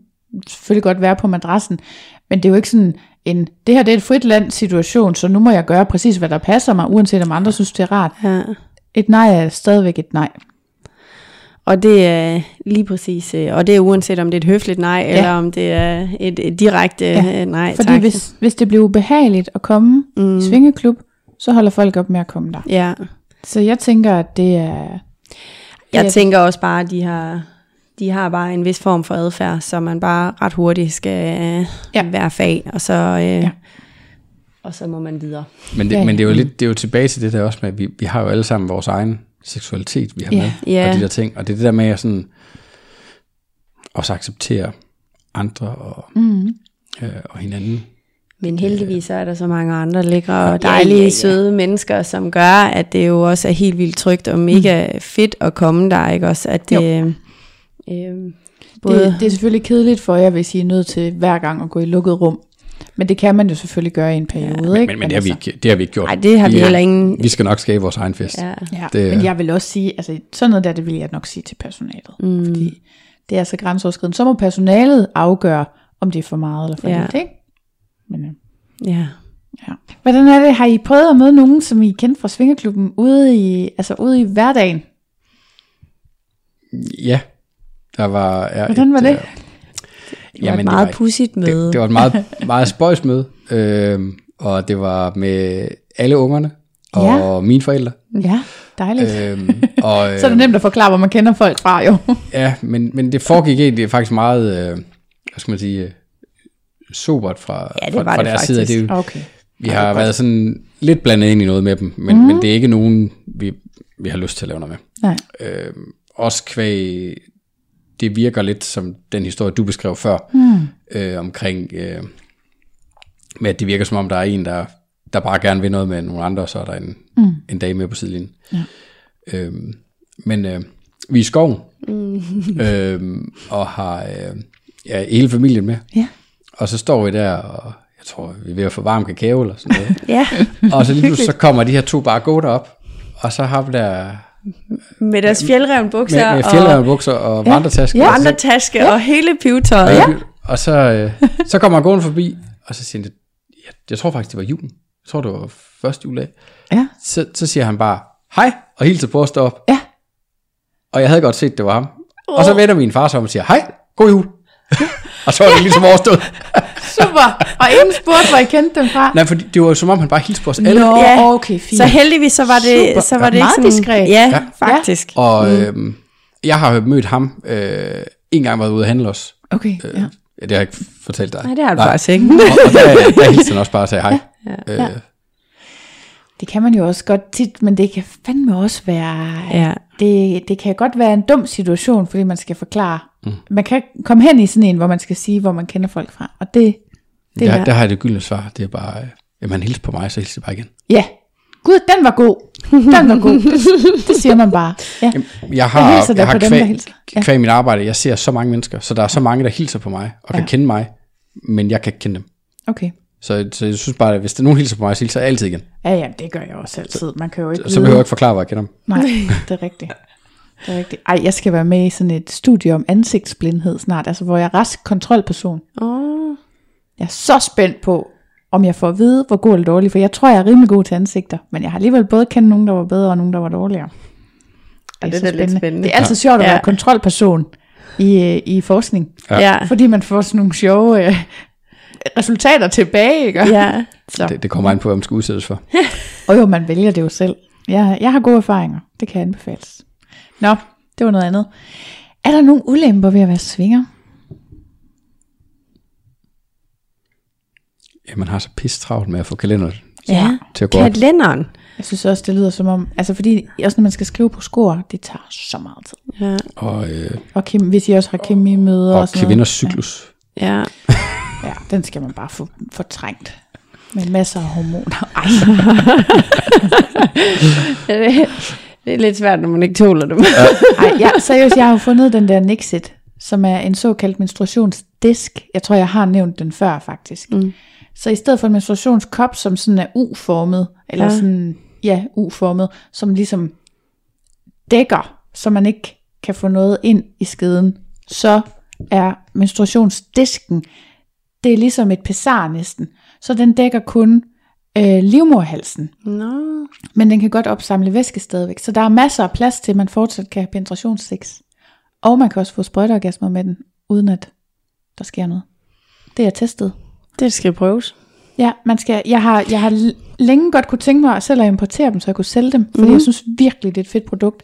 selvfølgelig godt være på madrassen. Men det er jo ikke sådan en, det her det er et frit land situation, så nu må jeg gøre præcis, hvad der passer mig, uanset om andre synes, det er rart. ja. Et nej er stadigvæk et nej. Og det er lige præcis, øh, og det er uanset om det er et høfligt nej, ja. eller om det er et, et direkte Ja, ja. nej, Fordi tak. hvis, hvis det bliver ubehageligt at komme mm. i svingeklub, så holder folk op med at komme der. Ja, Så jeg tænker, at det er... Jeg Ja. tænker også bare, at de har, de har bare en vis form for adfærd, så man bare ret hurtigt skal Ja. ja. være fag, og så, øh, Ja. ja. og så må man videre. Men det, Ja, men det er jo ja. lidt det er jo tilbage til det der også med, at vi, vi har jo alle sammen vores egen seksualitet, vi har Ja. med, Ja. og de der ting. Og det er det der med at sådan, også acceptere andre og, Mm. øh, og hinanden. Men heldigvis så er der så mange andre lækre Ja, og dejlige, ja, ja. søde mennesker, som gør, at det jo også er helt vildt trygt og mega fedt at komme der, ikke også? At det, øh, øh, både, Det, det er selvfølgelig kedeligt for jer, hvis I er nødt til hver gang at gå i lukket rum. Men det kan man jo selvfølgelig gøre i en periode, Men, ikke? men, men det, har vi ikke, det har vi ikke gjort. Nej, det har vi heller ingen... Vi skal nok skabe vores egen fest. Ja. Ja, Det men jeg vil også sige, altså sådan noget der, det vil jeg nok sige til personalet. Mm. Fordi det er så grænseoverskridende. Så må personalet afgøre, om det er for meget eller for Ja. lidt, ikke? Men, øh, ja. ja. Hvordan er det? Har I prøvet at møde nogen, som I kendte fra Svingerklubben, ude i, altså ude i hverdagen? Ja, der var... Er Hvordan var det? øh, Det var et meget var- pudsigt møde. Det, det var et meget, *laughs* meget spøjs møde, øh, og det var med alle ungerne og Ja. mine forældre. Ja, dejligt. Øh, *laughs* og, øh, så er det nemt at forklare, hvor man kender folk fra, jo. *laughs* Ja, men, men det foregik egentlig faktisk meget, øh, hvad skal man sige, øh, sobert fra, Ja, det fra, fra det deres side. faktisk. Det, er jo- Okay. vi har været sådan lidt blandet ind i noget med dem, men, mm. men det er ikke nogen, vi, vi har lyst til at lave noget med. Nej. Øh, også kvæg, det virker lidt som den historie, du beskrev før, Mm. øh, omkring, øh, med at det virker som om, der er en, der, der bare gerne vil noget med nogle andre, og så er der en, mm. en dame med på sidelinjen. Ja. Øh, men øh, vi er i skoven, mm. *laughs* øh, og har øh, ja, hele familien med. Ja. Og så står vi der, og jeg tror, vi er ved at få varm kakao eller sådan noget. *laughs* Ja, og så lige pludselig, så kommer de her to bare gå derop, og så har vi der med deres fjeldrevne bukser med, med og fjellermebukser og Ja. vandretasker. Ja. vandretaske og hele pivetøjet. Ja. Og så, øh, så kommer han gående forbi, og så siger han, jeg, jeg tror faktisk, det var julen. Jeg tror, det var første juledag. Ja. Så, så siger han bare, hej, og hilser på os derop. Ja. Og jeg havde godt set, det var ham. Og så vender min far sig om og siger, hej, god jul. Og så var det ligesom overstået. *laughs* Super. Og ingen spurgte, hvor I kendte dem fra. Nej, for det var jo som om, han bare hilste på os alle. Nå, Ja. okay, fint. Så heldigvis så var det, Super. så var det Meget ikke sådan, diskret. Ja, Ja. faktisk. Og mm. øhm, jeg har mødt ham øh, en gang været ude at handle os. Okay, ja. Ja, det har jeg ikke fortalt dig. Nej, det har du faktisk ikke. Og, og der, der hilste han også bare og sagde hej. Ja. Øh, Ja. Det kan man jo også godt tit, men det kan fandme også være... Ja. Det, det kan godt være en dum situation, fordi man skal forklare. Mm. Man kan komme hen i sådan en, hvor man skal sige, hvor man kender folk fra. Og det... det der, er, der har jeg det gyldne svar. Det er bare, jamen han hilser på mig, så hilser jeg bare igen. Ja. Gud, den var god. Den var god. Det, *laughs* det siger man bare. Ja. Jeg har, Jeg jeg har på dem, der kvæg. Ja. kvæg mit arbejde, jeg ser så mange mennesker, så der er så mange, der hilser på mig, og kan Ja. kende mig, men jeg kan ikke kende dem. Okay. Så, så jeg synes bare, at hvis der er nogen hilser på mig, så hilser jeg altid igen. Ja, ja, det gør jeg også altid. Man kan jo ikke Så behøver jeg ikke forklare, hvor jeg kender dem. Nej, *laughs* det er rigtigt. Det er rigtigt. Ej, jeg skal være med i sådan et studie om ansigtsblindhed snart, altså hvor jeg er rask kontrolperson. Oh. Jeg er så spændt på, om jeg får at vide, hvor god eller dårlig, for jeg tror, jeg er rimelig god til ansigter, men jeg har alligevel både kendt nogen, der var bedre, og nogen, der var dårligere. det er så da lidt spændende. Det er altid sjovt at Ja. være kontrolperson i, øh, i forskning, Ja. Ja. fordi man får sådan nogle sjove øh, resultater tilbage, ikke? ja. Så. Det, det kommer an på, hvad man skal udsættes for. Og jo, man vælger det jo selv. Jeg, jeg har gode erfaringer. Det kan anbefales. Nå, det var noget andet. Er der nogle ulemper ved at være svinger? Ja, man har så pisse travlt med at få kalenderen Ja. til at gå op. Kalenderen. Jeg synes også, det lyder som om, altså fordi, også når man skal skrive på score, det tager så meget tid. Ja. Og, øh, Og kim, hvis I også har kemimøder og, og sådan kvinders cyklus. Ja. *laughs* noget. Ja, den skal man bare få fortrængt. Med masser af hormoner. Ej, *laughs* det er lidt svært, når man ikke tåler dem. ej ja, seriøst, jeg har jo fundet den der Nixit, som er en såkaldt menstruationsdisk. Jeg tror, jeg har nævnt den før, faktisk. Mm. Så i stedet for en menstruationskop, som sådan er U-formet, eller Ja. ja. sådan, ja, U-formet, som ligesom dækker, så man ikke kan få noget ind i skeden, så er menstruationsdisken, det er ligesom et pessar næsten. Så den dækker kun øh, livmorhalsen, Nå. men den kan godt opsamle væske stadigvæk. Så der er masser af plads til, at man fortsat kan have penetrationssex. Og man kan også få sprøjteorgasmer med den, uden at der sker noget. Det er testet. Det skal prøves. Ja, man skal, jeg har, jeg har længe godt kunne tænke mig selv at importere dem, så jeg kunne sælge dem, fordi mm. jeg synes virkelig, det er et fedt produkt.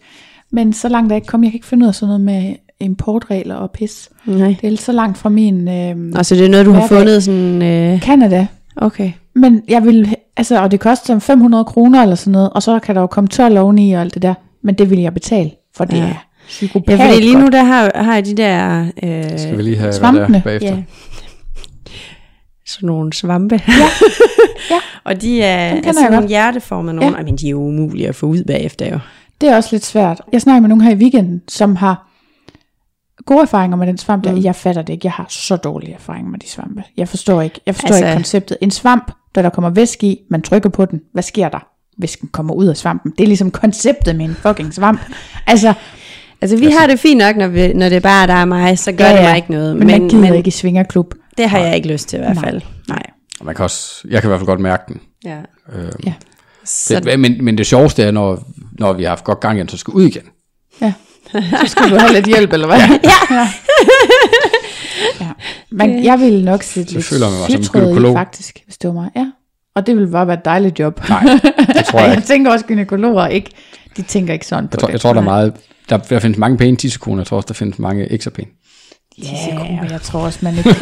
Men så langt er jeg ikke kommet. Jeg kan ikke finde ud af sådan noget med importregler og pis. Nej. Det er så langt fra min øh, Altså det er noget, du har Hverdag. fundet sådan... Øh, Canada. okay. Men jeg vil, altså, og det koster 500 kroner eller sådan noget, og så kan der jo komme 12 oveni og alt det der. Men det vil jeg betale, for det Ja. er psykopat Ja, fordi lige nu der har, har jeg de der... Øh, Skal vi lige have hvad Svampene. der bagefter? Ja. Sådan nogle svampe. Ja. *laughs* Ja. og de er kender altså jeg nogle hjerteformede nogle. Ja. Ja. Men de er jo umulige at få ud bagefter jo. Det er også lidt svært. Jeg snakker med nogen her i weekenden, som har gode erfaringer med den svamp der. Mm. Jeg fatter det ikke. Jeg har så dårlige erfaringer med de svampe. Jeg forstår ikke. Jeg forstår Altså- ikke konceptet. En svamp, der der kommer væske i, man trykker på den. Hvad sker der? Væsken kommer ud af svampen. Det er ligesom konceptet med en fucking svamp. Altså, Altså vi har det fint nok, når, vi, når det bare er der er mig, så gør Ja, det mig ikke noget. men, men man gider ikke i svingerklub. det har jeg ikke lyst til i hvert Nej. fald. Nej. Og Man kan også, jeg kan i hvert fald godt mærke den. Ja. Øh, Ja. Så, det, men, men det sjoveste er, når, når vi har haft godt gang i den, så skal ud igen. Ja. Så skal du have lidt hjælp, eller hvad? Ja. ja. ja. Men jeg ville nok sætte Så lidt føler man mig som i, faktisk, hvis det var mig. Ja. Og det ville bare være et dejligt job. Nej, det tror jeg *laughs* jeg ikke. tænker også, gynækologer ikke, de tænker ikke sådan på Jeg tror, det. jeg tror der er meget, der, der findes mange pæne tissekoner, jeg tror også, der findes mange ikke så pæne. Ja, men jeg tror også, man ikke,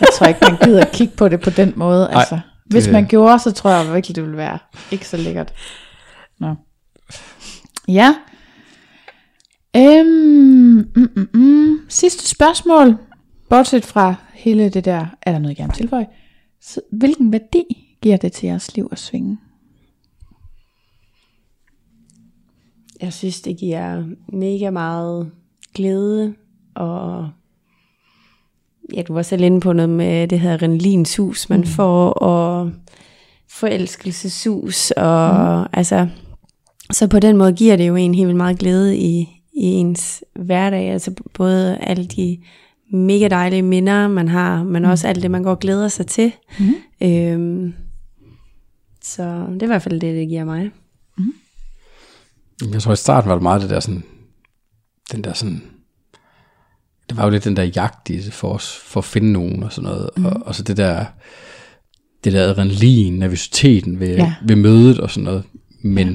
jeg tror ikke, man gider at kigge på det på den måde. Nej, Altså, hvis det- man gjorde, så tror jeg virkelig, det ville være ikke så lækkert. Nå. Ja. Øhm, mm, mm, mm. Sidste spørgsmål. Bortset fra hele det der, er der noget, jeg gerne vil tilføje? Så, hvilken værdi giver det til jeres liv at svinge? jeg synes, det giver mega meget glæde, og ja, du var selv inde på noget med det her adrenalinsus, man mm. får, og forelskelseshus, og mm. altså, så på den måde giver det jo en helt vildt meget glæde i, i ens hverdag, altså både alle de mega dejlige minder, man har, men også alt det, man går og glæder sig til. Mm. Øhm, så det er i hvert fald det, det giver mig. Jeg tror i starten var det meget det der sådan, den der sådan, det var jo lidt den der jagt i det for os, for at finde nogen og sådan noget, mm. og, og så det der, det der adrenalin, nervøsiteten ved, ja. ved mødet og sådan noget, men ja,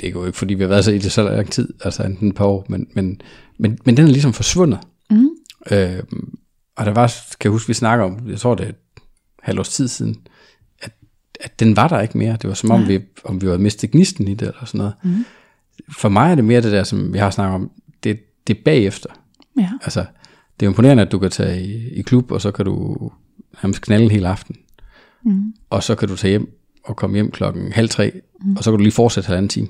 det er jo ikke fordi vi har været så i det så lang tid, altså enten et par år, men, men, men, men den er ligesom forsvundet. Mm. Øh, og der var, kan jeg huske, vi snakker om, jeg tror det er et halvt års tid siden, at, at den var der ikke mere. Det var som om, vi, om vi havde mistet gnisten i det, eller sådan noget. Mm. For mig er det mere det der, som vi har snakket om, det, det er bagefter. Ja. Altså, det er imponerende, at du kan tage i, i klub, og så kan du nærmest knalde hele aften. Mm. Og så kan du tage hjem og komme hjem klokken halv tre, mm. og så kan du lige fortsætte halvanden time.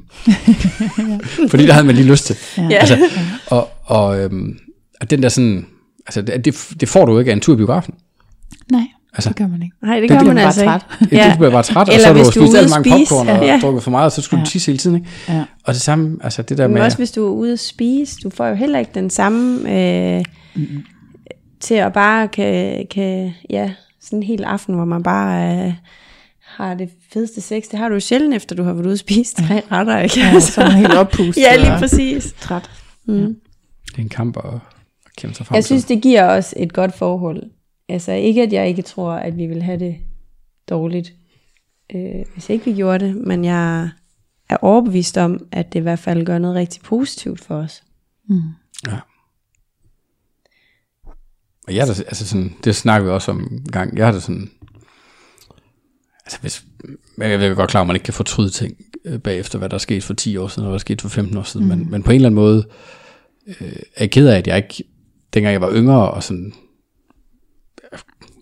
*laughs* Fordi der havde man lige lyst til. Ja. Altså, og, og, øhm, og den der sådan, altså det, det, får du ikke af en tur i biografen. Nej, Altså, det gør man ikke. Nej, det gør man bare altså træt. ikke. Ja. Du bliver bare træt, og Eller så har du hvis du er spist ude alt mange spise. popcorn og Ja. drukket for meget, og så skulle Ja. du tisse hele tiden. Ikke? Ja. Og det samme, altså det der Men med... også hvis du er ude at spise, du får jo heller ikke den samme øh, til at bare kan, kan, ja, sådan en hel aften, hvor man bare øh, har det fedeste sex. Det har du jo sjældent, efter du har været ude at spise tre retter, ikke? Ja, så er man helt *laughs* oppustet ja, lige og præcis. træt. Mm. Det er en kamp at, at kæmpe sig frem Jeg synes, det giver os et godt forhold. Altså ikke, at jeg ikke tror, at vi vil have det dårligt, øh, hvis ikke vi gjorde det, men jeg er overbevist om, at det i hvert fald gør noget rigtig positivt for os. Mm. Ja. Og jeg er da, altså sådan, det snakker vi også om en gang. Jeg har det sådan, altså hvis, jeg er godt klar, at man ikke kan fortryde ting øh, bagefter, hvad der er sket for 10 år siden, og hvad der er sket for 15 år siden, mm. men, men på en eller anden måde øh, er jeg ked af, at jeg ikke, dengang jeg var yngre, og sådan,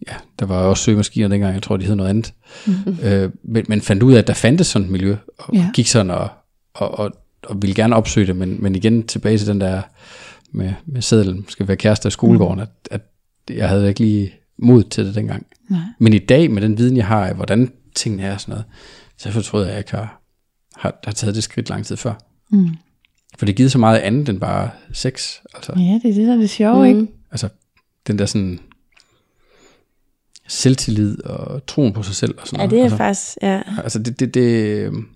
ja, der var også søgemaskiner dengang, jeg tror, de hed noget andet, mm. øh, men, men fandt ud af, at der fandtes sådan et miljø, og Ja. gik sådan og, og, og, og ville gerne opsøge det, men, men igen tilbage til den der med, med sædlen, skal være kærester i skolegården, at, at jeg havde ikke lige mod til det dengang. Nej. Men i dag, med den viden, jeg har af, hvordan tingene er og sådan noget, så fortryder jeg, at jeg ikke har, har, har taget det skridt lang tid før. Mm. For det giver så meget andet end bare sex. Altså, Ja, det er det, der er det sjove, mm. ikke? altså den der sådan selvtillid og troen på sig selv og sådan Ja, noget. det er altså, faktisk, ja. Altså det, det, det, øhm,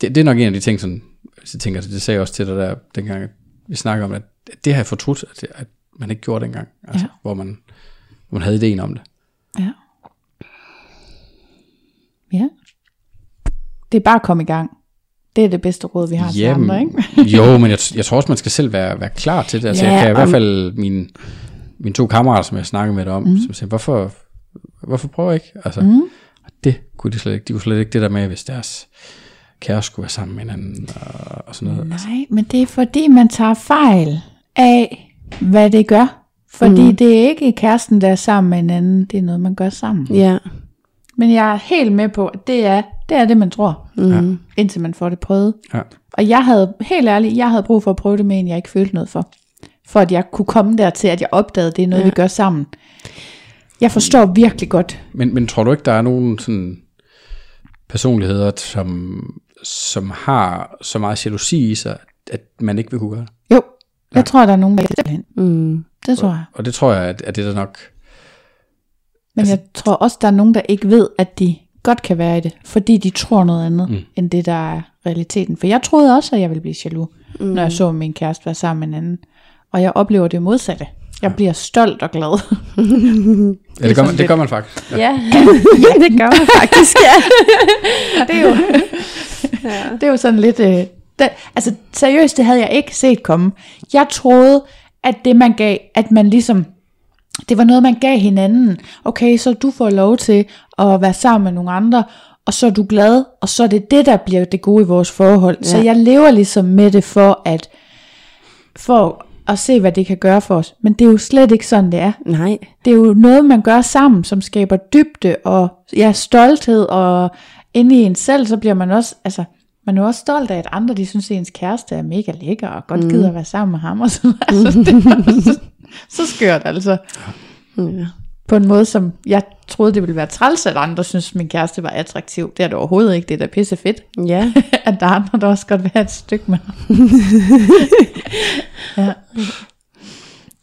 det, det er nok en af de ting, sådan, så tænker jeg, det sagde jeg også til dig der, dengang vi snakker om, at det har jeg fortrudt, at, det, at man ikke gjorde dengang, altså, Ja. ja. hvor, man, hvor man havde ideen om det. Ja. Ja. Det er bare at komme i gang. Det er det bedste råd, vi har til Jamen, andre, ikke? *laughs* jo, men jeg, jeg tror også, man skal selv være, være klar til det. Altså, Ja, jeg kan i hvert om- fald mine, mine to kammerater, som jeg snakkede med det om, mm. som siger, hvorfor, hvorfor prøver jeg ikke? Altså, mm. det kunne de slet ikke. De kunne slet ikke det der med, hvis deres kæreste skulle være sammen med hinanden og, og sådan noget. Nej, men det er fordi, man tager fejl af, hvad det gør. Fordi mm. det er ikke kæresten, der er sammen med en anden. Det er noget, man gør sammen. Ja. Men jeg er helt med på, at det er det, er det man tror. Mm. Indtil man får det prøvet. Ja. Og jeg havde, helt ærligt, jeg havde brug for at prøve det med en, jeg ikke følte noget for. For at jeg kunne komme dertil, at jeg opdagede, at det er noget, ja. vi gør sammen. Jeg forstår virkelig godt. Men, men tror du ikke, der er nogen sådan personligheder, som, som har så meget jalousi i sig, at man ikke vil kunne gøre det? Jo, jeg tror, der er nogen, der hen. Mm. Det tror jeg. Og det tror jeg, at, at det er der nok... Men Altså- jeg tror også, der er nogen, der ikke ved, at de godt kan være i det, fordi de tror noget andet, mm. end det, der er realiteten. For jeg troede også, at jeg ville blive jaloux, mm. når jeg så min kæreste være sammen med en anden. Og jeg oplever det modsatte. Jeg bliver stolt og glad. *laughs* Ja, det, gør man, det gør man faktisk. Ja. Ja. *laughs* ja, det gør man faktisk, ja. *laughs* det, er jo, det er jo sådan lidt... Øh, det, altså seriøst, det havde jeg ikke set komme. Jeg troede, at det man gav, at man ligesom... Det var noget, man gav hinanden. Okay, så du får lov til at være sammen med nogle andre, og så er du glad, og så er det det, der bliver det gode i vores forhold. Ja. Så jeg lever ligesom med det for at, for at se, hvad det kan gøre for os. Men det er jo slet ikke sådan, det er. Nej. Det er jo noget, man gør sammen, som skaber dybde og ja, stolthed, og inde i en selv, så bliver man også, altså, man er også stolt af, at andre, de synes, at ens kæreste er mega lækker, og godt gider at være sammen med ham, og sådan altså, det er så, så skørt, altså. Ja. På en måde, som jeg troede, det ville være træls, at andre synes, at min kæreste var attraktiv. Det er det overhovedet ikke, det er da pisse fedt, Ja. *laughs* at der er andre, der også godt vil have et stykke med ham. *laughs* ja.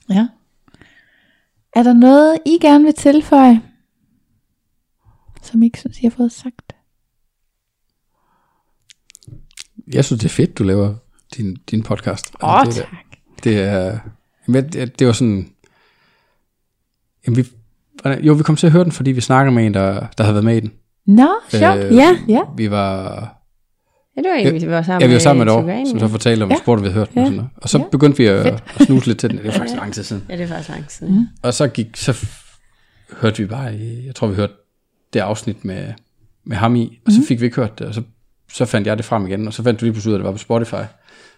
ja. Er der noget, I gerne vil tilføje, som I ikke synes, I har fået sagt? Jeg synes, det er fedt, du laver din, din podcast. Åh, oh, det, er- tak. det er... Jamen, det, det var sådan... Jamen, vi, jo, vi kom til at høre den, fordi vi snakker med en, der, der havde været med i den. Nå, sjovt. Øh, Ja. Ja. Vi var... Ja, det var egentlig, vi var sammen Ja, vi var sammen med et år, som ja. så fortalte om Ja. ja. sport, vi havde hørt. Ja. Ja. Og, sådan noget. og så Ja. begyndte vi at, at snuse lidt til den. Det er faktisk lang tid siden. Ja, det er faktisk lang tid. Mm. Og så gik, så hørte vi bare, jeg tror vi hørte det afsnit med, med ham i, og så fik vi ikke hørt det, og så, så fandt jeg det frem igen, og så fandt du lige pludselig ud af, at det var på Spotify.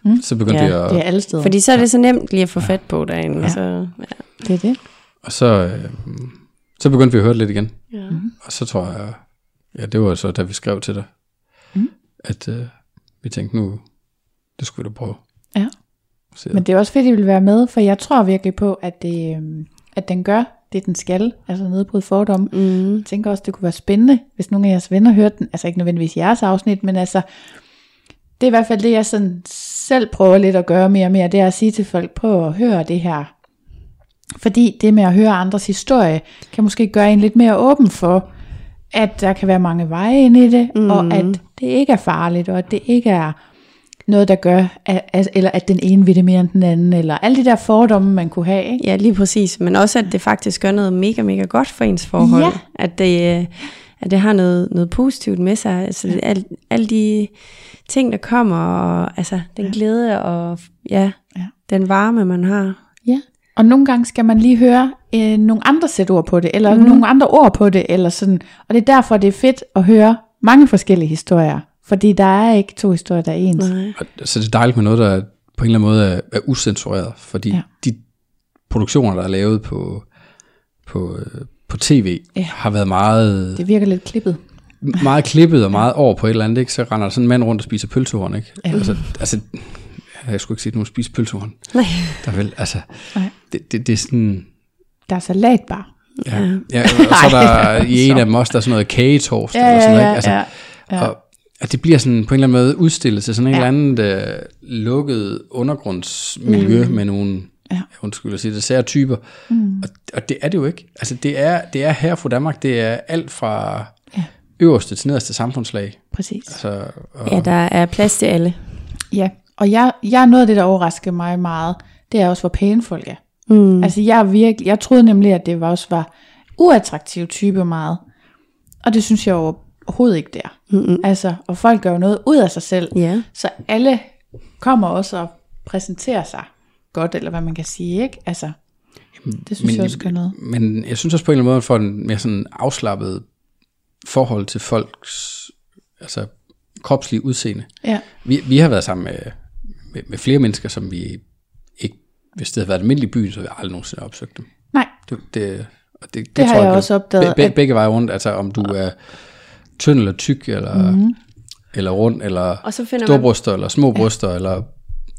Mm. Så begyndte Ja, vi at, Det er alle steder. Fordi så er det så nemt lige at få fat på derinde. Ja. Ja. Så, ja. det er det. og så, øh, så begyndte vi at høre det lidt igen. Ja. Og så tror jeg, ja, det var så, da vi skrev til dig, mm. at øh, vi tænkte nu, det skulle vi da prøve. Ja. Men det er også fedt, at I vil være med, for jeg tror virkelig på, at, det, øhm, at den gør det, den skal. Altså nedbryde fordomme. Mm. Jeg tænker også, det kunne være spændende, hvis nogle af jeres venner hørte den. Altså ikke nødvendigvis jeres afsnit, men altså, det er i hvert fald det, jeg sådan selv prøver lidt at gøre mere og mere, det er at sige til folk, prøv at høre det her. Fordi det med at høre andres historie, kan måske gøre en lidt mere åben for, at der kan være mange veje ind i det, mm. og at det ikke er farligt, og at det ikke er noget, der gør, at, at, eller at den ene vil det mere end den anden, eller alle de der fordomme, man kunne have. Ikke? ja, lige præcis. Men også, at det faktisk gør noget mega, mega godt for ens forhold. Ja. At, det, øh, at det har noget, noget positivt med sig. Altså, ja. alle, alle de ting, der kommer, og altså, den ja. glæde og ja, Ja. den varme, man har. Ja. Og nogle gange skal man lige høre øh, nogle andre sæt ord på det, eller mm. nogle andre ord på det, eller sådan. Og det er derfor, det er fedt at høre mange forskellige historier. Fordi der er ikke to historier, der er ens. Nej. Så det er dejligt med noget, der på en eller anden måde er, er usensureret, fordi Ja. ja. de produktioner, der er lavet på, på, øh, på tv, Ja. ja. har været meget, Det virker lidt klippet. meget klippet og meget over på et eller andet, ikke? så render der sådan en mand rundt og spiser pølsehorn, ikke? Ja. Altså, altså, jeg skulle ikke sige, at nogen spiser pølsehorn. Nej. Der er vel, altså, Nej. det, det, det er sådan, Der er salatbar. ja, ja og så er der *laughs* i en af dem også, der er sådan noget kagetoast, eller sådan noget, ikke? Altså, ja. ja. Og at det bliver sådan på en eller anden måde udstillet til sådan en Ja. eller anden uh, lukket undergrundsmiljø mm. med nogle, Ja. undskyld at sige det, sære typer. Mm. Og, og det er det jo ikke. Altså det er, det er her fra Danmark, det er alt fra Ja. øverste til nederste samfundslag. Præcis. Altså, og, Ja, der er plads til alle. Ja, og jeg, jeg noget af det, der overrasker mig meget, det er også, hvor pæne folk er. Mm. Altså jeg, er virkelig, jeg troede nemlig, at det var også var uattraktiv type meget. Og det synes jeg jo overhovedet ikke der. Mm-mm. Altså, og folk gør jo noget ud af sig selv. Ja. Så alle kommer også og præsenterer sig godt, eller hvad man kan sige, ikke? Altså, det synes men, jeg også gør noget. Men jeg synes også på en eller anden måde, for en mere sådan afslappet forhold til folks altså, kropslige udseende. Ja. Vi, vi har været sammen med, med, med flere mennesker, som vi ikke, hvis det havde været almindelig i byen, så havde vi aldrig nogensinde opsøgt dem. Nej, Det, det, og det, det, Det har tror jeg kan- også opdaget, Be, be, at- begge veje rundt, altså om du er tynd eller tyk, eller, mm-hmm. eller rund, eller Og så finder store man- bryster, eller små bryster, ja. eller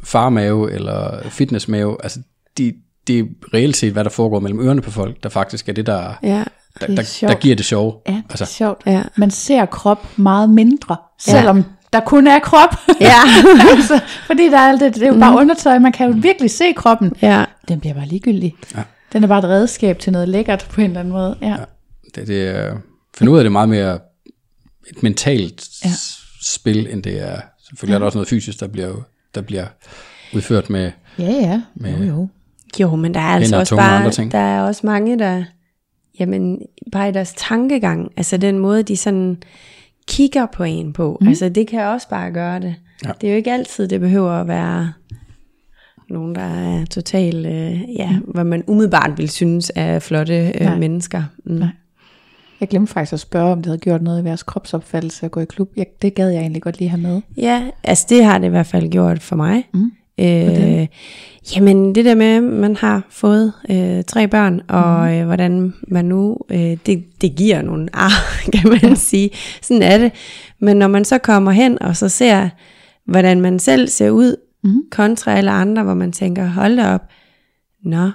farmave, eller fitnessmave. Altså, det de er reelt set, hvad der foregår mellem ørerne på folk, der faktisk er det, der, Ja. der, Det er der, sjovt. der giver det sjove. ja, det er altså, sjovt. Ja. Man ser krop meget mindre, selvom der kun er krop. Ja. *laughs* altså, fordi der er alt det, det er jo bare undertøj, man kan jo virkelig se kroppen. ja. Den bliver bare ligegyldig. Ja. Den er bare et redskab til noget lækkert på en eller anden måde. Ja. Ja. det, det er, finde ud af det meget mere et mentalt Ja. ja. spil, end det er, selvfølgelig er der også noget fysisk, der bliver, der bliver udført med, Ja, ja. Med- jo, jo. Jo, men der er altså også bare, ting. der er også mange, der, jamen, bare i deres tankegang, altså den måde, de sådan kigger på en på, mm. altså det kan også bare gøre det. Ja. Det er jo ikke altid, det behøver at være nogen, der er totalt, øh, ja, hvad man umiddelbart vil synes er flotte Nej. øh, mennesker. Mm. Nej. Jeg glemte faktisk at spørge, om det havde gjort noget i jeres kropsopfattelse at gå i klub. Jeg, det gad jeg egentlig godt lige have med. Ja, altså det har det i hvert fald gjort for mig. Mm. Øh, jamen det der med, at man har fået øh, tre børn, og Mm. øh, hvordan man nu, øh, det, det giver nogle ar, *laughs* kan man ja. sige. Sådan er det. Men når man så kommer hen, og så ser, hvordan man selv ser ud, Mm. kontra alle andre, hvor man tænker, hold da op, nå,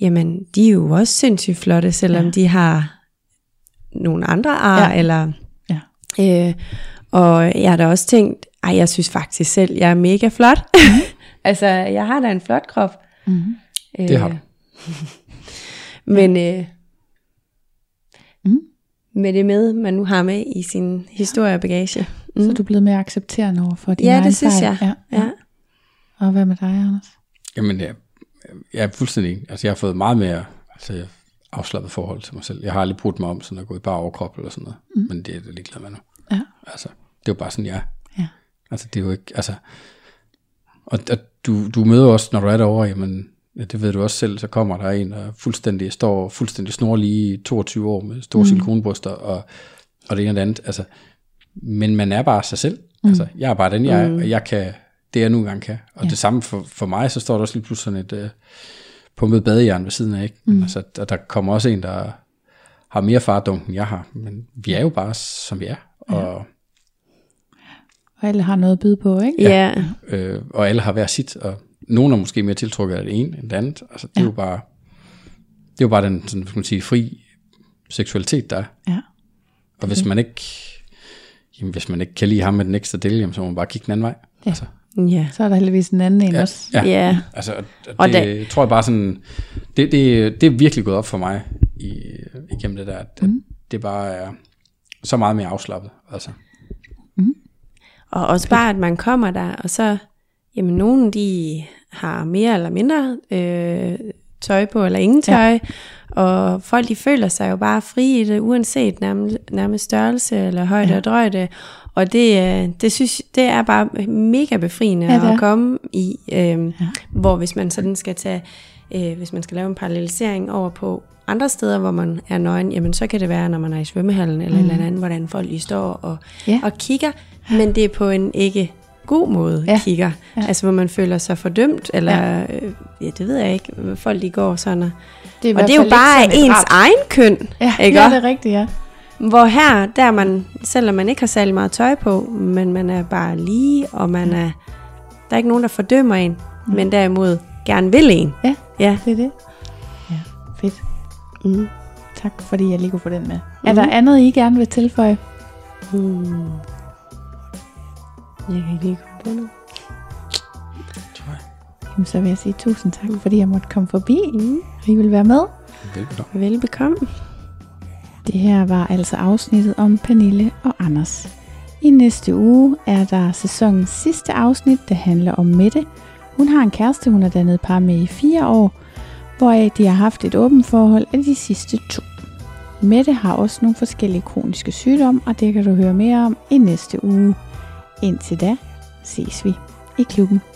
jamen de er jo også sindssygt flotte, selvom Ja. ja. de har nogle andre ar, Ja. ja. eller... Ja. Øh, og jeg har da også tænkt, ej, jeg synes faktisk selv, jeg er mega flot. *laughs* altså, jeg har da en flot krop. Mm. Det har du. *laughs* Men øh, Mm. med det med, man nu har med i sin historiebagage. Mm. Så er du blevet mere accepterende over for dine Ja, det synes fejl. jeg. Ja. Ja. Og hvad med dig, Anders? Jamen, jeg, jeg er fuldstændig. Altså, jeg har fået meget mere altså, afslappet forhold til mig selv. Jeg har aldrig brugt mig om sådan at gå i bare overkrop eller sådan noget. Mm. Men det er jeg ligeglad med nu. Ja. Altså, det er jo bare sådan, jeg er. Ja. Altså, det er jo ikke, altså... Og, og du, du møder også, når du er derovre, jamen, ja, det ved du også selv, så kommer der en, der fuldstændig står fuldstændig snorlige i 22 år med store mm. silikonbryster, og, og det ene og det andet. Altså, men man er bare sig selv. Mm. Altså, jeg er bare den, jeg er, og jeg kan det, jeg nu engang kan. Og ja. det samme for, for mig, så står der også lige pludselig sådan et uh, pumpet badejern ved siden af, ikke? Mm. Altså, der, der kommer også en, der har mere fardunk, end jeg har. Men vi er jo bare, som vi er. Og, Og alle har noget at byde på, ikke? Ja. øh, og alle har hver sit, og nogen er måske mere tiltrukket af det ene end det andet. Altså, det er Ja. jo bare, det er jo bare den, sådan, skal man sige, fri seksualitet, der er. ja. Og hvis man ikke, jamen, hvis man ikke kan lide ham med den ekstra del, jamen, så må man bare kigge den anden vej. Ja. Altså, Ja. Så er der heldigvis en anden en ja, også. ja. Ja. Altså, og det, Og da- det tror jeg bare sådan, det, det, det er virkelig gået op for mig i, igennem det der, at, at det bare er så meget mere afslappet. Altså. Og også bare, at man kommer der, og så, jamen nogen de har mere eller mindre øh, tøj på, eller ingen tøj, ja. og folk de føler sig jo bare fri i det, uanset nærmest, nærmest størrelse eller højde Ja. og drøjde. Og det, øh, det synes det er bare mega befriende Ja, at komme i, øh, Ja. hvor hvis man sådan skal tage, øh, hvis man skal lave en parallelisering over på andre steder, hvor man er nøgen, jamen så kan det være, når man er i svømmehallen eller mm. et eller andet, hvordan folk lige står og, ja. og kigger, men det er på en ikke god måde Ja. kigger. Ja. Altså hvor man føler sig fordømt, eller ja, øh, ja det ved jeg ikke, folk de går sådan. Og, Det er og det er jo bare ens drab. egen køn, Ja, ikke ja, det er rigtigt, ja. Hvor her, der er man, selvom man ikke har særlig meget tøj på, men man er bare lige, og man er, der er ikke nogen, der fordømmer en, men derimod gerne vil en. Ja, Ja. det er det. Ja, fedt. Mm. Tak, fordi jeg lige kunne få den med. Mm. Er der andet, I gerne vil tilføje? Hmm. Jeg kan ikke lige komme på noget. Jamen, så vil jeg sige tusind tak, fordi jeg måtte komme forbi, Mm. og I vil være med. Velbekomme. Velbekomme. Det her var altså afsnittet om Pernille og Anders. I næste uge er der sæsonens sidste afsnit, der handler om Mette. Hun har en kæreste, hun har dannet par med i fire år, hvoraf de har haft et åbent forhold af de sidste to. Mette har også nogle forskellige kroniske sygdomme, og det kan du høre mere om i næste uge. Indtil da ses vi i klubben.